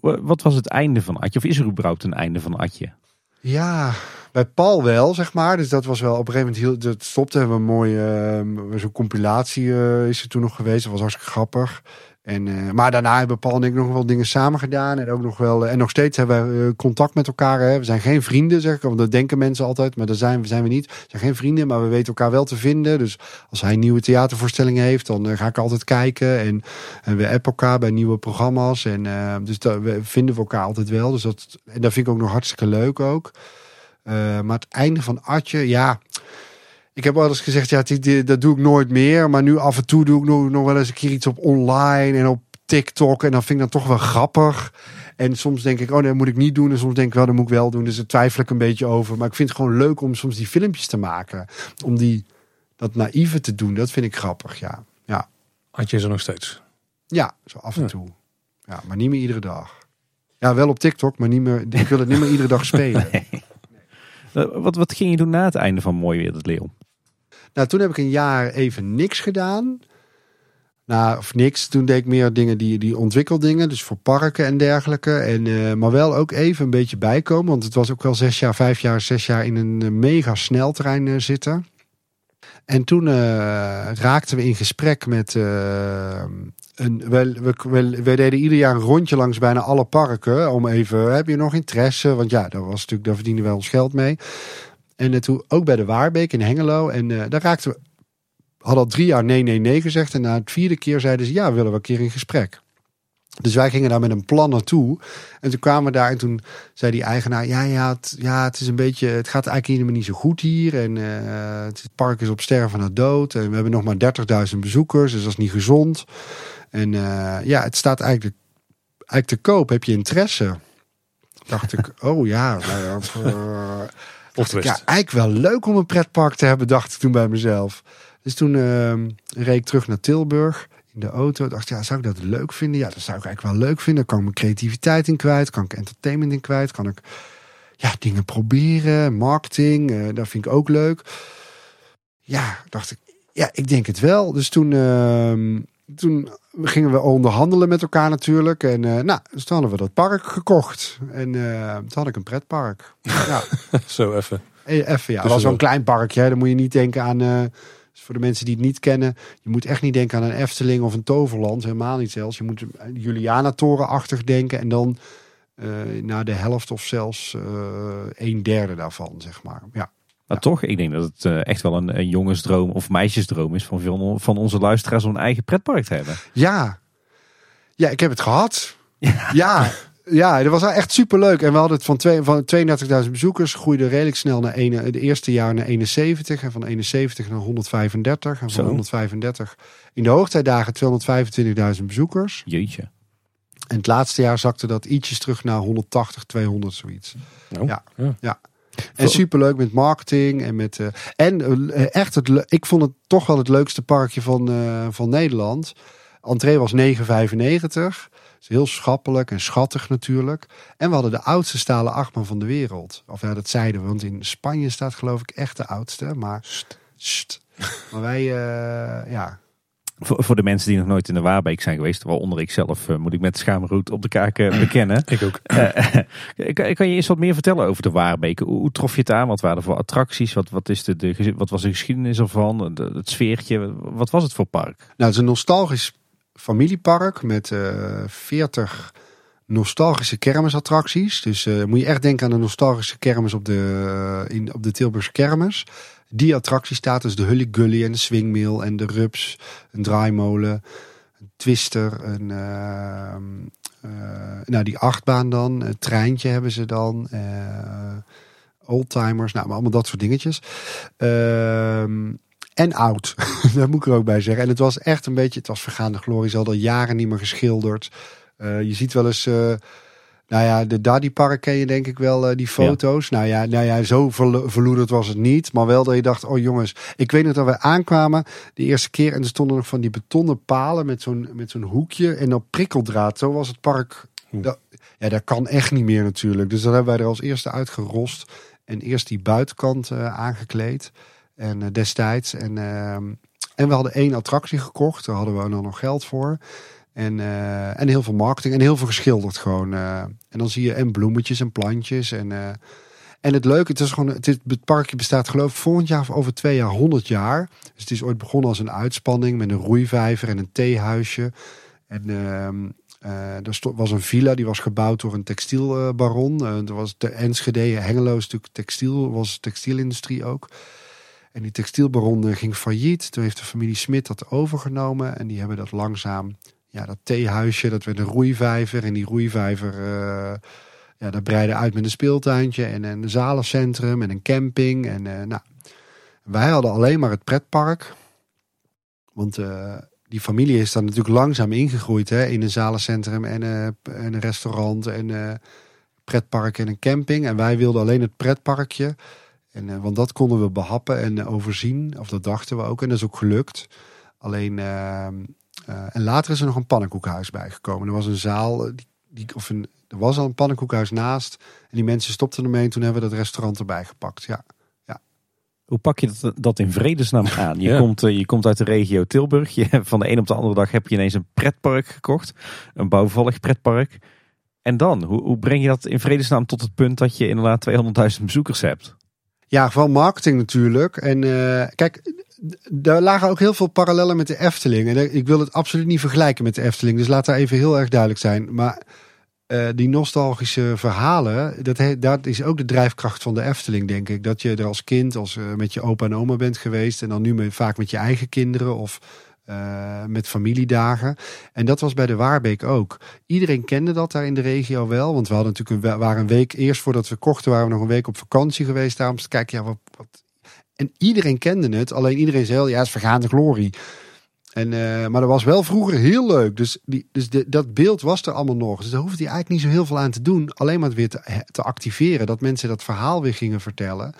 Wat was het einde van Adje? Of is er überhaupt een einde van Adje? Ja, bij Paul wel, zeg maar. Dus dat was wel op een gegeven moment heel, dat stopte. Hebben we een mooie, uh, zo'n compilatie eh, is er toen nog geweest. Dat was hartstikke grappig. En, uh, maar daarna hebben Paul en ik nog wel dingen samen gedaan. En ook nog wel. en nog steeds hebben we contact met elkaar. Hè. We zijn geen vrienden, zeg ik. Want dat denken mensen altijd. Maar dat zijn, zijn we niet. We zijn geen vrienden, maar we weten elkaar wel te vinden. Dus als hij nieuwe theatervoorstellingen heeft, dan ga ik altijd kijken. En, en we appen elkaar bij nieuwe programma's. En dus dat, we vinden we elkaar altijd wel. Dus dat, en dat vind ik ook nog hartstikke leuk ook. Maar het einde van Atje, ja. Ik heb wel eens gezegd, ja, dat doe ik nooit meer. Maar nu af en toe doe ik nog, nog wel eens een keer iets op online en op TikTok. En dan vind ik dat toch wel grappig. En soms denk ik, oh, dat moet ik niet doen. En soms denk ik wel, dat moet ik wel doen. Dus daar twijfel ik een beetje over. Maar ik vind het gewoon leuk om soms die filmpjes te maken. Om die, dat naïeve te doen. Dat vind ik grappig, ja. ja. Had je ze nog steeds? Ja, zo af en toe. Ja, maar niet meer iedere dag. Ja, wel op TikTok, maar niet meer, ik wil het niet meer iedere dag [LAUGHS] spelen. Wat, wat ging je doen na het einde van Mooi Weer het Leeuw? Nou, toen heb ik een jaar even niks gedaan. Nou, of niks. Toen deed ik meer dingen die, die ontwikkeldingen. Dus voor parken en dergelijke. En, uh, maar wel ook even een beetje bijkomen. Want het was ook wel zes jaar, vijf jaar, zes jaar in een uh, mega sneltrein uh, zitten. En toen raakten we in gesprek met en we, we, we, deden ieder jaar een rondje langs bijna alle parken. Om even, heb je nog interesse? Want ja, daar was natuurlijk, daar verdienen we ons geld mee. En toen ook bij de Waarbeek in Hengelo. En uh, daar raakten we, hadden al drie jaar nee, nee, nee gezegd. En na het vierde keer zeiden ze, ja, willen we een keer in gesprek. Dus wij gingen daar met een plan naartoe. En toen kwamen we daar en toen zei die eigenaar: Ja, ja, het, ja, het is een beetje. Het gaat eigenlijk helemaal niet zo goed hier. En uh, het park is op sterven naar dood. En we hebben nog maar 30.000 bezoekers, dus dat is niet gezond. En uh, ja, het staat eigenlijk, eigenlijk te koop. Heb je interesse? Dacht ik, [LAUGHS] oh ja. Nou ja, uh, ja, eigenlijk wel leuk om een pretpark te hebben, dacht ik toen bij mezelf. Dus toen uh, reed ik terug naar Tilburg in de auto. Dacht ja, zou ik dat leuk vinden? Ja, dat zou ik eigenlijk wel leuk vinden. Kan ik mijn creativiteit in kwijt? Kan ik entertainment in kwijt? Kan ik ja, dingen proberen? Marketing, uh, dat vind ik ook leuk. Ja, dacht ik, ja, ik denk het wel. Dus toen, uh, toen gingen we onderhandelen met elkaar natuurlijk. En uh, nou, dus toen hadden we dat park gekocht. En uh, toen had ik een pretpark. [LAUGHS] ja. Zo even. Even, ja. Het was zo'n klein parkje. Dan moet je niet denken aan... Uh, voor de mensen die het niet kennen. Je moet echt niet denken aan een Efteling of een Toverland. Helemaal niet zelfs. Je moet Juliana-torenachtig denken. En dan naar de helft of zelfs een derde daarvan, zeg maar. Ja. Maar toch, ik denk dat het uh, echt wel een, een, jongensdroom of meisjesdroom is van veel van onze luisteraars om een eigen pretpark te hebben. Ja, ja ik heb het gehad. [LAUGHS] Ja, ja, ja dat was echt super leuk. En we hadden het van, twee, van 32.000 bezoekers, groeide redelijk snel naar een, het eerste jaar naar 71 en van 71 naar 135 en van 135 in de hoogtijdagen 225.000 bezoekers. Jeetje. En het laatste jaar zakte dat ietsjes terug naar 180, 200 zoiets. Oh, ja. ja. ja. En superleuk met marketing en met. Uh, en uh, echt, het, ik vond het toch wel het leukste parkje van, uh, van Nederland. Entree was 9,95. Is heel schappelijk en schattig natuurlijk. En we hadden de oudste stalen achtbaan van de wereld. Of ja, dat zeiden we, want in Spanje staat geloof ik echt de oudste. Maar, st. maar wij, ja, voor, voor de mensen die nog nooit in de Waarbeek zijn geweest, waaronder ik zelf, uh, moet ik met schaamroet op de kaak uh, bekennen. [LAUGHS] ik ook. Uh, kan, kan, je eens wat meer vertellen over de Waarbeek? Hoe, hoe, trof je het aan? Wat waren er voor attracties? Wat, wat, is de, de, wat was de geschiedenis ervan? De, het sfeertje? Wat was het voor park? Nou, het is een nostalgisch familiepark met 40 nostalgische kermisattracties. Dus moet je echt denken aan de nostalgische kermis op de, in, op de Tilburgse kermis die attractie staat. Dus de Hully Gully en de Swingmill en de Rups, een draaimolen, een twister, een, uh, uh, nou die achtbaan dan, een treintje hebben ze dan, uh, oldtimers, nou maar allemaal dat soort dingetjes. Ehm, en oud, [LAUGHS] daar moet ik er ook bij zeggen. En het was echt een beetje, het was vergaande glorie, ze hadden al jaren niet meer geschilderd. je ziet wel eens nou ja, de Daddy Park ken je denk ik wel, uh, die foto's. Nou, ja, nou ja, zo verloederd was het niet. Maar wel dat je dacht, oh jongens, ik weet nog dat we aankwamen de eerste keer. En er stonden nog van die betonnen palen met zo'n met zo'n hoekje en op prikkeldraad. Zo was het park. Dat, ja, dat kan echt niet meer natuurlijk. Dus dan hebben wij er als eerste uitgerost. En eerst die buitenkant uh, aangekleed. En uh, destijds. En, ehm, en we hadden één attractie gekocht. Daar hadden we dan nog geld voor. En, uh, en heel veel marketing en heel veel geschilderd gewoon. Uh, en dan zie je en bloemetjes en plantjes. En, uh, En het leuke, het, is gewoon, het, het parkje bestaat geloof ik volgend jaar of over twee jaar 100 jaar. Dus het is ooit begonnen als een uitspanning met een roeivijver en een theehuisje. En ehm, eh, er sto- was een villa, die was gebouwd door een textielbaron. Eh er was de Enschede, Hengelo is natuurlijk textiel, was textielindustrie ook. En die textielbaron eh, ging failliet. Toen heeft de familie Smit dat overgenomen. En die hebben dat langzaam, ja, dat theehuisje, dat werd een roeivijver. En die roeivijver, eh, ja, dat breidde uit met een speeltuintje en een zalencentrum en een camping. En eh, nou, wij hadden alleen maar het pretpark. Want eh, die familie is dan natuurlijk langzaam ingegroeid hè, in een zalencentrum en, en een restaurant en pretpark en een camping. En wij wilden alleen het pretparkje. En, want dat konden we behappen en overzien. Of dat dachten we ook. En dat is ook gelukt. Alleen, eh, en later is er nog een pannenkoekhuis bijgekomen. Er was een zaal, eh, die, die, of een, er was al een pannenkoekhuis naast. En die mensen stopten ermee. En toen hebben we dat restaurant erbij gepakt. Ja. Hoe pak je dat, dat in vredesnaam [LAUGHS] aan? Je, Ja. komt, eh, je komt uit de regio Tilburg. Je, [LAUGHS] van de een op de andere dag heb je ineens een pretpark gekocht. Een bouwvallig pretpark. En dan, hoe, hoe breng je dat in vredesnaam tot het punt dat je inderdaad 200.000 bezoekers hebt? Ja, vooral marketing natuurlijk. En eh, kijk, daar lagen ook heel veel parallellen met de Efteling. En ik wil het absoluut niet vergelijken met de Efteling. Dus laat daar even heel erg duidelijk zijn. Maar eh, die nostalgische verhalen, dat, dat is ook de drijfkracht van de Efteling, denk ik. Dat je er als kind, als eh, met je opa en oma bent geweest. En dan nu vaak met je eigen kinderen of eh, met familiedagen. En dat was bij de Waarbeek ook. Iedereen kende dat daar in de regio wel. Want we hadden natuurlijk een, waren een week eerst voordat we kochten, waren we nog een week op vakantie geweest. Daar om te kijken, ja, wat, wat. En iedereen kende het. Alleen iedereen zei, ja, het is vergaande glorie. En, eh, maar dat was wel vroeger heel leuk. Dus, die, dus dat beeld was er allemaal nog. Dus daar hoefde hij eigenlijk niet zo heel veel aan te doen. Alleen maar het weer te, activeren. Dat mensen dat verhaal weer gingen vertellen.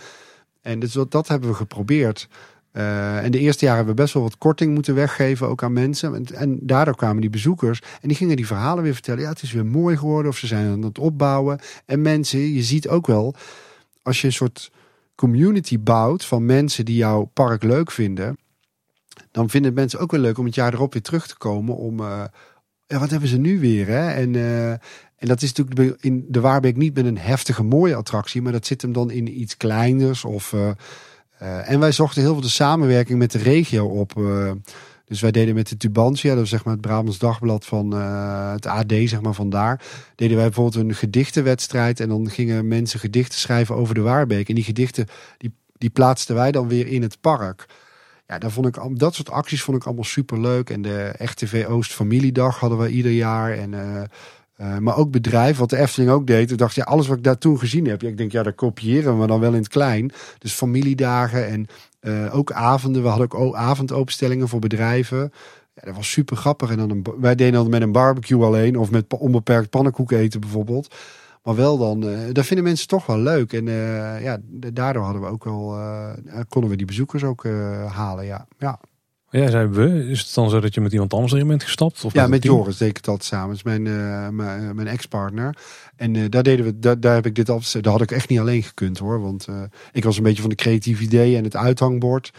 En dus dat, dat hebben we geprobeerd. Eh, en de eerste jaren hebben we best wel wat korting moeten weggeven, ook aan mensen. En, en daardoor kwamen die bezoekers en die gingen die verhalen weer vertellen. Ja, het is weer mooi geworden of ze zijn aan het opbouwen. En mensen, je ziet ook wel, als je een soort community bouwt van mensen die jouw park leuk vinden, dan vinden mensen ook wel leuk om het jaar erop weer terug te komen om, ja, wat hebben ze nu weer? Hè? En, eh, en dat is natuurlijk in de Waarbeek niet met een heftige mooie attractie, maar dat zit hem dan in iets kleiners of... eh, en wij zochten heel veel de samenwerking met de regio op. dus wij deden met de Tubantia, dat is zeg maar het Brabants Dagblad van eh, het AD, zeg maar vandaar. Deden wij bijvoorbeeld een gedichtenwedstrijd. En dan gingen mensen gedichten schrijven over de Waarbeek. En die gedichten, die, die plaatsten wij dan weer in het park. Ja, daar vond ik, dat soort acties vond ik allemaal super leuk. En de RTV Oost Familiedag hadden we ieder jaar. En, eh, eh, maar ook bedrijf, wat de Efteling ook deed. Ik dacht, ja, alles wat ik daar toen gezien heb. Ik denk, ja, dat kopiëren we dan wel in het klein. Dus familiedagen en eh, ook avonden. We hadden ook avondopenstellingen voor bedrijven. Ja, dat was super grappig. En dan wij deden dan met een barbecue alleen. Of met onbeperkt pannenkoek eten bijvoorbeeld. Maar wel dan, eh dat vinden mensen toch wel leuk. En ja, daardoor hadden we ook wel, konden we die bezoekers ook halen. Ja, ja. Jij zei we, is het dan zo dat je met iemand anders erin bent gestapt? Of ja met? Joris deed ik dat samen. Is mijn, eh, mijn, mijn ex-partner. En eh, daar deden we, daar, daar heb ik dit al, daar had ik echt niet alleen gekund hoor. Want eh, ik was een beetje van de creatieve ideeën en het uithangbord.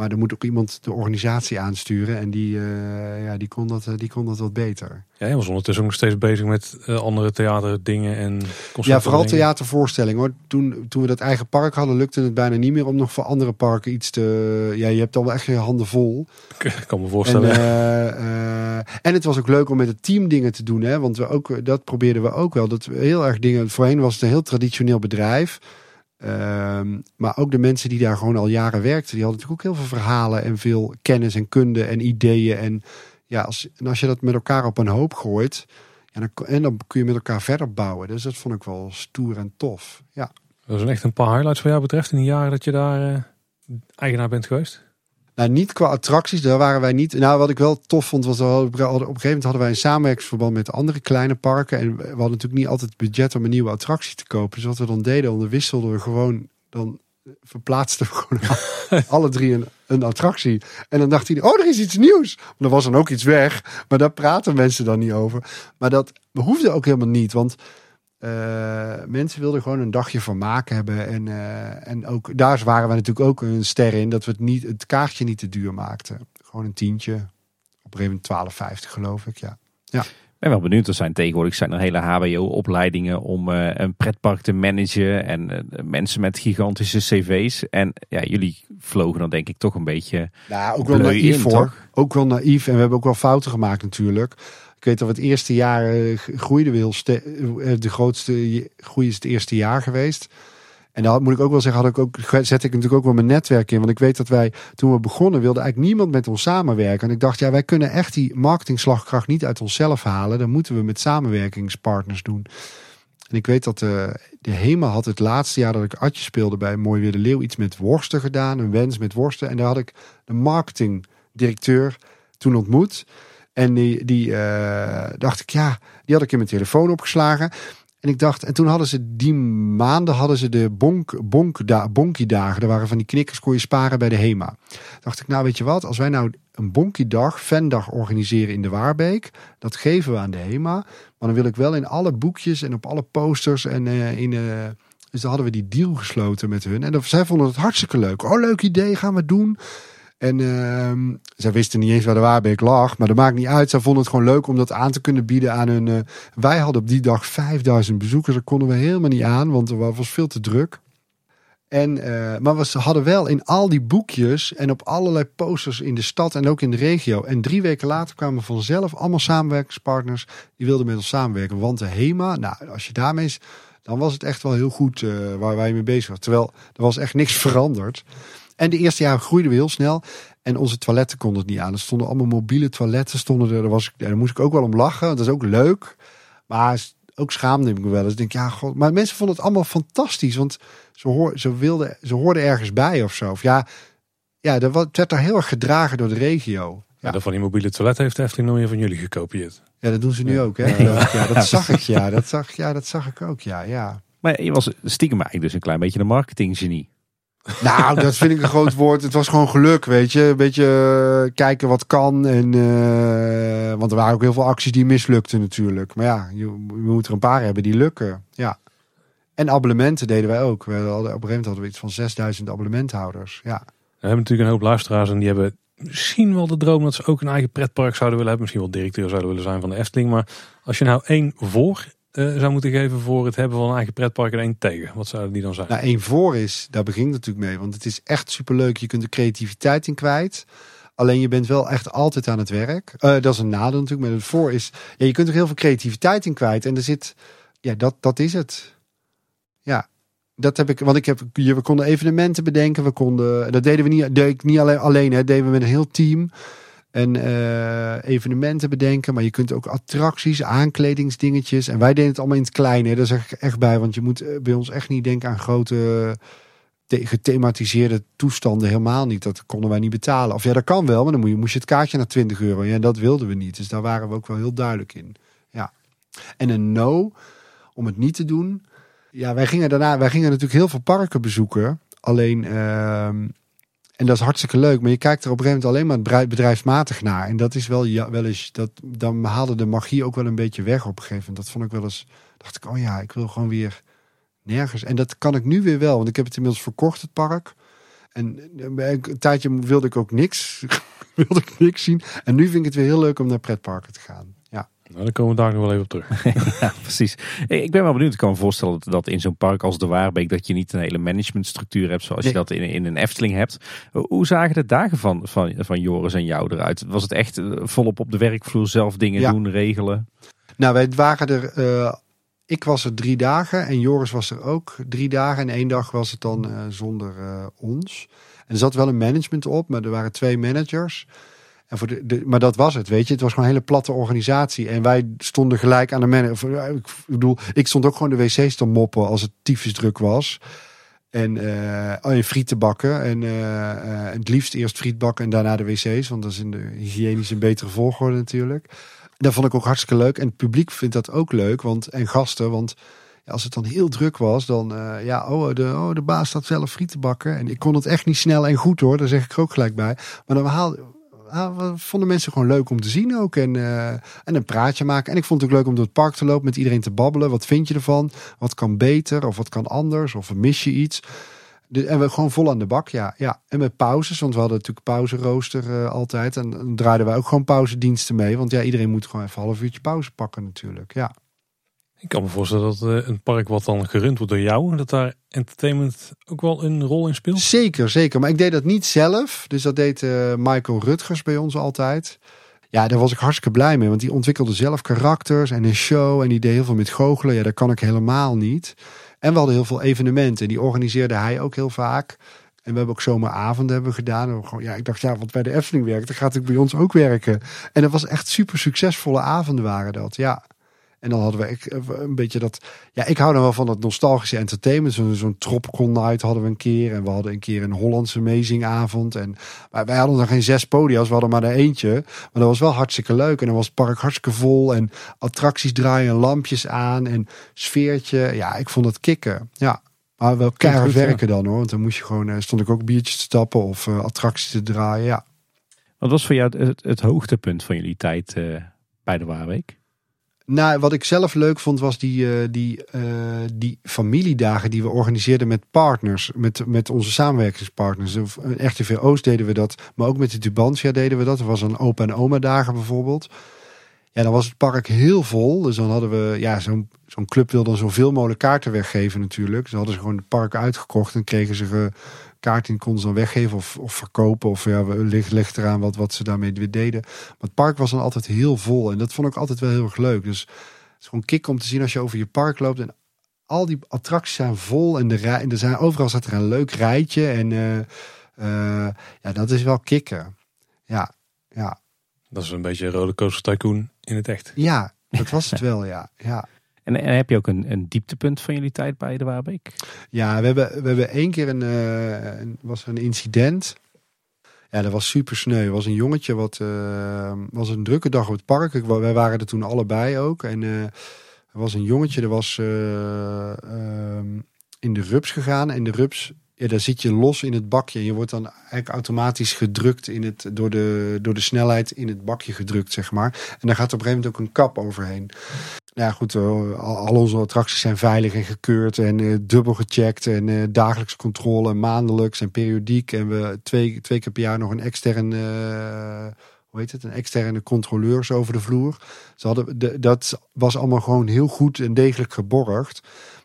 Maar er moet ook iemand de organisatie aansturen. En die, eh, ja, die, kon dat, eh, die kon dat wat beter. Ja, jij was ondertussen ook nog steeds bezig met eh, andere theaterdingen en concerten. Ja, vooral theatervoorstellingen hoor. Toen, toen we dat eigen park hadden, lukte het bijna niet meer om nog voor andere parken iets te. Ja, je hebt al wel echt je handen vol. Ik kan me En, voorstellen. eh, en het was ook leuk om met het team dingen te doen. Hè? Want we ook, dat probeerden we ook wel. Dat we heel erg dingen. Voorheen was het een heel traditioneel bedrijf. Ehm, maar ook de mensen die daar gewoon al jaren werkten, die hadden natuurlijk ook heel veel verhalen en veel kennis en kunde en ideeën. En ja, als, en als je dat met elkaar op een hoop gooit, ja, dan, en dan kun je met elkaar verder bouwen. Dus dat vond ik wel stoer en tof. Ja. Dat zijn echt een paar highlights wat jou betreft in die jaren dat je daar eh, eigenaar bent geweest. Nou, niet qua attracties, daar waren wij niet. Nou, wat ik wel tof vond, was dat op een gegeven moment hadden wij een samenwerkingsverband met andere kleine parken. En we hadden natuurlijk niet altijd budget om een nieuwe attractie te kopen. Dus wat we dan deden, dan wisselden we gewoon, dan verplaatsten we gewoon [LAUGHS] alle drie een, attractie. En dan dacht hij, oh, er is iets nieuws. Maar er was dan ook iets weg. Maar daar praten mensen dan niet over. Maar dat hoefde ook helemaal niet, want eh, mensen wilden gewoon een dagje vermaak hebben. En, eh, en ook daar waren we natuurlijk ook een ster in dat we het, niet, het kaartje niet te duur maakten. Gewoon een tientje. Op een gegeven moment 12,50 geloof ik. Ja. ben wel benieuwd. Er zijn tegenwoordig zijn er hele HBO-opleidingen om eh, een pretpark te managen. En mensen met gigantische cv's. En ja, jullie vlogen dan denk ik toch een beetje Nou, ook wel naïef in, hoor. toch? Ook wel naïef. En we hebben ook wel fouten gemaakt natuurlijk. Ik weet dat we het eerste jaar eh, groeiden heel ste- eh, De grootste groei is het eerste jaar geweest. En dan moet ik ook wel zeggen, had ik ook, zet ik natuurlijk ook wel mijn netwerk in. Want ik weet dat wij, toen we begonnen, wilde eigenlijk niemand met ons samenwerken. En ik dacht, ja, wij kunnen echt die marketingslagkracht niet uit onszelf halen. Dan moeten we met samenwerkingspartners doen. En ik weet dat eh, de HEMA had het laatste jaar dat ik Atje speelde bij Mooi Weer de Leeuw iets met worsten gedaan. Een wens met worsten. En daar had ik de marketingdirecteur toen ontmoet. En die, die eh, dacht ik, ja, die had ik in mijn telefoon opgeslagen. En ik dacht, en toen hadden ze die maanden hadden ze de bonk, bonk, da, bonkie dagen. Er waren van die knikkers kon je sparen bij de HEMA. Dacht ik, nou weet je wat, als wij nou een bonkie dag, fandag organiseren in de Waarbeek. Dat geven we aan de HEMA. Maar dan wil ik wel in alle boekjes en op alle posters en eh, in... eh, dus dan hadden we die deal gesloten met hun. En zij vonden het hartstikke leuk. Oh, leuk idee, gaan we doen. En ehm, zij wisten niet eens waar de Waarbeek lag. Maar dat maakt niet uit. Zij vonden het gewoon leuk om dat aan te kunnen bieden aan hun... eh, wij hadden op die dag 5000 bezoekers. Dat konden we helemaal niet aan, want het was veel te druk. En, eh, maar we hadden wel in al die boekjes en op allerlei posters in de stad en ook in de regio. En drie weken later kwamen vanzelf allemaal samenwerkingspartners die wilden met ons samenwerken. Want de HEMA, nou, als je daarmee is, dan was het echt wel heel goed eh, waar wij mee bezig waren. Terwijl er was echt niks veranderd. En de eerste jaren groeiden we heel snel. En onze toiletten konden het niet aan. Er stonden allemaal mobiele toiletten. Stonden er, daar, was ik, daar moest ik ook wel om lachen. Dat is ook leuk. Maar ook schaamde ik me wel eens. Ik denk, ja, god. Maar mensen vonden het allemaal fantastisch. Want ze, hoor, ze, wilden, ze hoorden ergens bij of zo. Of ja, ja het werd daar heel erg gedragen door de regio. Ja. dat van die mobiele toilet heeft de Efteling nog meer van jullie gekopieerd. Ja, dat doen ze nu Ja. ook. Hè? Ja. ja, dat [LAUGHS] zag ik. Ja, dat zag, ja, dat zag ik ook. Ja, ja. Maar je was stiekem eigenlijk dus een klein beetje een marketinggenie. Nou, dat vind ik een groot woord. Het was gewoon geluk, weet je. Een beetje eh, kijken wat kan. En, eh, want er waren ook heel veel acties die mislukten natuurlijk. Maar ja, je, we moeten er een paar hebben die lukken. Ja. En abonnementen deden wij ook. We hadden, op een gegeven moment hadden we iets van 6000 abonnementhouders. Ja. We hebben natuurlijk een hoop luisteraars en die hebben misschien wel de droom dat ze ook een eigen pretpark zouden willen hebben. Misschien wel directeur zouden willen zijn van de Efteling. Maar als je nou één voor eh, zou moeten geven voor het hebben van een eigen pretpark en één tegen, wat zouden die dan zijn? Nou, één voor is, daar begint natuurlijk mee. Want het is echt superleuk. Je kunt de creativiteit in kwijt. Alleen je bent wel echt altijd aan het werk. Eh, dat is een nadeel natuurlijk. Maar het voor is, je kunt er heel veel creativiteit in kwijt. En er zit, ja, dat, dat is het. Ja, dat heb ik. Want ik heb, we konden evenementen bedenken. We konden, dat deden we niet, deed ik niet alleen, alleen hè, dat deden we met een heel team. En eh, evenementen bedenken. Maar je kunt ook attracties, aankledingsdingetjes. En wij deden het allemaal in het kleine. Daar zeg ik echt bij. Want je moet eh, bij ons echt niet denken aan grote the- gethematiseerde toestanden. Helemaal niet. Dat konden wij niet betalen. Of ja, dat kan wel. Maar dan moest je het kaartje naar 20 euro. Ja, dat wilden we niet. Dus daar waren we ook wel heel duidelijk in. Ja. En een no, om het niet te doen. Ja, wij gingen daarna, wij gingen natuurlijk heel veel parken bezoeken. Alleen, ehm, en dat is hartstikke leuk. Maar je kijkt er op een gegeven moment alleen maar bedrijf- bedrijfsmatig naar. En dat is wel, ja, wel eens, dat, dan haalde de magie ook wel een beetje weg op een gegeven moment. Dat vond ik wel eens, dacht ik, oh ja, ik wil gewoon weer nergens. En dat kan ik nu weer wel, want ik heb het inmiddels verkocht, het park. En eh, een tijdje wilde ik ook niks, [LAUGHS] wilde ik niks zien. En nu vind ik het weer heel leuk om naar pretparken te gaan. Nou, daar komen we daar nog wel even op terug. [LAUGHS] Ja, precies. Hey, Ik ben wel benieuwd. Ik kan me voorstellen dat, dat in zo'n park als de Waarbeek... dat je niet een hele managementstructuur hebt... zoals je dat in, in een Efteling hebt. Hoe zagen de dagen van, van, van Joris en jou eruit? Was het echt eh, volop op de werkvloer zelf dingen Ja. doen, regelen? Nou, wij waren er. eh, ik was er drie dagen en Joris was er ook drie dagen. En één dag was het dan eh, zonder eh, ons. En er zat wel een management op, maar er waren twee managers. En voor de, maar dat was het, weet je. Het was gewoon een hele platte organisatie. En wij stonden gelijk aan de manager. Ik bedoel, ik stond ook gewoon de wc's te moppen als het tyfus druk was. En eh oh, en frieten bakken. En eh, eh, het liefst eerst friet bakken en daarna de wc's. Want dat is in de hygiënische betere volgorde natuurlijk. Dat vond ik ook hartstikke leuk. En het publiek vindt dat ook leuk. Want, en gasten, want als het dan heel druk was, dan eh, ja, oh de, oh, de baas staat zelf friet te bakken. En ik kon het echt niet snel en goed hoor, daar zeg ik ook gelijk bij. Maar dan haalde, vonden mensen gewoon leuk om te zien ook. En, eh, en een praatje maken. En ik vond het ook leuk om door het park te lopen, met iedereen te babbelen. Wat vind je ervan? Wat kan beter? Of wat kan anders? Of mis je iets? De, en we gewoon vol aan de bak, ja. ja. En met pauzes, want we hadden natuurlijk pauze uh, altijd. En dan draaiden wij ook gewoon pauzediensten mee. Want ja, iedereen moet gewoon even een half uurtje pauze pakken natuurlijk, ja. Ik kan me voorstellen dat uh, een park wat dan gerund wordt door jou, dat daar entertainment ook wel een rol in speelt. Zeker, zeker. Maar ik deed dat niet zelf. Dus dat deed uh, Michael Rutgers bij ons altijd. Ja, daar was ik hartstikke blij mee. Want die ontwikkelde zelf karakters en een show. En die deed heel veel met goochelen. Ja, dat kan ik helemaal niet. En we hadden heel veel evenementen. Die organiseerde hij ook heel vaak. En we hebben ook zomeravonden hebben gedaan. gewoon, ja, ik dacht, ja, wat bij de Efteling werkt, dan gaat het bij ons ook werken. En dat was echt super succesvolle avonden waren dat, ja. En dan hadden we een beetje dat. Ja, ik hou dan wel van dat nostalgische entertainment. Zo'n Tropcon Night hadden we een keer. En we hadden een keer een Hollandse amazing avond. En maar wij hadden dan geen zes podia's, we hadden maar er eentje. Maar dat was wel hartstikke leuk. En dan was het park hartstikke vol. En attracties draaien, lampjes aan. En sfeertje. Ja, ik vond het kicken. Ja. Maar wel keihard werken dan hoor. Want dan moest je gewoon, eh, stond ik ook biertjes te tappen of uh, attracties te draaien. Ja. Wat was voor jou het, het hoogtepunt van jullie tijd uh, bij de Waarweek? Nou, wat ik zelf leuk vond was die, uh, die, uh, die familiedagen die we organiseerden met partners, met, met onze samenwerkingspartners. RTV Oost deden we dat, maar ook met de Tubantia deden we dat. Er was een opa en oma dagen bijvoorbeeld. Ja, dan was het park heel vol. Dus dan hadden we, ja, zo'n zo'n club wil dan zoveel mogelijk kaarten weggeven natuurlijk. Dus hadden ze gewoon het park uitgekocht en kregen ze kaarten konden ze dan weggeven of, of verkopen. Of ja, ligt, ligt eraan wat, wat ze daarmee weer deden. Maar het park was dan altijd heel vol. En dat vond ik altijd wel heel erg leuk. Dus het is gewoon kick om te zien als je over je park loopt. En al die attracties zijn vol. En, de rij, en er zijn, overal staat er een leuk rijtje. En uh, uh, ja, dat is wel kicken. Ja, ja. Dat is een beetje een rollercoaster tycoon in het echt. Ja, dat was het wel, ja. ja. En, en, heb je ook een, een dieptepunt van jullie tijd bij de Waarbeek? Ja, we hebben, we hebben één keer een, uh, was een incident. Ja, dat was super sneu. Er was een jongetje wat uh, was een drukke dag op het park. Wij waren er toen allebei ook. En uh, er was een jongetje, er was ehm, in de rups gegaan. En de rups ja, daar zit je los in het bakje. Je wordt dan eigenlijk automatisch gedrukt in het, door, de, door de snelheid in het bakje gedrukt, zeg maar. En daar gaat op een gegeven moment ook een kap overheen. Ja, goed, uh, al, onze attracties zijn veilig en gekeurd en uh, dubbel gecheckt. En uh, dagelijkse controle, maandelijks en periodiek. En we twee, twee keer per jaar nog een externe, hoe heet het, een externe controleurs over de vloer. Ze hadden, de, dat was allemaal gewoon heel goed en degelijk geborgd.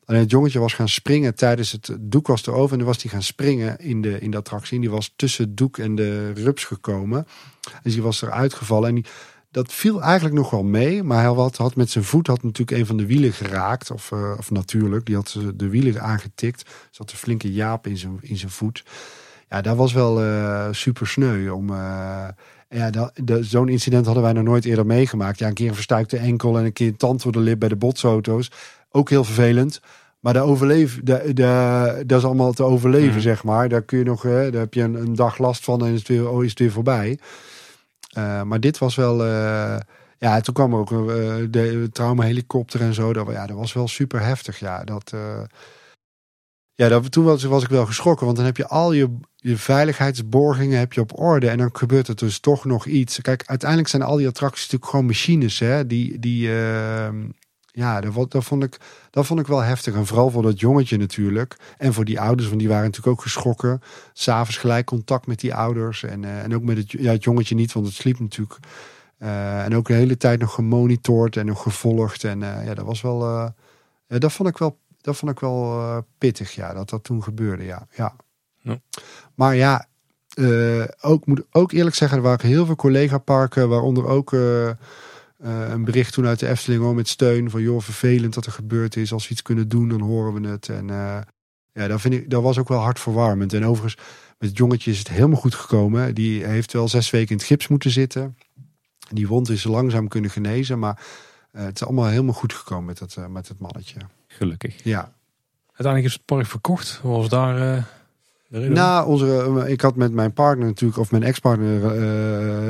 Alleen het jongetje was gaan springen tijdens het doek was erover. En dan was hij gaan springen in de, in de attractie. En die was tussen het doek en de rups gekomen. Dus die was eruit gevallen. En die, dat viel eigenlijk nog wel mee. Maar hij had, had met zijn voet had natuurlijk een van de wielen geraakt. Of, uh, of natuurlijk, die had de wielen aangetikt. Zat een flinke jaap in zijn, in zijn voet. Ja, dat was wel uh, super sneu. Om, uh, ja, zo'n incident hadden wij nog nooit eerder meegemaakt. Ja, een keer een verstuikte enkel en een keer een tand door de lip bij de botsauto's. Ook heel vervelend. Maar overleef, de, de, dat is allemaal te overleven, mm. zeg maar. Daar kun je nog, hè, daar heb je een, een, dag last van en is het weer, oh, is het weer voorbij. Uh, maar dit was wel. Uh, ja, toen kwam ook uh, de trauma-helikopter en zo. Dat, ja, dat was wel super heftig. Ja, dat. ja, dat, toen was, was ik wel geschrokken. Want dan heb je al je, je veiligheidsborgingen heb je op orde. En dan gebeurt er dus toch nog iets. Kijk, uiteindelijk zijn al die attracties natuurlijk gewoon machines. Hè, die, die, ehm, ja, dat, dat, vond ik, dat vond ik wel heftig. En vooral voor dat jongetje natuurlijk. En voor die ouders, want die waren natuurlijk ook geschrokken. S'avonds gelijk contact met die ouders. En, uh, en ook met het, ja, het jongetje niet, want het sliep natuurlijk. Uh, en ook de hele tijd nog gemonitord en nog gevolgd. En uh, ja, dat was wel. Ja, dat vond ik wel, dat vond ik wel pittig, ja, dat dat toen gebeurde. Ja, ja. ja. Maar ja, ook, moet ook eerlijk zeggen, er waren heel veel collega-parken, waaronder ook. Uh, een bericht toen uit de Efteling hoor, met steun van joh, vervelend dat er gebeurd is. Als we iets kunnen doen, dan horen we het. En uh, ja, dat, vind ik, dat was ook wel hartverwarmend. En overigens, met het jongetje is het helemaal goed gekomen. Die heeft wel zes weken in het gips moeten zitten. Die wond is langzaam kunnen genezen. Maar uh, het is allemaal helemaal goed gekomen met het, met het mannetje. Gelukkig. Ja. Uiteindelijk is het park verkocht. Was daar nou, onze, ik had met mijn partner natuurlijk, of mijn ex-partner,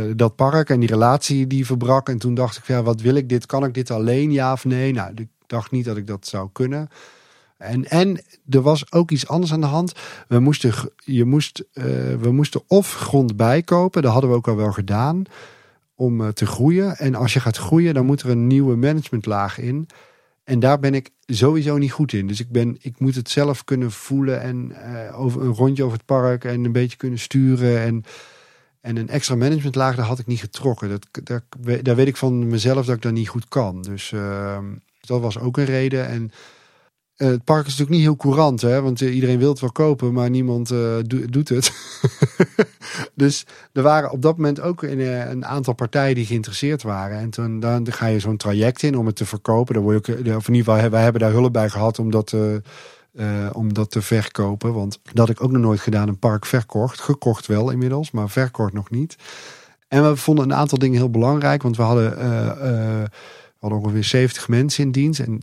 uh, dat park en die relatie die verbrak. En toen dacht ik, ja, wat wil ik dit? Kan ik dit alleen, ja of nee? Nou, ik dacht niet dat ik dat zou kunnen. En, en er was ook iets anders aan de hand. We moesten, je moest, uh, we moesten of grond bijkopen, dat hadden we ook al wel gedaan, om uh, te groeien. En als je gaat groeien, dan moet er een nieuwe managementlaag in. En daar ben ik sowieso niet goed in. Dus ik, ben, ik moet het zelf kunnen voelen en eh, over een rondje over het park en een beetje kunnen sturen. En, en een extra managementlaag, daar had ik niet getrokken. Dat, daar, weet ik van mezelf dat ik dat niet goed kan. Dus uh, dat was ook een reden. En uh, het park is natuurlijk niet heel courant, hè? want uh, iedereen wil het wel kopen, maar niemand do doet het. [LAUGHS] dus er waren op dat moment ook een, aantal partijen die geïnteresseerd waren. En toen dan ga je zo'n traject in om het te verkopen. Dan word je of in ieder geval, wij hebben daar hulp bij gehad om dat, om dat te verkopen. Want dat had ik ook nog nooit gedaan, een park verkocht. Gekocht wel inmiddels, maar verkocht nog niet. En we vonden een aantal dingen heel belangrijk, want we hadden hadden ongeveer 70 mensen in dienst. En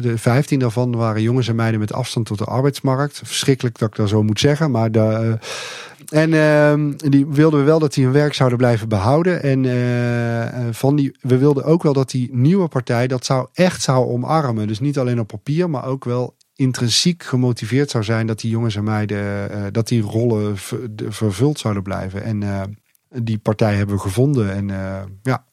de 15 daarvan waren jongens en meiden met afstand tot de arbeidsmarkt. Verschrikkelijk dat ik dat zo moet zeggen. Maar de, uh, en uh, die wilden we wel dat die hun werk zouden blijven behouden. En uh, van die, we wilden ook wel dat die nieuwe partij dat zou echt zou omarmen. Dus niet alleen op papier, maar ook wel intrinsiek gemotiveerd zou zijn dat die jongens en meiden uh, dat die rollen vervuld zouden blijven. En die partij hebben we gevonden. En ja,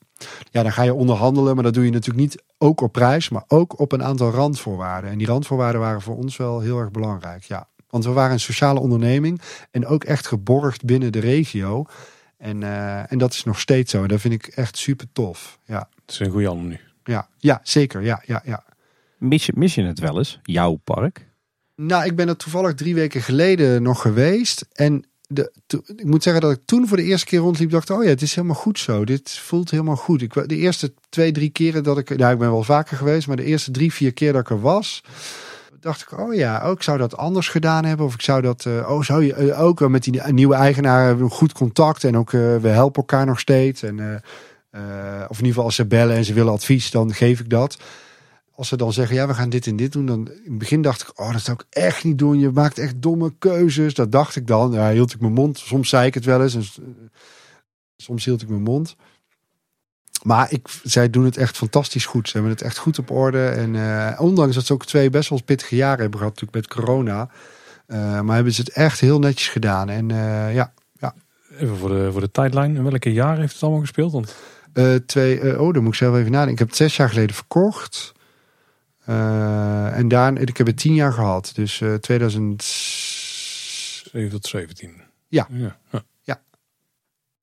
ja, dan ga je onderhandelen, maar dat doe je natuurlijk niet ook op prijs, maar ook op een aantal randvoorwaarden. En die randvoorwaarden waren voor ons wel heel erg belangrijk. Ja. Want we waren een sociale onderneming en ook echt geborgd binnen de regio. En, uh, en dat is nog steeds zo. Dat vind ik echt super tof. Ja. Het is een goede ander nu. Ja, ja zeker. Ja, ja, ja. Mis, je, mis je het wel eens, jouw park? Nou, ik ben er toevallig drie weken geleden nog geweest. En de, ik moet zeggen dat ik toen voor de eerste keer rondliep, dacht: Oh ja, het is helemaal goed zo. Dit voelt helemaal goed. Ik, de eerste twee, drie keren dat ik, nou, ik ben wel vaker geweest, maar de eerste drie, vier keer dat ik er was, dacht ik: Oh ja, ook zou dat anders gedaan hebben. Of ik zou dat, uh, oh, zou je uh, ook met die nieuwe eigenaar hebben goed contact en ook uh, we helpen elkaar nog steeds. En, of in ieder geval als ze bellen en ze willen advies, dan geef ik dat als ze dan zeggen, ja, we gaan dit en dit doen, dan in het begin dacht ik, oh, dat zou ik echt niet doen. Je maakt echt domme keuzes. Dat dacht ik dan. Ja, hield ik mijn mond. Soms zei ik het wel eens. En soms hield ik mijn mond. Maar ik, zij doen het echt fantastisch goed. Ze hebben het echt goed op orde. En uh, ondanks dat ze ook twee best wel pittige jaren hebben gehad, natuurlijk met corona. Uh, maar hebben ze het echt heel netjes gedaan. En uh, ja, ja. Even voor de, voor de tijdlijn. In welke jaren heeft het allemaal gespeeld? Want... twee, oh, dan moet ik zelf even nadenken. Ik heb het zes jaar geleden verkocht. Uh, en daar, ik heb het tien jaar gehad. Dus uh, 2007 tot 17. Ja. Ja. ja. ja.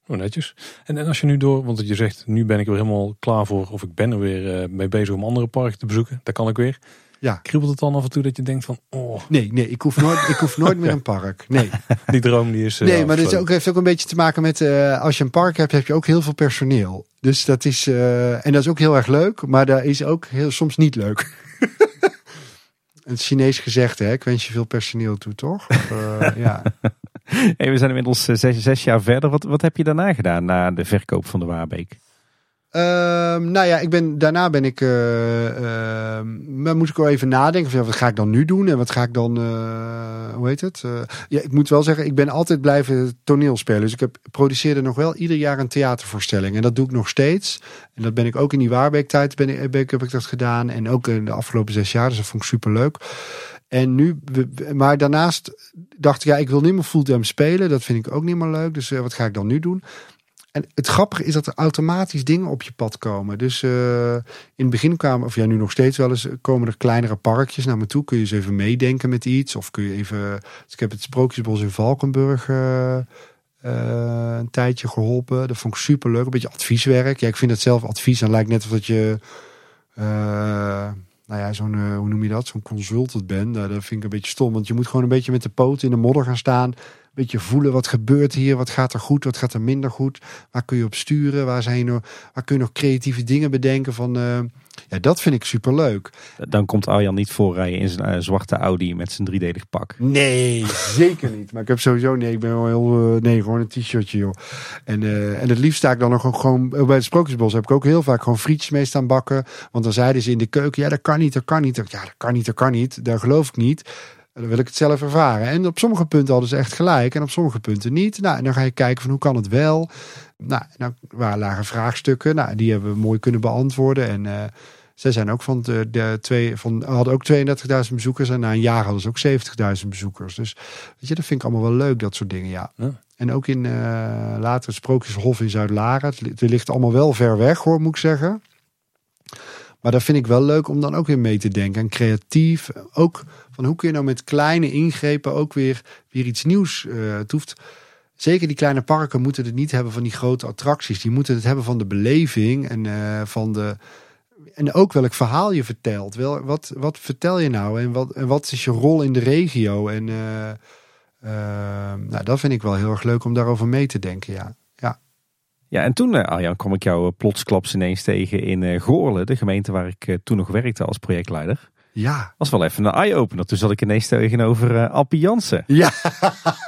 Oh, netjes. En, en als je nu door, want je zegt, nu ben ik weer helemaal klaar voor, of ik ben er weer uh, mee bezig om andere parken te bezoeken. Daar kan ik weer. Ja. Kriebelt het dan af en toe dat je denkt van, oh. Nee, nee, ik hoef nooit, ik hoef nooit [LAUGHS] meer een park. Nee. [LAUGHS] Die droom die is. Nee, maar ook, heeft ook een beetje te maken met, uh, als je een park hebt, heb je ook heel veel personeel. Dus dat is, uh, en dat is ook heel erg leuk, maar dat is ook heel, soms niet leuk. [LAUGHS] een Chinees gezegde, hè? ik wens je veel personeel toe, toch? Uh, [LAUGHS] ja. Hey, we zijn inmiddels zes, zes, jaar verder. Wat, wat heb je daarna gedaan, na de verkoop van de Waarbeek? Uh, nou ja, ik ben, daarna ben ik. Uh, uh, moet ik wel even nadenken. Van, wat ga ik dan nu doen? En wat ga ik dan. Uh, hoe heet het? ja, ik moet wel zeggen, ik ben altijd blijven toneelspelen. Dus ik heb, produceerde nog wel ieder jaar een theatervoorstelling. En dat doe ik nog steeds. En dat ben ik ook in die Waarbeek-tijd ben ik, heb ik dat gedaan. En ook in de afgelopen zes jaar. Dus dat vond ik super leuk. En nu, maar daarnaast dacht ik, ja, ik wil niet meer fulltime spelen. Dat vind ik ook niet meer leuk. Dus wat ga ik dan nu doen? En het grappige is dat er automatisch dingen op je pad komen. Dus uh, in het begin kwamen, of ja, nu nog steeds wel eens, komen er kleinere parkjes naar me toe. Kun je eens even meedenken met iets? Of kun je even. Dus ik heb het Sprookjesbos in Valkenburg uh, uh, een tijdje geholpen. Dat vond ik super leuk. Een beetje advieswerk. Ja, ik vind het zelf advies. Dan lijkt net of dat je. nou ja, zo'n, hoe noem je dat? Zo'n consultant bent. dat vind ik een beetje stom. Want je moet gewoon een beetje met de poot in de modder gaan staan beetje voelen wat gebeurt hier, wat gaat er goed, wat gaat er minder goed, waar kun je op sturen, waar, zijn er, waar kun je nog creatieve dingen bedenken van, uh, ja, dat vind ik super leuk. Dan komt Arjan niet voorrijden in zijn uh, zwarte Audi met zijn driedelig pak. Nee, zeker niet. Maar ik heb sowieso, nee, ik ben wel heel, uh, nee, gewoon een t-shirtje joh. En, en het liefst sta ik dan nog gewoon, bij het Sprookjesbos heb ik ook heel vaak gewoon frietjes mee staan bakken. Want dan zeiden ze in de keuken, ja dat kan niet, dat kan niet. Ja, dat kan niet, dat kan niet. Daar geloof ik niet. Dan wil ik het zelf ervaren. En op sommige punten hadden ze echt gelijk en op sommige punten niet. Nou, en dan ga je kijken van hoe kan het wel. Nou, nou waar lagen vraagstukken. Nou, die hebben we mooi kunnen beantwoorden. En uh, zij zijn ook van de, de twee, van hadden ook 32.000 bezoekers en na een jaar hadden ze ook 70.000 bezoekers. Dus weet je, dat vind ik allemaal wel leuk, dat soort dingen. Ja. ja. En ook in uh, later het Sprookjeshof in Zuid-Laren. Het ligt allemaal wel ver weg, hoor, moet ik zeggen. Maar dat vind ik wel leuk om dan ook weer mee te denken. En creatief. Ook van hoe kun je nou met kleine ingrepen ook weer, weer iets nieuws. Uh, het hoeft, zeker die kleine parken moeten het niet hebben van die grote attracties. Die moeten het hebben van de beleving en uh, van de. En ook welk verhaal je vertelt. Wel, wat, wat vertel je nou? En wat, en wat is je rol in de regio? En uh, nou, dat vind ik wel heel erg leuk om daarover mee te denken. Ja. Ja, en toen, uh, Arjan, kwam ik jou uh, plotsklaps ineens tegen in uh, Goorlen, de gemeente waar ik toen nog werkte als projectleider. Ja. Was wel even een eye-opener. Toen zat ik ineens tegenover uh, Appie Jansen. Ja.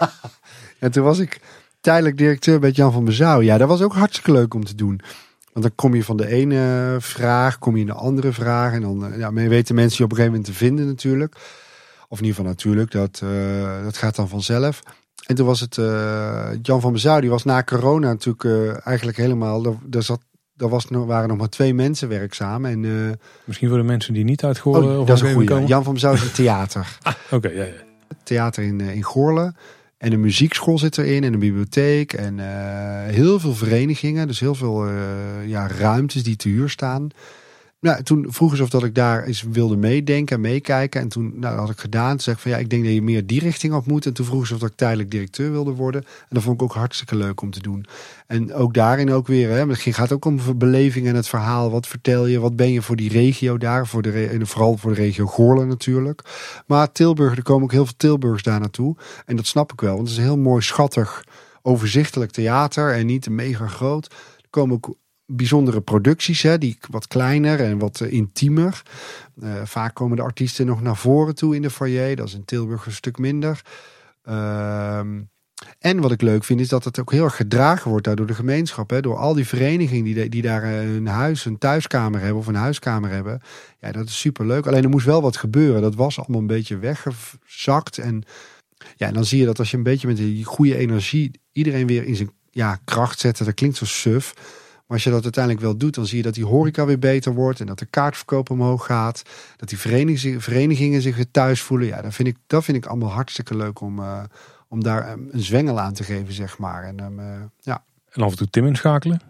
[LAUGHS] en toen was ik tijdelijk directeur bij Jan van Bezouw. Ja, dat was ook hartstikke leuk om te doen. Want dan kom je van de ene vraag, kom je in de andere vraag. En dan ja, weten mensen je op een gegeven moment te vinden natuurlijk. Of in ieder geval natuurlijk, dat, dat gaat dan vanzelf. En toen was het uh, Jan van Bezouw, die was na corona natuurlijk uh, eigenlijk helemaal. Daar, zat, was, waren nog maar twee mensen werkzaam. En, uh, Misschien voor de mensen die niet uit Goorlen. Oh, dat is een goede. Jan van Bezouw is een theater. [LAUGHS] ah, Oké, okay, ja, ja. Theater in, in Goorlen. En een muziekschool zit erin en een bibliotheek. En heel veel verenigingen. Dus heel veel ja, ruimtes die te huur staan. Nou, toen vroegen ze of dat ik daar eens wilde meedenken en meekijken. En toen nou, had ik gedaan. Ik van ja, ik denk dat je meer die richting op moet. En toen vroegen ze of dat ik tijdelijk directeur wilde worden. En dat vond ik ook hartstikke leuk om te doen. En ook daarin ook weer, hè, het gaat ook om beleving en het verhaal. Wat vertel je? Wat ben je voor die regio daar? Voor de, en vooral voor de regio Goorlen natuurlijk. Maar Tilburg, er komen ook heel veel Tilburgers daar naartoe. En dat snap ik wel, want het is een heel mooi, schattig, overzichtelijk theater. En niet mega groot. Komen ook bijzondere producties, hè, die wat kleiner en wat uh, intiemer. Uh, vaak komen de artiesten nog naar voren toe in de foyer. Dat is in Tilburg een stuk minder. Uh, en wat ik leuk vind is dat het ook heel erg gedragen wordt door de gemeenschap. Hè, door al die verenigingen die, die daar een huis, een thuiskamer hebben of een huiskamer hebben. Ja, dat is super leuk. Alleen er moest wel wat gebeuren. Dat was allemaal een beetje weggezakt. En ja, dan zie je dat als je een beetje met die goede energie iedereen weer in zijn ja, kracht zet. Dat klinkt zo suf. Maar als je dat uiteindelijk wel doet, dan zie je dat die horeca weer beter wordt. En dat de kaartverkoop omhoog gaat. Dat die verenigingen zich weer thuis voelen. Ja, dat vind ik, dat vind ik allemaal hartstikke leuk om, uh, om daar een zwengel aan te geven, zeg maar. En, um, uh, ja. en af en toe Tim inschakelen?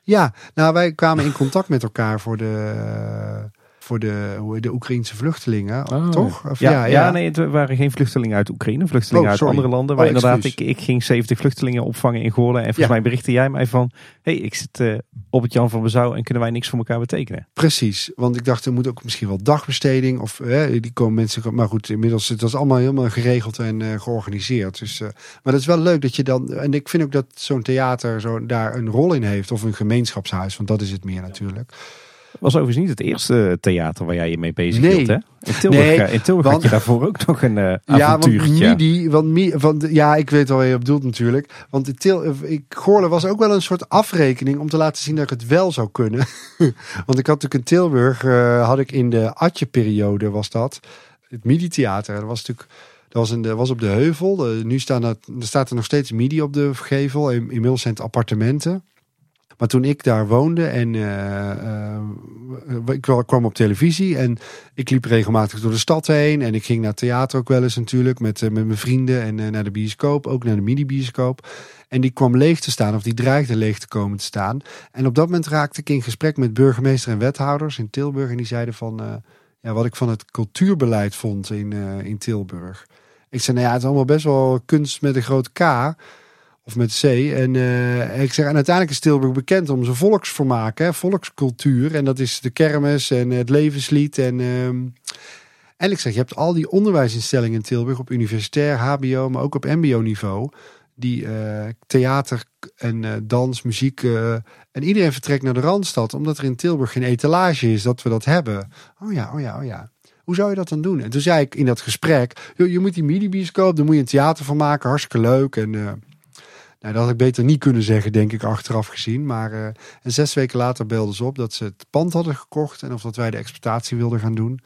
Ja, nou wij kwamen in contact met elkaar voor de... Uh, voor de, hoe, de Oekraïnse vluchtelingen, oh, toch? Of, ja, ja, ja, nee, het waren geen vluchtelingen uit Oekraïne, vluchtelingen oh, uit andere landen. Maar oh, inderdaad, ik, ik ging 70 vluchtelingen opvangen in Goorlen. En volgens mij berichtte jij mij van, hey, ik zit uh, op het Jan van Bezouw en kunnen wij niks voor elkaar betekenen? Precies, want ik dacht, er moet ook misschien wel dagbesteding of die komen mensen, maar goed, inmiddels was allemaal helemaal geregeld en uh, georganiseerd. Dus, maar dat is wel leuk dat je dan, en ik vind ook dat zo'n theater zo daar een rol in heeft of een gemeenschapshuis, want dat is het meer natuurlijk was overigens niet het eerste theater waar jij je mee bezig nee. hield, hè? In Tilburg, nee, in Tilburg want, had je daarvoor ook nog een uh, avontuurtje. Ja, want MIDI, want, want ja, ik weet wel waar je op doelt natuurlijk. Want in Til, ik, Goorlen was ook wel een soort afrekening om te laten zien dat ik het wel zou kunnen. [LAUGHS] want ik had natuurlijk in Tilburg, uh, had ik in de Atje-periode was dat, het MIDI-theater. Dat was natuurlijk... Dat was, in de, was op de heuvel. nu staan er, er staat er nog steeds MIDI op de gevel. Inmiddels zijn het appartementen. Maar toen ik daar woonde en uh, uh, ik kwam op televisie en ik liep regelmatig door de stad heen. En ik ging naar theater ook wel eens natuurlijk met, met mijn vrienden en naar de bioscoop, ook naar de mini-bioscoop. En die kwam leeg te staan of die dreigde leeg te komen te staan. En op dat moment raakte ik in gesprek met burgemeester en wethouders in Tilburg. En die zeiden van ja, wat ik van het cultuurbeleid vond in, in Tilburg. Ik zei, nou ja, het is allemaal best wel kunst met een groot K. Met C. En uh, ik zeg, en uiteindelijk is Tilburg bekend om zijn volksvermaak, hè, volkscultuur. En dat is de kermis en het levenslied. En, uh, en ik zeg, je hebt al die onderwijsinstellingen in Tilburg op universitair, HBO, maar ook op MBO-niveau. Die uh, theater en uh, dans, muziek. en iedereen vertrekt naar de Randstad, omdat er in Tilburg geen etalage is dat we dat hebben. Oh ja, oh ja, oh ja. Hoe zou je dat dan doen? En toen zei ik in dat gesprek: je, moet die midi-bioscoop, daar moet je een theater van maken, hartstikke leuk. En nou, dat had ik beter niet kunnen zeggen, denk ik, achteraf gezien. Maar uh, en zes weken later belden ze op dat ze het pand hadden gekocht en of dat wij de exploitatie wilden gaan doen.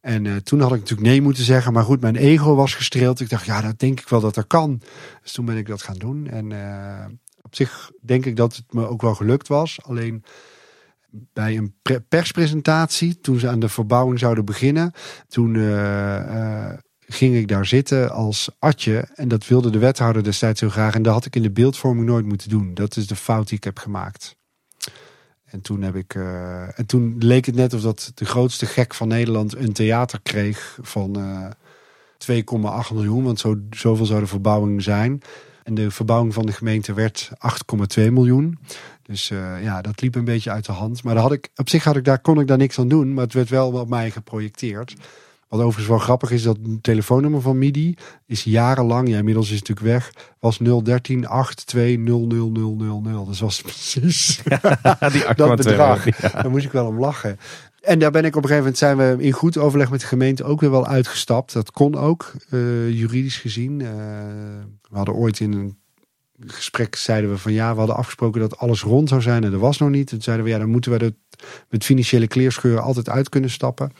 En uh, toen had ik natuurlijk nee moeten zeggen, maar goed, mijn ego was gestreeld. Ik dacht, ja, dat denk ik wel dat er kan. Dus toen ben ik dat gaan doen. En uh, op zich denk ik dat het me ook wel gelukt was. Alleen bij een perspresentatie, toen ze aan de verbouwing zouden beginnen, toen ging ik daar zitten als atje. En dat wilde de wethouder destijds zo graag. En dat had ik in de beeldvorming nooit moeten doen. Dat is de fout die ik heb gemaakt. En toen, heb ik, eh, en toen leek het net of dat de grootste gek van Nederland een theater kreeg van eh 2,8 miljoen. Want zo, zoveel zou de verbouwing zijn. En de verbouwing van de gemeente werd 8,2 miljoen. Dus eh, ja, dat liep een beetje uit de hand. Maar daar had ik, op zich had ik daar, kon ik daar niks aan doen. Maar het werd wel op mij geprojecteerd. Wat overigens wel grappig is, dat het telefoonnummer van MIDI is jarenlang, ja inmiddels is het natuurlijk weg, was 013 8200000. Dus was precies [LAUGHS] die 8,2 [LAUGHS] dat bedrag. Ja. Daar moest ik wel om lachen. En daar ben ik op een gegeven moment zijn we in goed overleg met de gemeente ook weer wel uitgestapt. Dat kon ook, eh, juridisch gezien. Eh, we hadden ooit in een gesprek zeiden we van ja, we hadden afgesproken dat alles rond zou zijn en dat was nog niet. Toen zeiden we ja, dan moeten we er met financiële kleerscheuren altijd uit kunnen stappen.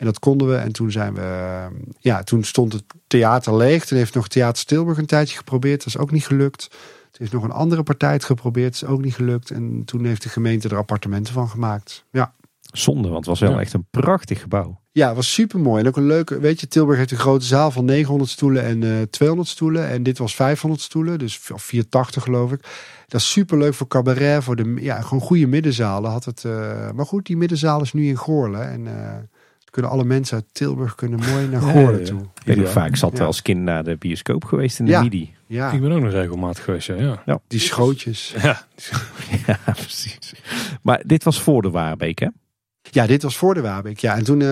En dat konden we. En toen zijn we, eh, ja, toen stond het theater leeg. Toen heeft nog Theater Stilburg een tijdje geprobeerd. Dat is ook niet gelukt. Toen heeft nog een andere partij het geprobeerd. Dat is ook niet gelukt. En toen heeft de gemeente er appartementen van gemaakt. Ja. Zonde, want het was wel Ja. echt een prachtig gebouw. Ja, het was super mooi. En ook een leuke, weet je, Tilburg heeft een grote zaal van 900 stoelen en eh 200 stoelen. En dit was 500 stoelen, dus of 480 geloof ik. Dat is super leuk voor cabaret, voor de, ja, gewoon goede middenzalen had het. eh, maar goed, die middenzaal is nu in Goorlen. En eh, kunnen alle mensen uit Tilburg kunnen mooi naar Ja, Goorlen ja, ja. toe. Ik Ja. vaak, ik zat Ja. als kind naar de bioscoop geweest in de Ja. MIDI. Ja, Ik ben ook nog regelmatig geweest, ja. ja. die schootjes. [LAUGHS] Ja, Ja, precies. Maar dit was voor de Waarbeek, hè? Ja, dit was voor de Wabeek. Ja, en toen eh,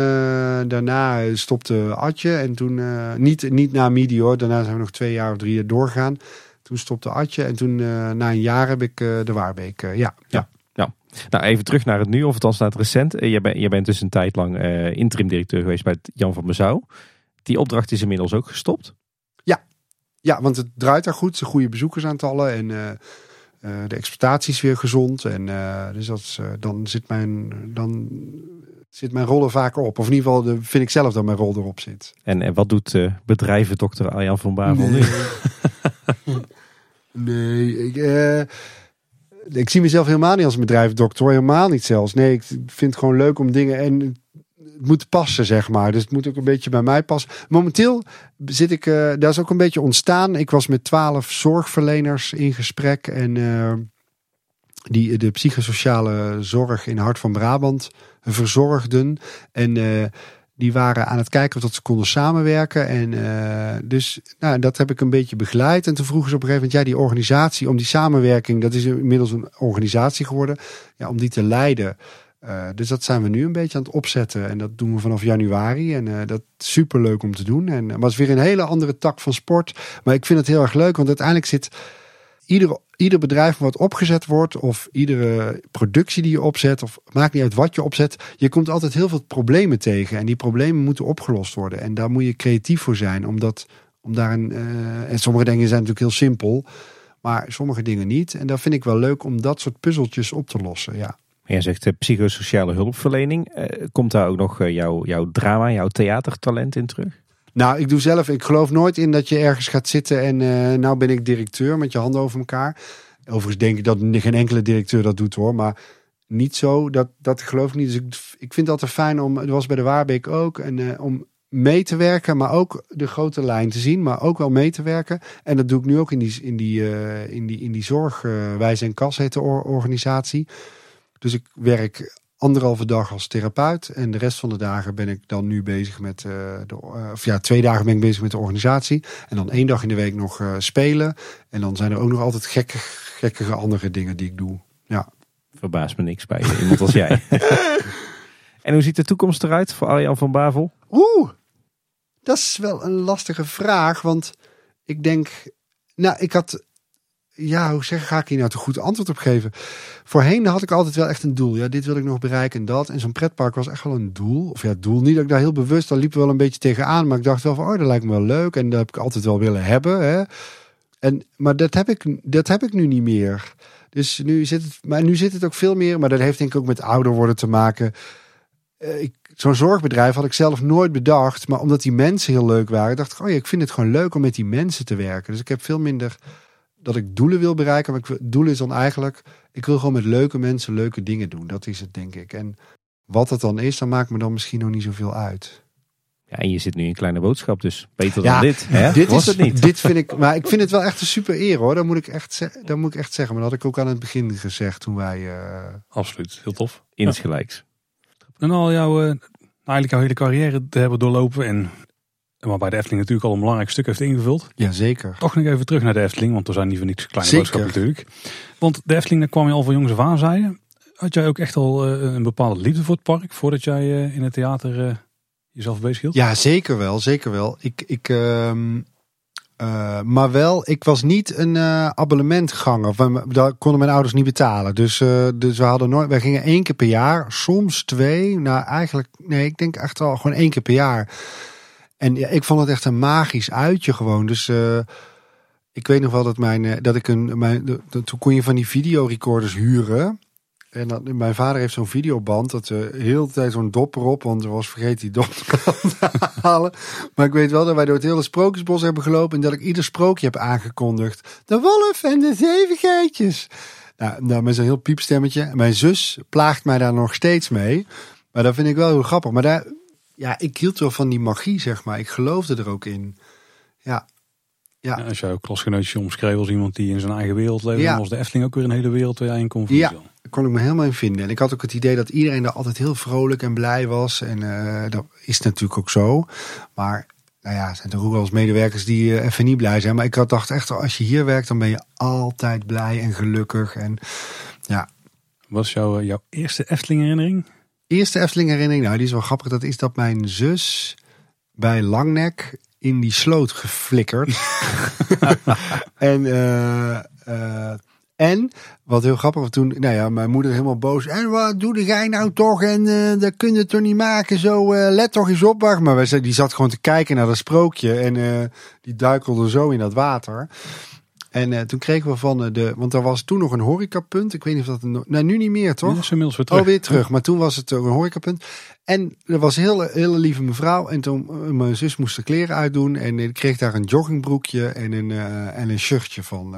daarna stopte Adje. En toen, eh, niet, niet na Midi hoor, daarna zijn we nog twee jaar of drie jaar doorgegaan. Toen stopte Adje en toen eh, na een jaar heb ik eh, de Waarbeek. eh, ja, ja. Nou, even terug naar het nu, of althans naar het recent. Eh, Jij, bent jij bent dus een tijd lang eh interim directeur geweest bij Jan van Mezouw. Die opdracht is inmiddels ook gestopt. ja, want het draait daar goed. Ze goede bezoekersaantallen en eh, de exploitatie is weer gezond. En dus dat is, dan, zit mijn, dan zit mijn rol er vaker op. Of in ieder geval vind ik zelf dat mijn rol erop zit. En, en wat doet eh bedrijven dokter Arjan van Bavel nu? Nee, [LAUGHS] ik, eh, ik zie mezelf helemaal niet als een bedrijfsdokter. hoor. Helemaal niet zelfs. Nee, ik vind het gewoon leuk om dingen... En het moet passen, zeg maar. Dus het moet ook een beetje bij mij passen. Momenteel zit ik... eh daar is ook een beetje ontstaan. Ik was met twaalf zorgverleners in gesprek. En eh, die de psychosociale zorg in Hart van Brabant verzorgden. En... eh, die waren aan het kijken of dat ze konden samenwerken. En eh, dus nou, dat heb ik een beetje begeleid. En toen vroegen ze op een gegeven moment, ja, die organisatie, om die samenwerking, dat is inmiddels een organisatie geworden, ja, om die te leiden. Eh, dus dat zijn we nu een beetje aan het opzetten. En dat doen we vanaf januari. En eh, dat is super leuk om te doen. En, maar het is weer een hele andere tak van sport. Maar ik vind het heel erg leuk, want uiteindelijk zit ieder, ieder bedrijf wat opgezet wordt, of iedere productie die je opzet, of maakt niet uit wat je opzet, je komt altijd heel veel problemen tegen. En die problemen moeten opgelost worden. En daar moet je creatief voor zijn, omdat om daar een. eh, en sommige dingen zijn natuurlijk heel simpel, maar sommige dingen niet. En daar vind ik wel leuk om dat soort puzzeltjes op te lossen. Ja. Jij zegt eh, psychosociale hulpverlening. Eh, komt daar ook nog jouw, jouw drama, jouw theatertalent in terug? Nou, ik doe zelf, ik geloof nooit in dat je ergens gaat zitten en eh, nou ben ik directeur met je handen over elkaar. Overigens denk ik dat geen enkele directeur dat doet hoor, maar niet zo, dat, dat geloof ik niet. Dus ik, ik vind het altijd fijn om, dat was bij de Waarbeek ook, en, eh, om mee te werken, maar ook de grote lijn te zien, maar ook wel mee te werken. En dat doe ik nu ook in die, in die, eh, in die, in die zorg, Wijs en Kas heet de or- organisatie. Dus ik werk anderhalve dag als therapeut. En de rest van de dagen ben ik dan nu bezig met eh, de. eh, of ja, twee dagen ben ik bezig met de organisatie. En dan één dag in de week nog eh, spelen. En dan zijn er ook nog altijd gekke, gekkige andere dingen die ik doe. Ja. Verbaast me niks bij iemand als jij. [LAUGHS] en hoe ziet de toekomst eruit voor Arjan van Bavel? Oeh, dat is wel een lastige vraag. Want ik denk. Nou, ik had. Ja, hoe zeg ga ik hier nou te goed antwoord op geven? Voorheen had ik altijd wel echt een doel. Ja, dit wil ik nog bereiken en dat. En zo'n pretpark was echt wel een doel. Of ja, doel niet dat ik daar heel bewust, daar liep wel een beetje tegenaan. Maar ik dacht wel van, oh, dat lijkt me wel leuk. En dat heb ik altijd wel willen hebben. Hè? En, maar dat heb, ik, dat heb ik nu niet meer. Dus nu zit het, maar nu zit het ook veel meer. Maar dat heeft denk ik ook met ouder worden te maken. Eh, zo'n zorgbedrijf had ik zelf nooit bedacht. Maar omdat die mensen heel leuk waren, dacht ik, oh ja, ik vind het gewoon leuk om met die mensen te werken. Dus ik heb veel minder dat ik doelen wil bereiken. Maar ik, doel is dan eigenlijk, ik wil gewoon met leuke mensen leuke dingen doen. Dat is het, denk ik. En wat het dan is, dan maakt me dan misschien nog niet zoveel uit. Ja, en je zit nu in Kleine Boodschap, dus beter Ja, dan dit. Hè? Dit Was is het niet. Dit vind ik, maar ik vind het wel echt een super eer hoor. Dat moet ik echt, dat moet ik echt zeggen. Maar dat had ik ook aan het begin gezegd toen wij. eh, Absoluut, heel tof. Insgelijks. En al jouw, eh, eigenlijk jouw hele carrière te hebben doorlopen en maar bij de Efteling natuurlijk al een belangrijk stuk heeft ingevuld. ja, zeker. Toch nog even terug naar de Efteling, want er zijn niet voor niks kleine Zeker. boodschappen natuurlijk. Want de Efteling, daar kwam je al van jongs af aan, zei je. Had jij ook echt al eh, een bepaalde liefde voor het park voordat jij eh, in het theater eh, jezelf bezig hield? Ja, zeker wel, zeker wel. Ik, ik, ehm, eh, maar wel, ik was niet een abonnementganger. We- Dat konden mijn ouders niet betalen. Dus, dus we hadden nooit. Wij gingen één keer per jaar, soms twee. Nou, eigenlijk, nee, ik denk echt wel gewoon één keer per jaar. En ja, ik vond het echt een magisch uitje gewoon. Dus eh, ik weet nog wel dat mijn, eh, dat ik een, mijn, toen kon je van die videorecorders huren. En dat, mijn vader heeft zo'n videoband, dat we heel de tijd zo'n dop erop, want er was vergeten die dop [LAUGHS] te halen. Maar ik weet wel dat wij door het hele sprookjesbos hebben gelopen en dat ik ieder sprookje heb aangekondigd. De wolf en de zeven geitjes. Nou, nou met zo'n heel piepstemmetje. Mijn zus plaagt mij daar nog steeds mee. Maar dat vind ik wel heel grappig. Maar daar, ja, ik hield wel van die magie, zeg maar. Ik geloofde er ook in. Ja, Ja, als jij ook klasgenootjes omschreef als iemand die in zijn eigen wereld leeft, Ja. dan was de Efteling ook weer een hele wereld waar jij in kon Ja. Daar kon ik me helemaal in vinden. En ik had ook het idee dat iedereen daar altijd heel vrolijk en blij was. En eh, dat is natuurlijk ook zo. Maar nou ja, er zijn toch ook wel eens medewerkers die eh, even niet blij zijn. Maar ik had dacht echt, als je hier werkt, dan ben je altijd blij en gelukkig. En ja, Wat is jouw, jouw eerste Efteling herinnering? Eerste Efteling herinnering, nou die is wel grappig. Dat is dat mijn zus bij Langnek in die sloot geflikkerd. [LAUGHS] en, eh, eh, en wat heel grappig was toen, nou ja, mijn moeder helemaal boos. En wat doe jij nou toch? En eh, dat kun je toch niet maken? Zo, eh, let toch eens op. wacht. Maar wij, zei- die zat gewoon te kijken naar dat sprookje. En eh, die duikelde zo in dat water. En eh, toen kregen we van eh, de, want er was toen nog een horecapunt. Ik weet niet of dat, een, no- nou nu niet meer toch? Dat is inmiddels weer terug. Oh, weer terug. Maar toen was het een horecapunt. En er was een hele, hele lieve mevrouw. En toen, eh, mijn zus moest de kleren uitdoen. En ik kreeg daar een joggingbroekje en een, en een shirtje van.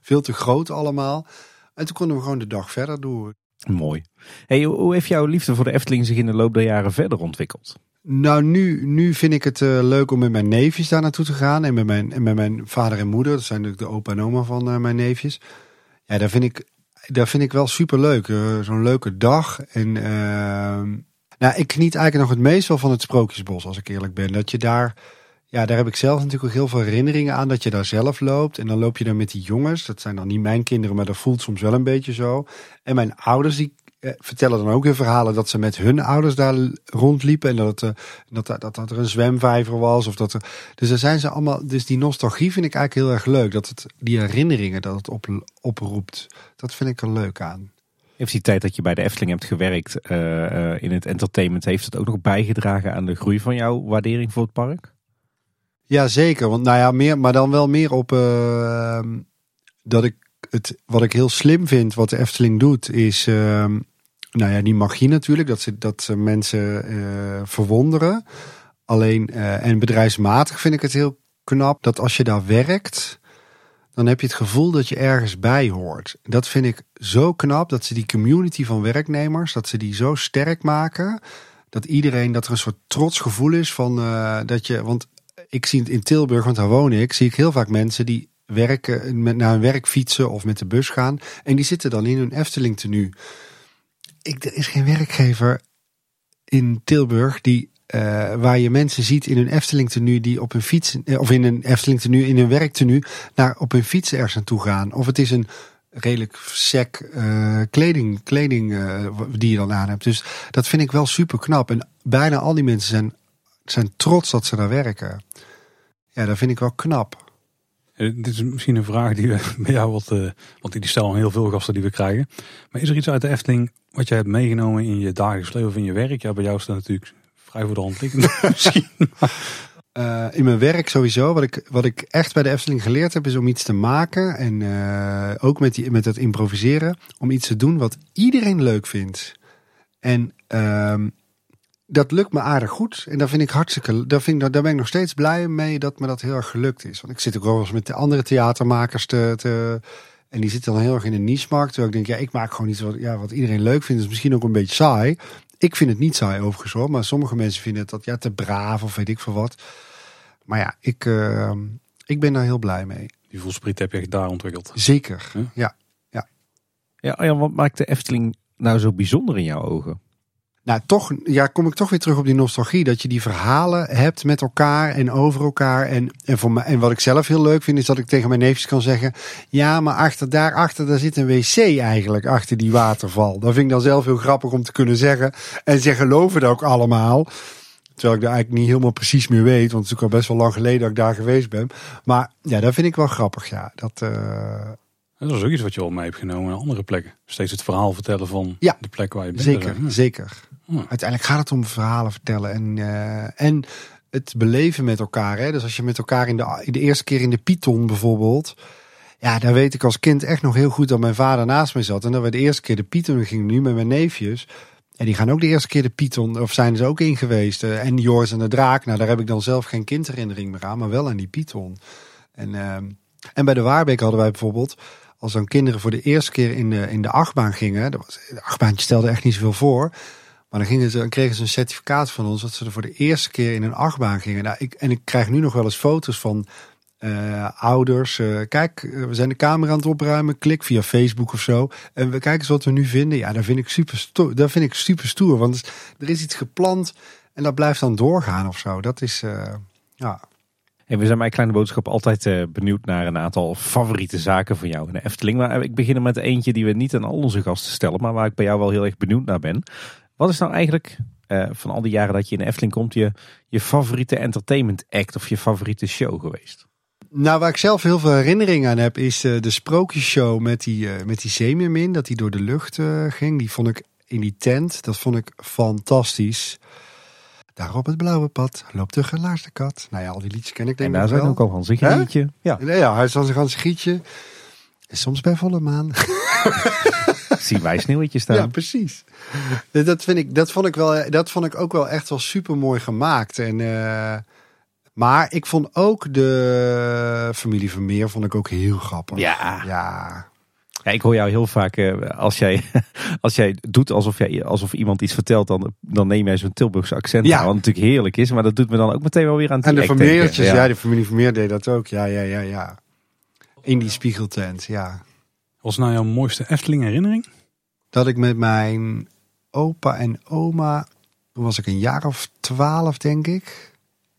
veel te groot allemaal. En toen konden we gewoon de dag verder doen. Mooi. Hey, hoe heeft jouw liefde voor de Efteling zich in de loop der jaren verder ontwikkeld? Nou, nu, nu vind ik het eh, leuk om met mijn neefjes daar naartoe te gaan. En met mijn, en met mijn vader en moeder. Dat zijn natuurlijk de opa en oma van eh, mijn neefjes. Ja, daar vind ik, daar vind ik wel super leuk. Zo'n leuke dag. En ehm, nou, ik geniet eigenlijk nog het meest wel van het Sprookjesbos, als ik eerlijk ben. Dat je daar, ja, daar heb ik zelf natuurlijk ook heel veel herinneringen aan. Dat je daar zelf loopt. En dan loop je daar met die jongens. Dat zijn dan niet mijn kinderen, maar dat voelt soms wel een beetje zo. En mijn ouders, die eh, vertellen dan ook weer verhalen dat ze met hun ouders daar rondliepen. En dat, het, eh, dat, dat, dat, er een zwemvijver was. Of dat er, dus daar zijn ze allemaal. Dus die nostalgie vind ik eigenlijk heel erg leuk. Dat het die herinneringen dat het op, oproept. Dat vind ik er leuk aan. Heeft die tijd dat je bij de Efteling hebt gewerkt eh, eh, in het entertainment, heeft het ook nog bijgedragen aan de groei van jouw waardering voor het park? Ja, zeker. Want nou ja, meer, maar dan wel meer op eh, dat ik het wat ik heel slim vind, wat de Efteling doet, is eh, nou ja, die magie natuurlijk. Dat ze, dat mensen eh, verwonderen. Alleen eh, en bedrijfsmatig vind ik het heel knap dat als je daar werkt, dan heb je het gevoel dat je ergens bij hoort. Dat vind ik zo knap dat ze die community van werknemers, dat ze die zo sterk maken. Dat iedereen, dat er een soort trots gevoel is van eh, dat je, want ik zie het in Tilburg, want daar woon ik, zie ik heel vaak mensen die werken, met, naar hun werk fietsen of met de bus gaan. En die zitten dan in hun Efteling tenue. Ik, er is geen werkgever in Tilburg die, eh, waar je mensen ziet in hun Efteling tenue die op hun fiets, eh, of in een Efteling tenue, in hun werktenu, naar op hun fiets ergens naartoe gaan. Of het is een redelijk sec eh, kleding, kleding die je dan aan hebt. Dus dat vind ik wel super knap. En bijna al die mensen zijn, zijn trots dat ze daar werken. Ja, dat vind ik wel knap. Dit is misschien een vraag die we [LAUGHS] bij jou wat, want die stellen heel veel gasten die we krijgen. Maar is er iets uit de Efteling wat jij hebt meegenomen in je dagelijks leven of in je werk? Ja, bij jou is dat natuurlijk vrij voor de hand liggend [LAUGHS] misschien. Eh, in mijn werk sowieso. Wat ik, wat ik echt bij de Efteling geleerd heb, is om iets te maken. En eh, ook met, die, met het improviseren. Om iets te doen wat iedereen leuk vindt. En ehm, dat lukt me aardig goed. En daar vind ik hartstikke. Daar, vind daar ben ik nog steeds blij mee dat me dat heel erg gelukt is. Want ik zit ook wel eens met de andere theatermakers te. te en die zitten dan heel erg in een niche-markt. Terwijl ik denk, ja, ik maak gewoon iets wat, ja, wat iedereen leuk vindt. Dus misschien ook een beetje saai. Ik vind het niet saai overigens hoor. Maar sommige mensen vinden het dat ja, te braaf of weet ik veel wat. Maar ja, ik, uh, ik ben daar heel blij mee. Die voelspriet heb je echt daar ontwikkeld. Zeker, ja. ja. Ja, ja, wat maakt de Efteling nou zo bijzonder in jouw ogen? Nou, toch ja, kom ik toch weer terug op die nostalgie. Dat je die verhalen hebt met elkaar en over elkaar. En, en, voor mij, en wat ik zelf heel leuk vind, is dat ik tegen mijn neefjes kan zeggen: Ja, maar achter, daarachter daar zit een wc eigenlijk, achter die waterval. Dat vind ik dan zelf heel grappig om te kunnen zeggen. En ze geloven dat ook allemaal. Terwijl ik daar eigenlijk niet helemaal precies meer weet. Want het is ook al best wel lang geleden dat ik daar geweest ben. Maar ja, dat vind ik wel grappig. Ja, dat, uh, dat is ook iets wat je al mee hebt genomen naar andere plekken. Steeds het verhaal vertellen van ja, de plek waar je bent. Zeker, zeker. Uiteindelijk gaat het om verhalen vertellen en, uh, en het beleven met elkaar. Hè? Dus als je met elkaar in de, in de eerste keer in de Python bijvoorbeeld. Ja, daar weet ik als kind echt nog heel goed dat mijn vader naast mij zat. En dat we de eerste keer de Python gingen nu met mijn neefjes. En die gaan ook de eerste keer de Python, of zijn ze ook in geweest. Uh, en Joris en de Draak. Nou, daar heb ik dan zelf geen kindherinnering meer aan, maar wel aan die Python. En, uh, en bij de Waarbeek hadden wij bijvoorbeeld als dan kinderen voor de eerste keer in de, in de achtbaan gingen. Was, de achtbaantje stelde echt niet zoveel voor. Maar dan, gingen ze, dan kregen ze een certificaat van ons dat ze er voor de eerste keer in een achtbaan gingen. Nou, ik, en ik krijg nu nog wel eens foto's van uh, ouders. Uh, kijk, we zijn de camera aan het opruimen. Klik via Facebook of zo. En we kijken eens wat we nu vinden. Ja, daar vind ik super stoer. Dat vind ik super stoer. Want er is iets gepland en dat blijft dan doorgaan of zo. Dat is, ja, en we zijn bij Kleine Boodschap altijd uh, benieuwd naar een aantal favoriete zaken van jou in de Efteling. Maar ik begin met eentje die we niet aan al onze gasten stellen, maar waar ik bij jou wel heel erg benieuwd naar ben. Wat is nou eigenlijk uh, van al die jaren dat je in de Efteling komt, je, je favoriete entertainment act of je favoriete show geweest? Nou, waar ik zelf heel veel herinnering aan heb, is uh, de sprookjesshow met die, met die zeemeermin. Dat die door de lucht ging. Die vond ik in die tent, dat vond ik fantastisch. Daar op het blauwe pad loopt de gelaarste kat. Nou ja, al die liedjes ken ik denk ik wel. En daar zijn ook al Hans Gietje. Ja. ja, hij is als een Hans Gietje. En soms bij volle maan. [LAUGHS] Zien wij sneeuwtjes staan. Ja, precies. Dat, vind ik, dat, vond ik wel, dat vond ik ook wel echt wel super mooi gemaakt. En, uh, maar ik vond ook de familie Vermeer vond ik ook heel grappig. Ja. Ja. Ja, ik hoor jou heel vaak, uh, als, jij, [LAUGHS] als jij doet alsof, jij, alsof iemand iets vertelt, dan, dan neem jij zo'n Tilburgse accent ja. aan, wat natuurlijk heerlijk is. Maar dat doet me dan ook meteen wel weer aan het En de Vermeertjes, ja. ja. de familie Vermeer deed dat ook. Ja, ja, ja, ja. In die spiegeltent, ja. Was nou jouw mooiste Efteling herinnering? Dat ik met mijn opa en oma, toen was ik een jaar of twaalf denk ik,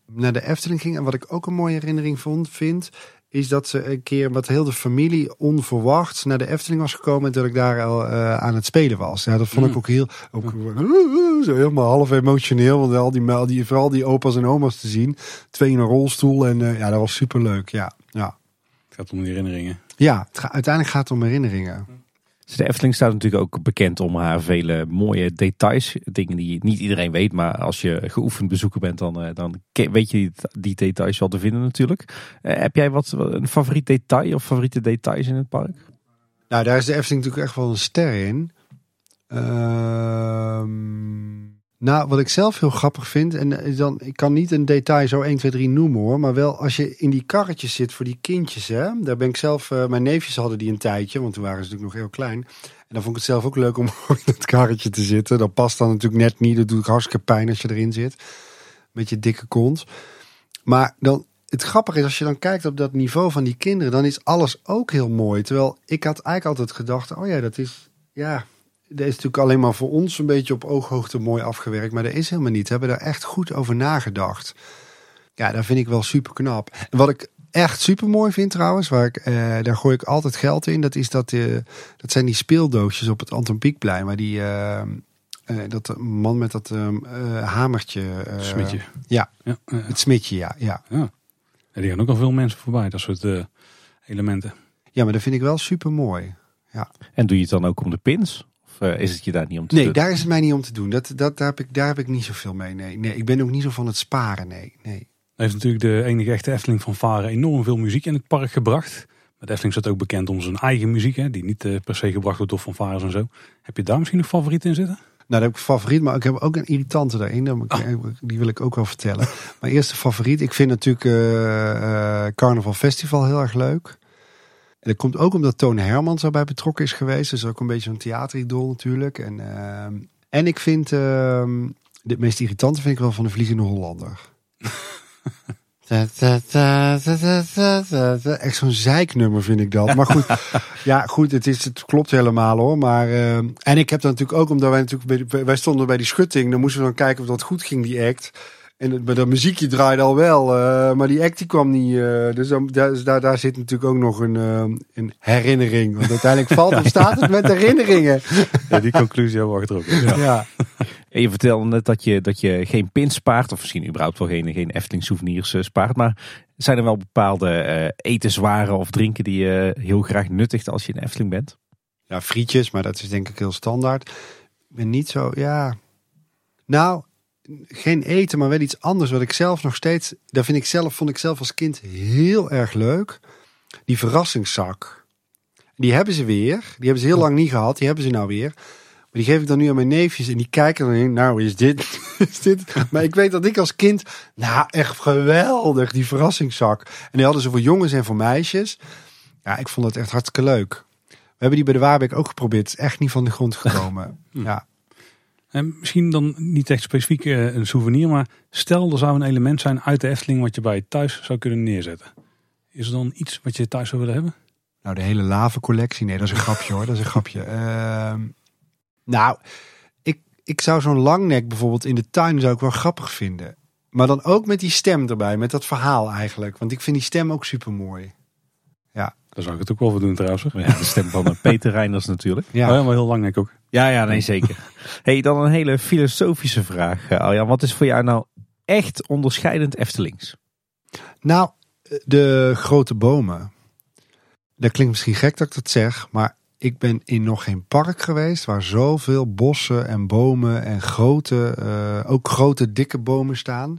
naar de Efteling ging. En wat ik ook een mooie herinnering vond, vind, is dat ze een keer met heel de familie onverwacht naar de Efteling was gekomen en dat ik daar al uh, aan het spelen was. Ja, dat vond ik mm. ook heel, ook, zo helemaal half emotioneel, want al die, al die, vooral die opa's en oma's te zien, twee in een rolstoel en uh, ja, dat was super leuk. Ja, ja. Het gaat om herinneringen. Ja, het uiteindelijk gaat het om herinneringen. Dus de Efteling staat natuurlijk ook bekend om haar vele mooie details. Dingen die niet iedereen weet, maar als je geoefend bezoeker bent, dan, eh, dan weet je die details wel te vinden natuurlijk. Uh, heb jij wat een favoriet detail of favoriete details in het park? Nou, daar is de Efteling natuurlijk echt wel een ster in. Ehm nou, wat ik zelf heel grappig vind, en eh, dan, ik kan niet een detail zo 1, 2, 3 noemen hoor, maar wel als je in die karretjes zit voor die kindjes, hè, daar ben ik zelf, uh, mijn neefjes hadden die een tijdje, want toen waren ze natuurlijk nog heel klein. En dan vond ik het zelf ook leuk om [LAUGHS] in het karretje te zitten. Dat past dan natuurlijk net niet, dat doet hartstikke pijn als je erin zit, met je dikke kont. Maar dan, het grappige is, als je dan kijkt op dat niveau van die kinderen, dan is alles ook heel mooi. Terwijl ik had eigenlijk altijd gedacht, oh ja, dat is, ja, dat is natuurlijk alleen maar voor ons een beetje op ooghoogte mooi afgewerkt. Maar dat is helemaal niet. We hebben daar echt goed over nagedacht. Ja, dat vind ik wel super knap. En wat ik echt super mooi vind trouwens, waar ik, eh, daar gooi ik altijd geld in. Dat, is dat, uh, dat zijn die speeldoosjes op het Anton Pieckplein. Waar die, uh, dat man met dat hamertje. smitje. Ja, ja, het smitje, ja, ja. ja. die gaan ook al veel mensen voorbij, dat soort elementen. Ja, maar dat vind ik wel super mooi. Ja. En doe je het dan ook om de pins? Eh, is het je daar niet om te nee, doen? Nee, daar is het mij niet om te doen. Dat, dat, daar, heb ik, daar heb ik niet zoveel mee. Nee. nee, ik ben ook niet zo van het sparen. Nee, nee. heeft natuurlijk de enige echte Efteling van Varen enorm veel muziek in het park gebracht. Maar de Efteling staat ook bekend om zijn eigen muziek, hè, die niet uh, per se gebracht wordt door fanfares en zo. Heb je daar misschien een favoriet in zitten? Nou, daar heb ik een favoriet, maar ik heb ook een irritante daarin. Oh. Die wil ik ook wel vertellen. [LAUGHS] Mijn eerste favoriet, ik vind natuurlijk uh, Carnaval Festival heel erg leuk. En dat komt ook omdat Tone Hermans erbij betrokken is geweest. Dus ook een beetje een theateridool natuurlijk. En, uh, En ik vind, ehm de meest irritante vind ik wel van de Vliegende Hollander. [LAUGHS] Echt zo'n zeiknummer vind ik dat. Maar goed, [LAUGHS] ja, goed het, is, het klopt helemaal hoor. Maar, ehm, en ik heb dan natuurlijk ook, omdat wij natuurlijk bij, wij stonden bij die schutting, dan moesten we dan kijken of dat goed ging, die act. En dat muziekje draaide al wel, eh, maar die act die kwam niet. eh, dus dan, daar, daar, zit natuurlijk ook nog een, ehm, een herinnering. Want uiteindelijk [LAUGHS] valt of staat het met herinneringen. [LAUGHS] Ja, die conclusie hebben we getrokken. Ja. Ja. En je vertelde net dat je, dat je geen pins spaart, of misschien überhaupt wel geen, geen Efteling souvenirs eh, spaart. Maar zijn er wel bepaalde eh etenswaren of drinken die je heel graag nuttigt als je in Efteling bent? Ja, frietjes, maar dat is denk ik heel standaard. Ik ben niet zo, ja. Nou, geen eten, maar wel iets anders wat ik zelf nog steeds, daar vind ik zelf, vond ik zelf als kind heel erg leuk. Die verrassingszak. Die hebben ze weer. Die hebben ze heel lang niet gehad. Die hebben ze nou weer. Maar die geef ik dan nu aan mijn neefjes en die kijken dan in. Nou, is dit, [LAUGHS] is dit? [LAUGHS] Maar ik weet dat ik als kind, nou echt geweldig, die verrassingszak. En die hadden ze voor jongens en voor meisjes. Ja, ik vond het echt hartstikke leuk. We hebben die bij de Waarbeek ook geprobeerd. Het is echt niet van de grond gekomen. [LAUGHS] ja. En misschien dan niet echt specifiek eh, een souvenir, maar stel er zou een element zijn uit de Efteling wat je bij je thuis zou kunnen neerzetten. Is er dan iets wat je thuis zou willen hebben? Nou, de hele lavencollectie. Nee, dat is een grapje hoor. Dat is een grapje. Ehm, nou, ik, ik zou zo'n langnek bijvoorbeeld in de tuin zou ik wel grappig vinden. Maar dan ook met die stem erbij. Met dat verhaal eigenlijk. Want ik vind die stem ook super mooi. Daar zou ik het ook wel voor doen trouwens. Ja, de stem van eh, Peter Reinders natuurlijk. Ja. Oh ja, maar heel lang denk ik ook. Ja, ja, nee, zeker. [LAUGHS] hey, dan een hele filosofische vraag, eh, Arjan. Wat is voor jou nou echt onderscheidend Eftelings? Nou, de grote bomen. Dat klinkt misschien gek dat ik dat zeg, maar ik ben in nog geen park geweest waar zoveel bossen en bomen en grote, eh, ook grote dikke bomen staan.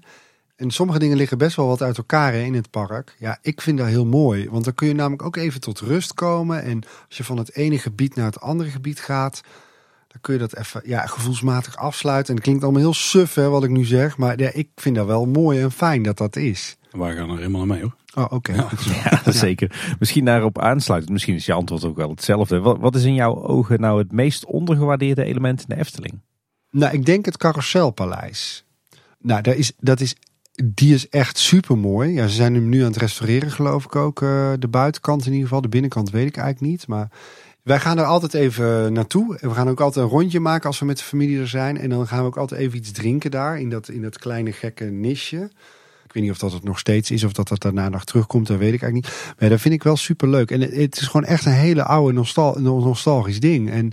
En sommige dingen liggen best wel wat uit elkaar hè, in het park. Ja, ik vind dat heel mooi, want dan kun je namelijk ook even tot rust komen. En als je van het ene gebied naar het andere gebied gaat, dan kun je dat even ja, gevoelsmatig afsluiten. En het klinkt allemaal heel suf hè, wat ik nu zeg, maar ja, ik vind dat wel mooi en fijn dat dat is. Wij gaan er helemaal mee hoor. Oh, oké. Ja, [LAUGHS] zeker. Misschien daarop aansluiten. Misschien is je antwoord ook wel hetzelfde. Wat, wat is in jouw ogen nou het meest ondergewaardeerde element in de Efteling? Nou, ik denk het Carouselpaleis. Nou, daar is, dat is, die is echt super mooi. Ja, ze zijn hem nu aan het restaureren, geloof ik ook. eh, de buitenkant in ieder geval. De binnenkant weet ik eigenlijk niet. Maar wij gaan er altijd even naartoe. En we gaan ook altijd een rondje maken als we met de familie er zijn. En dan gaan we ook altijd even iets drinken daar. In dat, in dat kleine gekke nisje. Ik weet niet of dat het nog steeds is of dat dat daarna nog terugkomt. Dat weet ik eigenlijk niet. Maar dat vind ik wel super leuk. En het, is gewoon echt een hele oude nostal nostalgisch ding. En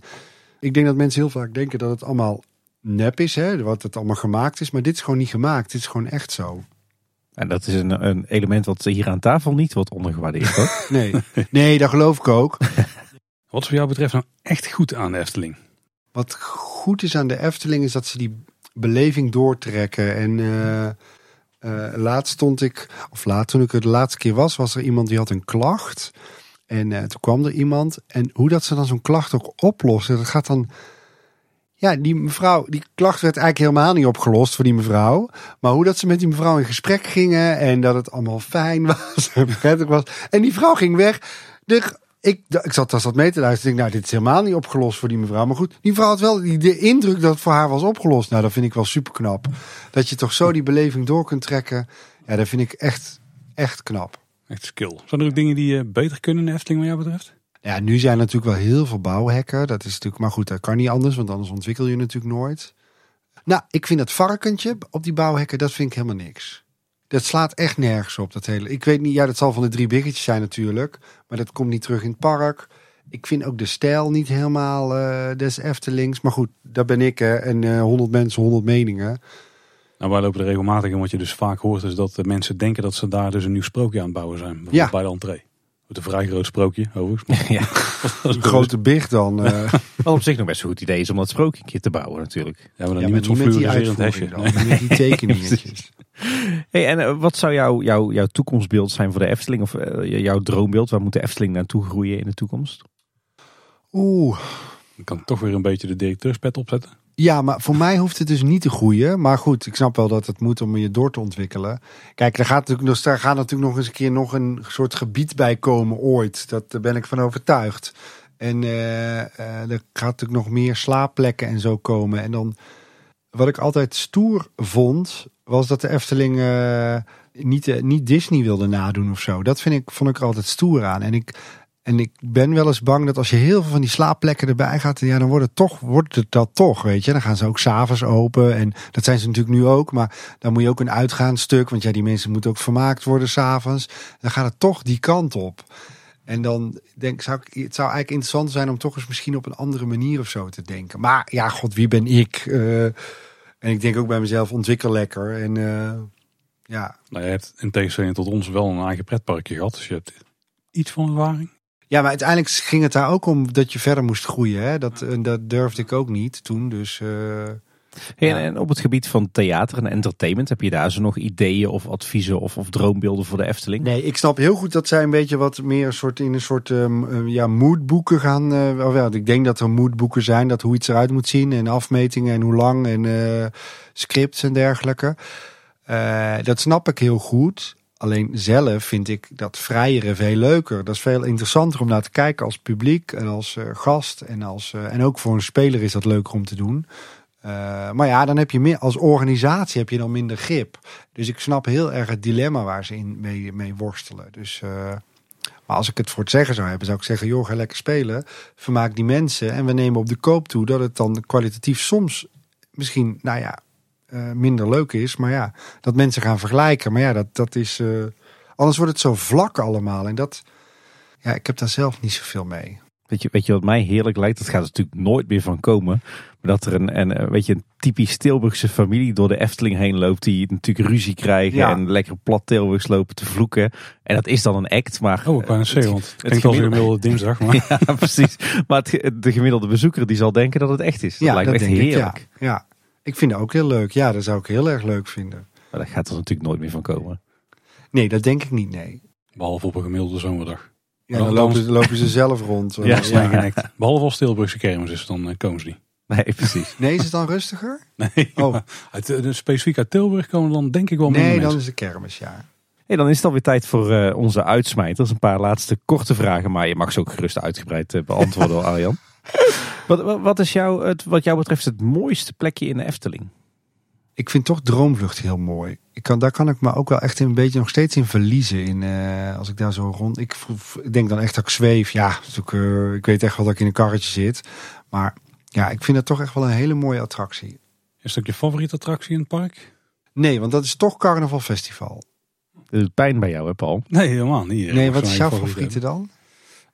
ik denk dat mensen heel vaak denken dat het allemaal nep is, hè, wat het allemaal gemaakt is. Maar dit is gewoon niet gemaakt. Dit is gewoon echt zo. En dat is een, een element wat hier aan tafel niet wordt ondergewaardeerd. Hoor. [LAUGHS] Nee, nee dat geloof ik ook. [LAUGHS] Wat voor jou betreft nou echt goed aan de Efteling? Wat goed is aan de Efteling is dat ze die beleving doortrekken. En eh, eh, laatst stond ik, of laat toen ik er de laatste keer was, was er iemand die had een klacht. En eh, toen kwam er iemand. En hoe dat ze dan zo'n klacht ook oplossen, dat gaat dan. Ja, die mevrouw, die klacht werd eigenlijk helemaal niet opgelost voor die mevrouw. Maar hoe dat ze met die mevrouw in gesprek gingen en dat het allemaal fijn [LAUGHS] was en prettig was. En die vrouw ging weg. De, ik, ik zat als dat mee te luisteren. Ik nou, dit is helemaal niet opgelost voor die mevrouw. Maar goed, die vrouw had wel die, de indruk dat voor haar was opgelost. Nou, dat vind ik wel super knap. Dat je toch zo die beleving door kunt trekken. Ja, dat vind ik echt, echt knap. Echt skill. Zijn er ook dingen die je beter kunnen in de Efteling wat jou betreft? Ja, nu zijn natuurlijk wel heel veel bouwhekken. Dat is natuurlijk, maar goed, dat kan niet anders, want anders ontwikkel je natuurlijk nooit. Nou, ik vind het varkentje op die bouwhekken, dat vind ik helemaal niks. Dat slaat echt nergens op, dat hele. Ik weet niet, ja, dat zal van de drie biggetjes zijn natuurlijk. Maar dat komt niet terug in het park. Ik vind ook de stijl niet helemaal eh des Eftelings. Maar goed, dat ben ik hè. En honderd mensen, honderd meningen. Nou, wij lopen er regelmatig in. Wat je dus vaak hoort is dat de mensen denken dat ze daar dus een nieuw sprookje aan het bouwen zijn. Ja. bij de entree. Met een vrij groot sprookje, overigens. [LAUGHS] Ja. [LAUGHS] Een grote big dan. eh [LAUGHS] Wat op zich nog best een goed idee is om dat sprookje een keer te bouwen natuurlijk. Ja, maar dan ja, niet met zo'n fluoriserend hesje. dan, Nee. Met die tekeningetjes. Hey, en eh, wat zou jouw, jouw, jouw toekomstbeeld zijn voor de Efteling? Of eh, jouw droombeeld? Waar moet de Efteling naartoe groeien in de toekomst? Oeh. Ik kan toch weer een beetje de directeurspet opzetten. Ja, maar voor mij hoeft het dus niet te groeien. Maar goed, ik snap wel dat het moet om je door te ontwikkelen. Kijk, er gaat natuurlijk, nog- er gaat natuurlijk nog eens een keer nog een soort gebied bij komen ooit. Dat, daar ben ik van overtuigd. En eh, er gaat natuurlijk nog meer slaapplekken en zo komen. En dan, wat ik altijd stoer vond, was dat de Efteling eh, niet, niet Disney wilde nadoen of zo. Dat vind ik, vond ik er altijd stoer aan. En ik, en ik ben wel eens bang dat als je heel veel van die slaapplekken erbij gaat, ja, dan wordt het toch, wordt het dat toch, weet je. Dan gaan ze ook s'avonds open. En dat zijn ze natuurlijk nu ook. Maar dan moet je ook een uitgaanstuk, want ja, die mensen moeten ook vermaakt worden s'avonds. Dan gaat het toch die kant op. En dan denk zou ik, het zou eigenlijk interessant zijn om toch eens misschien op een andere manier of zo te denken. Maar ja, god, wie ben ik? Eh, en ik denk ook bij mezelf, ontwikkel lekker. En eh, ja. Nou, je hebt in tegenstelling tot ons wel een eigen pretparkje gehad. Dus je hebt iets van ervaring. Ja, maar uiteindelijk ging het daar ook om dat je verder moest groeien. Hè? Dat, en dat durfde ik ook niet toen. Dus eh, Hey, Ja. en, op het gebied van theater en entertainment, heb je daar zo nog ideeën of adviezen of, of droombeelden voor de Efteling? nee, ik snap heel goed dat zij een beetje wat meer soort, in een soort ehm, eh, ja, moodboeken gaan. eh, of ja, ik denk dat er moodboeken zijn, dat hoe iets eruit moet zien. En afmetingen en hoe lang en eh, scripts en dergelijke. Eh, dat snap ik heel goed. Alleen zelf vind ik dat vrijere veel leuker. Dat is veel interessanter om naar te kijken als publiek en als eh, gast. En, als, eh, en ook voor een speler is dat leuker om te doen. Eh, maar ja, dan heb je meer als organisatie heb je dan minder grip. Dus ik snap heel erg het dilemma waar ze in mee, mee worstelen. Dus, maar als ik het voor het zeggen zou hebben, zou ik zeggen: joh, ga lekker spelen. Vermaak die mensen. En we nemen op de koop toe dat het dan kwalitatief soms misschien, nou ja, minder leuk is. Maar ja, dat mensen gaan vergelijken. Maar ja, dat, dat is. eh, anders wordt het zo vlak allemaal. En dat. Ja, ik heb daar zelf niet zoveel mee. Weet je, weet je wat mij heerlijk lijkt? Dat gaat er natuurlijk nooit meer van komen. Maar dat er een, een, eh, weet je, een typisch Tilburgse familie door de Efteling heen loopt. Die natuurlijk ruzie krijgen Ja. en lekker plat Tilburgs lopen te vloeken. En dat is dan een act. Maar, Oh, ik eh, zeggen, want het klinkt als een gemiddelde- dinsdag. Maar [LAUGHS] Ja, precies. Maar het, de gemiddelde bezoeker die zal denken dat het echt is. Dat ja, lijkt me echt denk heerlijk. ik. Ja. ja, ik vind het ook heel leuk. Ja, dat zou ik heel erg leuk vinden. Maar dat gaat er natuurlijk nooit meer van komen. Nee, dat denk ik niet. Nee. behalve op een gemiddelde zomerdag. Ja, dan Dan- lopen, dan lopen ze zelf rond. [LAUGHS] Ja, Eh, en act. Behalve als Tilburgse kermis is, dan eh, komen ze niet. Nee, precies. [LAUGHS] Nee, is het dan rustiger? [LAUGHS] Nee, Oh. uit, eh, specifiek uit Tilburg komen dan denk ik wel minder Nee, dan mensen. is de kermis, ja. Hey, dan is het alweer tijd voor eh, onze uitsmijters. Een paar laatste korte vragen, maar je mag ze ook gerust uitgebreid beantwoorden, hoor, Arjan. [LAUGHS] Wat, wat, wat is jou, het, wat jou betreft het mooiste plekje in de Efteling? Ik vind toch Droomvlucht heel mooi. Ik kan, daar kan ik me ook wel echt een beetje nog steeds in verliezen. In, eh, als ik daar zo rond. Ik, ik denk dan echt dat ik zweef. Ja, natuurlijk, eh, ik weet echt wel dat ik in een karretje zit. Maar ja, ik vind het toch echt wel een hele mooie attractie. Is ook je favoriete attractie in het park? Nee, want dat is toch Carnaval Festival. Dat doet pijn bij jou, hè Paul? Nee, helemaal niet. Nee, wat is jouw favoriete dan?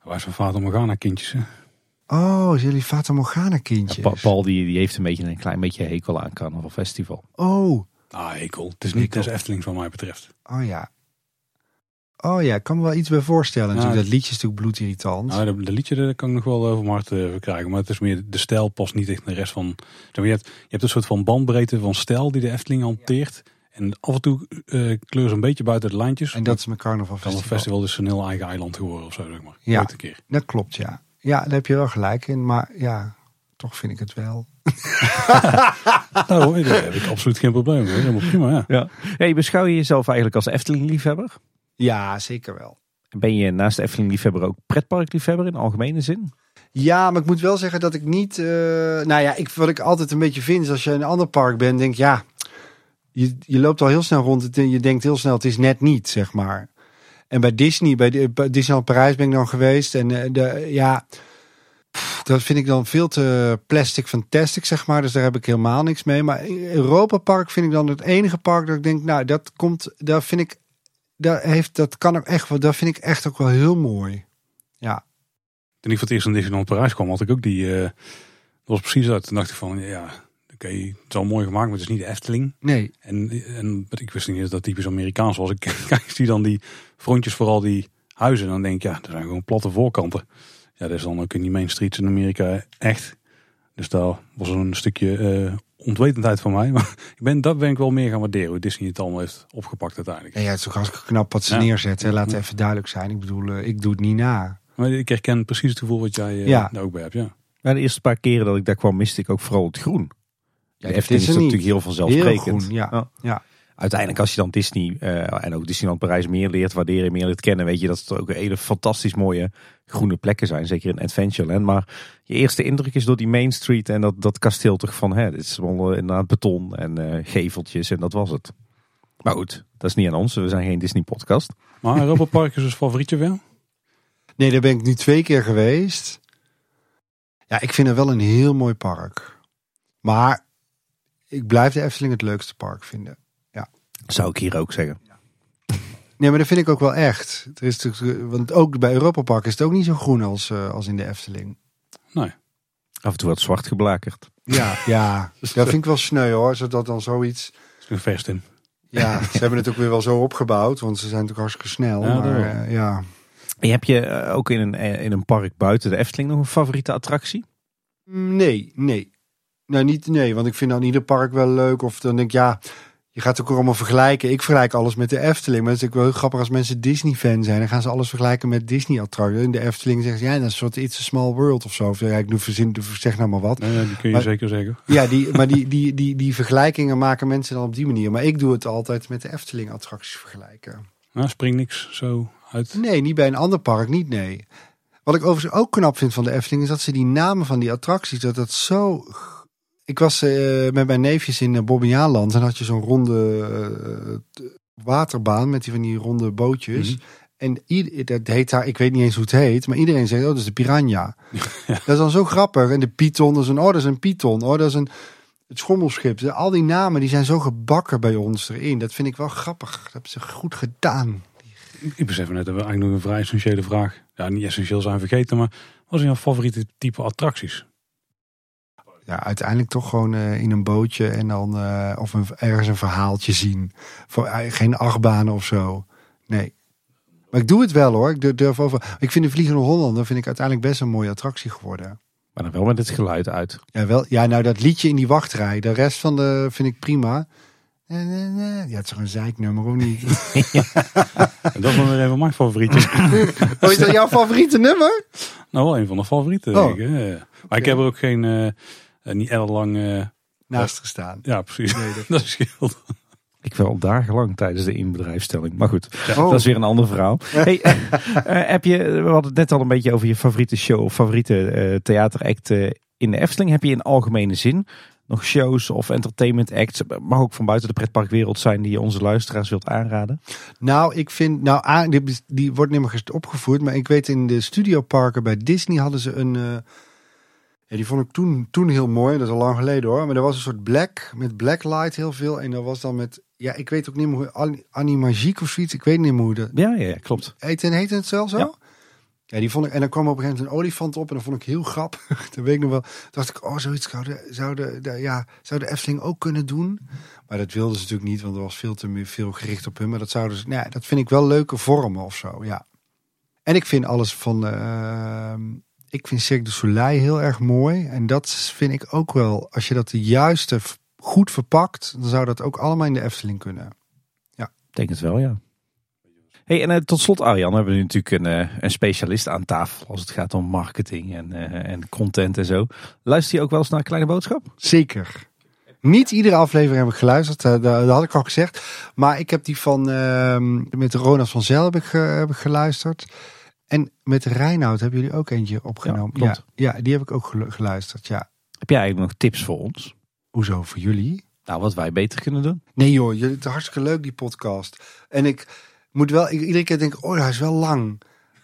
Waar is van Vater Morgana kindjes? hè? Oh, is jullie Fata Morgana Ja, kindjes? Pa- Paul die, die heeft een, beetje, een klein beetje hekel aan Carnaval Festival. Oh, Ah, hekel. Het is niet Hekel. des Eftelings wat mij betreft. oh ja. Oh ja, ik kan me wel iets bij voorstellen. Ja. Natuurlijk, dat liedje is natuurlijk bloedirritant. Nou, de, de liedje daar kan ik nog wel over mijn hart eh, verkrijgen. Maar het is meer, de stijl past niet echt in de rest van... Je, hebt, je hebt een soort van bandbreedte van stijl die de Efteling hanteert. En af en toe eh kleur ze een beetje buiten de lijntjes. en dat is mijn Carnaval kan een Festival. festival dus een heel eigen eiland geworden of zo, zeg maar. Ja. Keer. Dat klopt, ja. Ja, daar heb je wel gelijk in. Maar ja, toch vind ik het wel. [LAUGHS] Nou, daar heb ik absoluut geen probleem mee. Helemaal prima, ja. Ja. Hey, beschouw je jezelf eigenlijk als Efteling-liefhebber? Ja, zeker wel. Ben je naast de Efteling-liefhebber ook pretparkliefhebber in algemene zin? Ja, maar ik moet wel zeggen dat ik niet... eh, nou ja, ik, wat ik altijd een beetje vind is als je in een ander park bent, denk ik, ja... Je, je loopt al heel snel rond het- en je denkt heel snel, het is net niet, zeg maar. En bij Disney, bij, de- Disneyland Parijs ben ik dan geweest. En eh, de, ja, dat vind ik dan veel te plastic fantastic, zeg maar. Dus daar heb ik helemaal niks mee. Maar Europa Park vind ik dan het enige park dat ik denk, nou, dat komt, daar vind ik, daar heeft, dat kan ook echt, dat vind ik echt ook wel heel mooi. Ja, Toen ik voor het eerst in Disneyland Parijs kwam, had ik ook die... eh, dat was precies dat. Toen dacht ik van, ja, oké, het is al mooi gemaakt, maar het is niet de Efteling. nee, En, en ik wist niet dat dat typisch Amerikaans was. Ik, [LAUGHS] kijk, zie dan die frontjes voor al die huizen. En dan denk ik, ja, dat zijn gewoon platte voorkanten. Ja, dat is dan ook in die main streets in Amerika echt. Dus daar was een stukje eh, ontwetendheid van mij. [LAUGHS] Maar ik ben, dat ben ik wel meer gaan waarderen. Hoe Disney het allemaal heeft opgepakt uiteindelijk. Ja, ja, het is ook hartstikke knap wat ze Ja. neerzetten. Laat even duidelijk zijn. Ik bedoel, eh, ik doe het niet na. Maar ik herken precies het gevoel wat jij eh, Ja. daar ook bij hebt. Ja. Ja, de eerste paar keren dat ik daar kwam, miste ik ook vooral het groen. Ja, de Efteling is natuurlijk heel vanzelfsprekend. Heel groen, ja. Ja. ja. uiteindelijk als je dan Disney eh, en ook Disneyland Parijs meer leert waarderen, meer leert kennen, weet je dat het ook hele fantastisch mooie groene plekken zijn. Zeker in Adventureland. Maar je eerste indruk is door die Main Street en dat, dat kasteel toch van, hè, dit is wel inderdaad beton en eh, geveltjes en dat was het. Maar goed, dat is niet aan ons. We zijn geen Disney podcast. Maar [LAUGHS] Europa Park is dus favorietje wel? Nee, daar ben ik nu twee keer geweest. Ja, ik vind het wel een heel mooi park. Maar ik blijf de Efteling het leukste park vinden. Zou ik hier ook zeggen. Nee, maar dat vind ik ook wel echt. Er is natuurlijk, want ook bij Europa Park is het ook niet zo groen als, uh, als in de Efteling. Nee. Af en toe wat zwart geblakerd. Ja, ja. [LAUGHS] dat vind ik wel sneu hoor. Zodat dan zoiets. Is een vest in. Ja, ze hebben het ook weer wel zo opgebouwd. Want ze zijn natuurlijk hartstikke snel. Ja, maar uh, ja. En heb je eh, ook in een, eh, in een park buiten de Efteling nog een favoriete attractie? Nee, nee. Nou, niet nee. Want ik vind dan ieder park wel leuk. Of dan denk ik, ja. Je gaat het ook allemaal vergelijken. Ik vergelijk alles met de Efteling. Maar het is wel heel grappig als mensen Disney-fan zijn. Dan gaan ze alles vergelijken met Disney-attracties. In de Efteling zeggen ze, ja, dat is een soort It's a Small World of zo. Of ja, ik doe verzin, zeg nou maar wat. Nee, nee, die kun je Maar- zeker zeggen. Ja, die, maar die, die, die, die vergelijkingen maken mensen dan op die manier. Maar ik doe het altijd met de Efteling-attracties vergelijken. Nou, springt niks zo uit. Nee, niet bij een ander park, niet nee. Wat ik overigens ook knap vind van de Efteling... is dat ze die namen van die attracties, dat dat zo... Ik was eh, met mijn neefjes in uh, Bobbejaanland... en had je zo'n ronde eh, waterbaan met die van die ronde bootjes... Mhm. En ieder, dat heet daar, ik weet niet eens hoe het heet, maar iedereen zegt, oh, dat is de piranha. [LAUGHS] Dat is dan zo grappig. En de python, dat is een, oh, dat is een python. Oh, dat is een, het schommelschip. Al die namen, die zijn zo gebakken bij ons erin. Dat vind ik wel grappig. Dat hebben ze goed gedaan. Ik besef net dat we eigenlijk nog een vrij essentiële vraag. Ja, niet essentieel zijn vergeten, maar wat zijn jouw favoriete type attracties? Ja, uiteindelijk toch gewoon eh, in een bootje en dan eh, of een, ergens een verhaaltje zien. Voor, eh, geen achtbanen of zo. Nee. Maar ik doe het wel hoor. Ik durf- over. Ik vind de Vliegende Hollander vind ik uiteindelijk best een mooie attractie geworden. Maar dan wel met het geluid uit. Ja, wel, ja, nou dat liedje in die wachtrij. De rest van de vind ik prima. Ja, het is toch een zeiknummer, of niet? [LAUGHS] Dat is een van mijn favorietjes. [LAUGHS] Oh, is dat jouw favoriete nummer? nou, wel een van de favorieten. Oh. denk ik, hè. Maar ik heb er ook geen, eh, eh, niet ellenlang, eh Naast gestaan. ja precies, Nee, dat- [LAUGHS] dat scheelt. Ik wel dagenlang tijdens de inbedrijfstelling. Maar goed, Oh. dat is weer een ander verhaal. [LAUGHS] Hey, eh, heb je, we hadden het net al een beetje over je favoriete show of favoriete eh, theateract eh, in de Efteling. Heb je in algemene zin nog shows of entertainment acts, mag ook van buiten de pretparkwereld zijn, die je onze luisteraars wilt aanraden? Nou, ik vind, nou, die, die wordt niet meer opgevoerd, maar ik weet in de studioparken bij Disney hadden ze een, eh, ja, die vond ik toen, toen heel mooi, dat is al lang geleden hoor, maar er was een soort black, met blacklight heel veel, en dat was dan met, ja, ik weet ook niet meer hoe, An- Animagiek of zoiets, ik weet niet meer hoe dat, Ja, ja, ja klopt. heet, en heet het zelf zo? Ja. Ja. die vond ik, en dan kwam op een gegeven moment een olifant op en dat vond ik heel grappig. [LAUGHS] Dat weet ik nog wel. Toen dacht ik, oh, zoiets zou de, zou de, de- ja, zou de Efteling ook kunnen doen. Maar dat wilden ze natuurlijk niet, want er was veel te meer- veel gericht op hun. Maar dat zouden ze, nou, ja, dat vind ik wel leuke vormen of zo, ja. En ik vind alles van, eh, ik vind Cirque du Soleil heel erg mooi. En dat vind ik ook wel, als je dat de juiste goed verpakt, dan zou dat ook allemaal in de Efteling kunnen. Ik denk het wel, ja. Hey, en eh, tot slot, Arjan, hebben we nu natuurlijk een, eh, een specialist aan tafel als het gaat om marketing en, eh, en content en zo. Luister je ook wel eens naar Kleine Boodschap? Zeker. Niet iedere aflevering heb ik geluisterd, dat, dat had ik al gezegd. Maar ik heb die van ehm, met Ronald van Zel heb ik, heb ik geluisterd. En met Reinoud hebben jullie ook eentje opgenomen. Ja, klopt. Ja, ja, die heb ik ook gelu- geluisterd. Ja. Heb jij eigenlijk nog tips voor ons? Hoezo voor jullie? Nou, wat wij beter kunnen doen? Nee joh, jullie- het is hartstikke leuk die podcast. En ik moet wel, ik, iedere keer denk ik, oh hij is wel lang.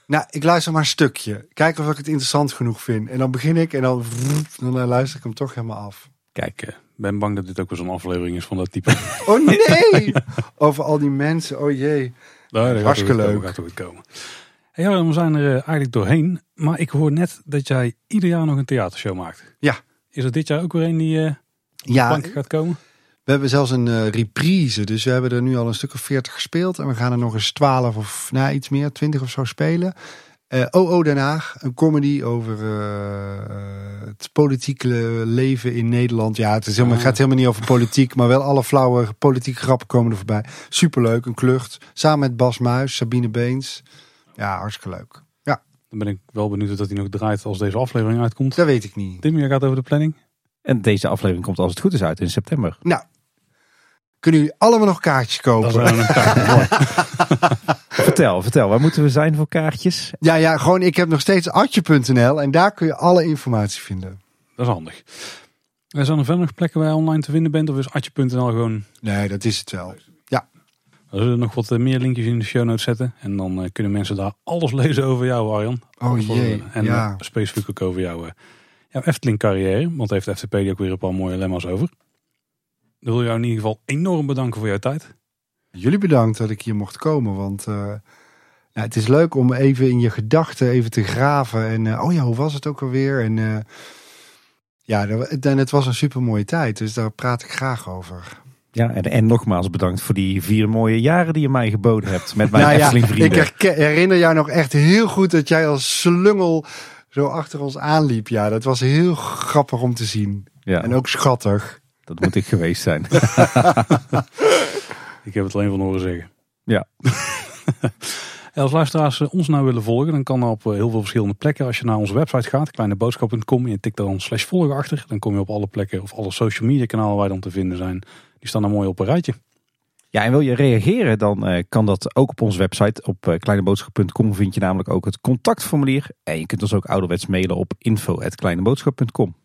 Nou, ik luister maar een stukje. Kijken of ik het interessant genoeg vind. En dan begin ik en dan, dan eh, luister ik hem toch helemaal af. Kijk, ik ben bang dat dit ook weer zo'n aflevering is van dat type. [LAUGHS] Oh nee! [LAUGHS] Over al die mensen, oh jee. Nou, Hartstikke leuk. komen, gaat er goed komen. Ja, we zijn er eh, eigenlijk doorheen. Maar ik hoor net dat jij ieder jaar nog een theatershow maakt. Ja. Is er dit jaar ook weer een die eh Ja, gaat komen? we hebben zelfs een eh, reprise. Dus we hebben er nu al een stuk of 40 gespeeld. En we gaan er nog eens 12 of nou, iets meer, 20 of zo spelen. Eh OO Den Haag, een comedy over het politieke leven in Nederland. Ja, het, is helemaal, het gaat helemaal niet over politiek, maar wel alle flauwe politieke grappen komen er voorbij. Superleuk, een klucht. Samen met Bas Muis, Sabine Beens. Ja, hartstikke leuk. Dan ben ik wel benieuwd dat hij nog draait als deze aflevering uitkomt. Dat weet ik niet. Tim, jij gaat over de planning. En deze aflevering komt als het goed is uit in september. Nou, Kunnen jullie allemaal nog kaartjes kopen? [LAUGHS] Vertel, vertel. Waar moeten we zijn voor kaartjes? Ja, ja, gewoon ik heb nog steeds atje.nl en daar kun je alle informatie vinden. Dat is handig. Er zijn er verder nog plekken waar je online te vinden bent? Of is atje.nl gewoon... Nee, dat is het wel. We zullen nog wat eh, meer linkjes in de show notes zetten. En dan eh, kunnen mensen daar alles [LAUGHS] lezen over jou, Arjan. Oh we jee. En ja. eh, specifiek ook over jouw, eh, jouw Efteling carrière. Want daar heeft FTP die ook weer een paar mooie lemma's over. Dan wil jou in ieder geval enorm bedanken voor jouw tijd. Jullie bedankt dat ik hier mocht komen, want eh, nou, het is leuk om even in je gedachten even te graven. En eh, oh ja, hoe was het ook alweer? En eh, ja, en het was een super mooie tijd, dus daar praat ik graag over. Ja, en, en nogmaals bedankt voor die vier mooie jaren die je mij geboden hebt met mijn Nou ja, Efteling ik vrienden. herinner jou nog echt heel goed dat jij als slungel zo achter ons aanliep. Ja, dat was heel grappig om te zien. Ja, En ook schattig. dat moet ik geweest zijn. [LAUGHS] Ik heb het alleen van horen zeggen. Ja. En [LAUGHS] als luisteraars eh, ons nou willen volgen, dan kan dat op eh, heel veel verschillende plekken. Als je naar onze website gaat, kleineboodschap.com, en je tikt daar dan slash volgen achter. Dan kom je op alle plekken of alle social media kanalen waar dan te vinden zijn. Die staan dan mooi op een rijtje. Ja, en wil je reageren, dan eh, kan dat ook op onze website. Op eh, kleineboodschap.com vind je namelijk ook het contactformulier. En je kunt ons ook ouderwets mailen op info.kleineboodschap.com.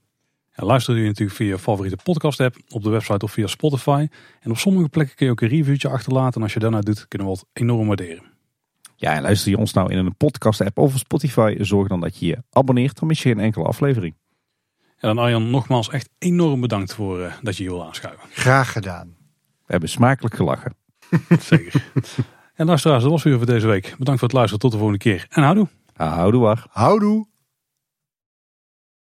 Ja, luister je natuurlijk via je favoriete podcast app, op de website of via Spotify. En op sommige plekken kun je ook een reviewtje achterlaten. En als je daarna doet, kunnen we het enorm waarderen. Ja, en luister je ons nou in een podcast app of Spotify, zorg dan dat je je abonneert. Dan mis je geen enkele aflevering. En dan Arjan, nogmaals echt enorm bedankt voor eh, dat je hier wil aanschuiven. Graag gedaan. We hebben smakelijk gelachen. [LAUGHS] Zeker. en luisteraars, dat was weer voor deze week. Bedankt voor het luisteren. Tot de volgende keer. En houdoe. Houdoe waar. Houdoe.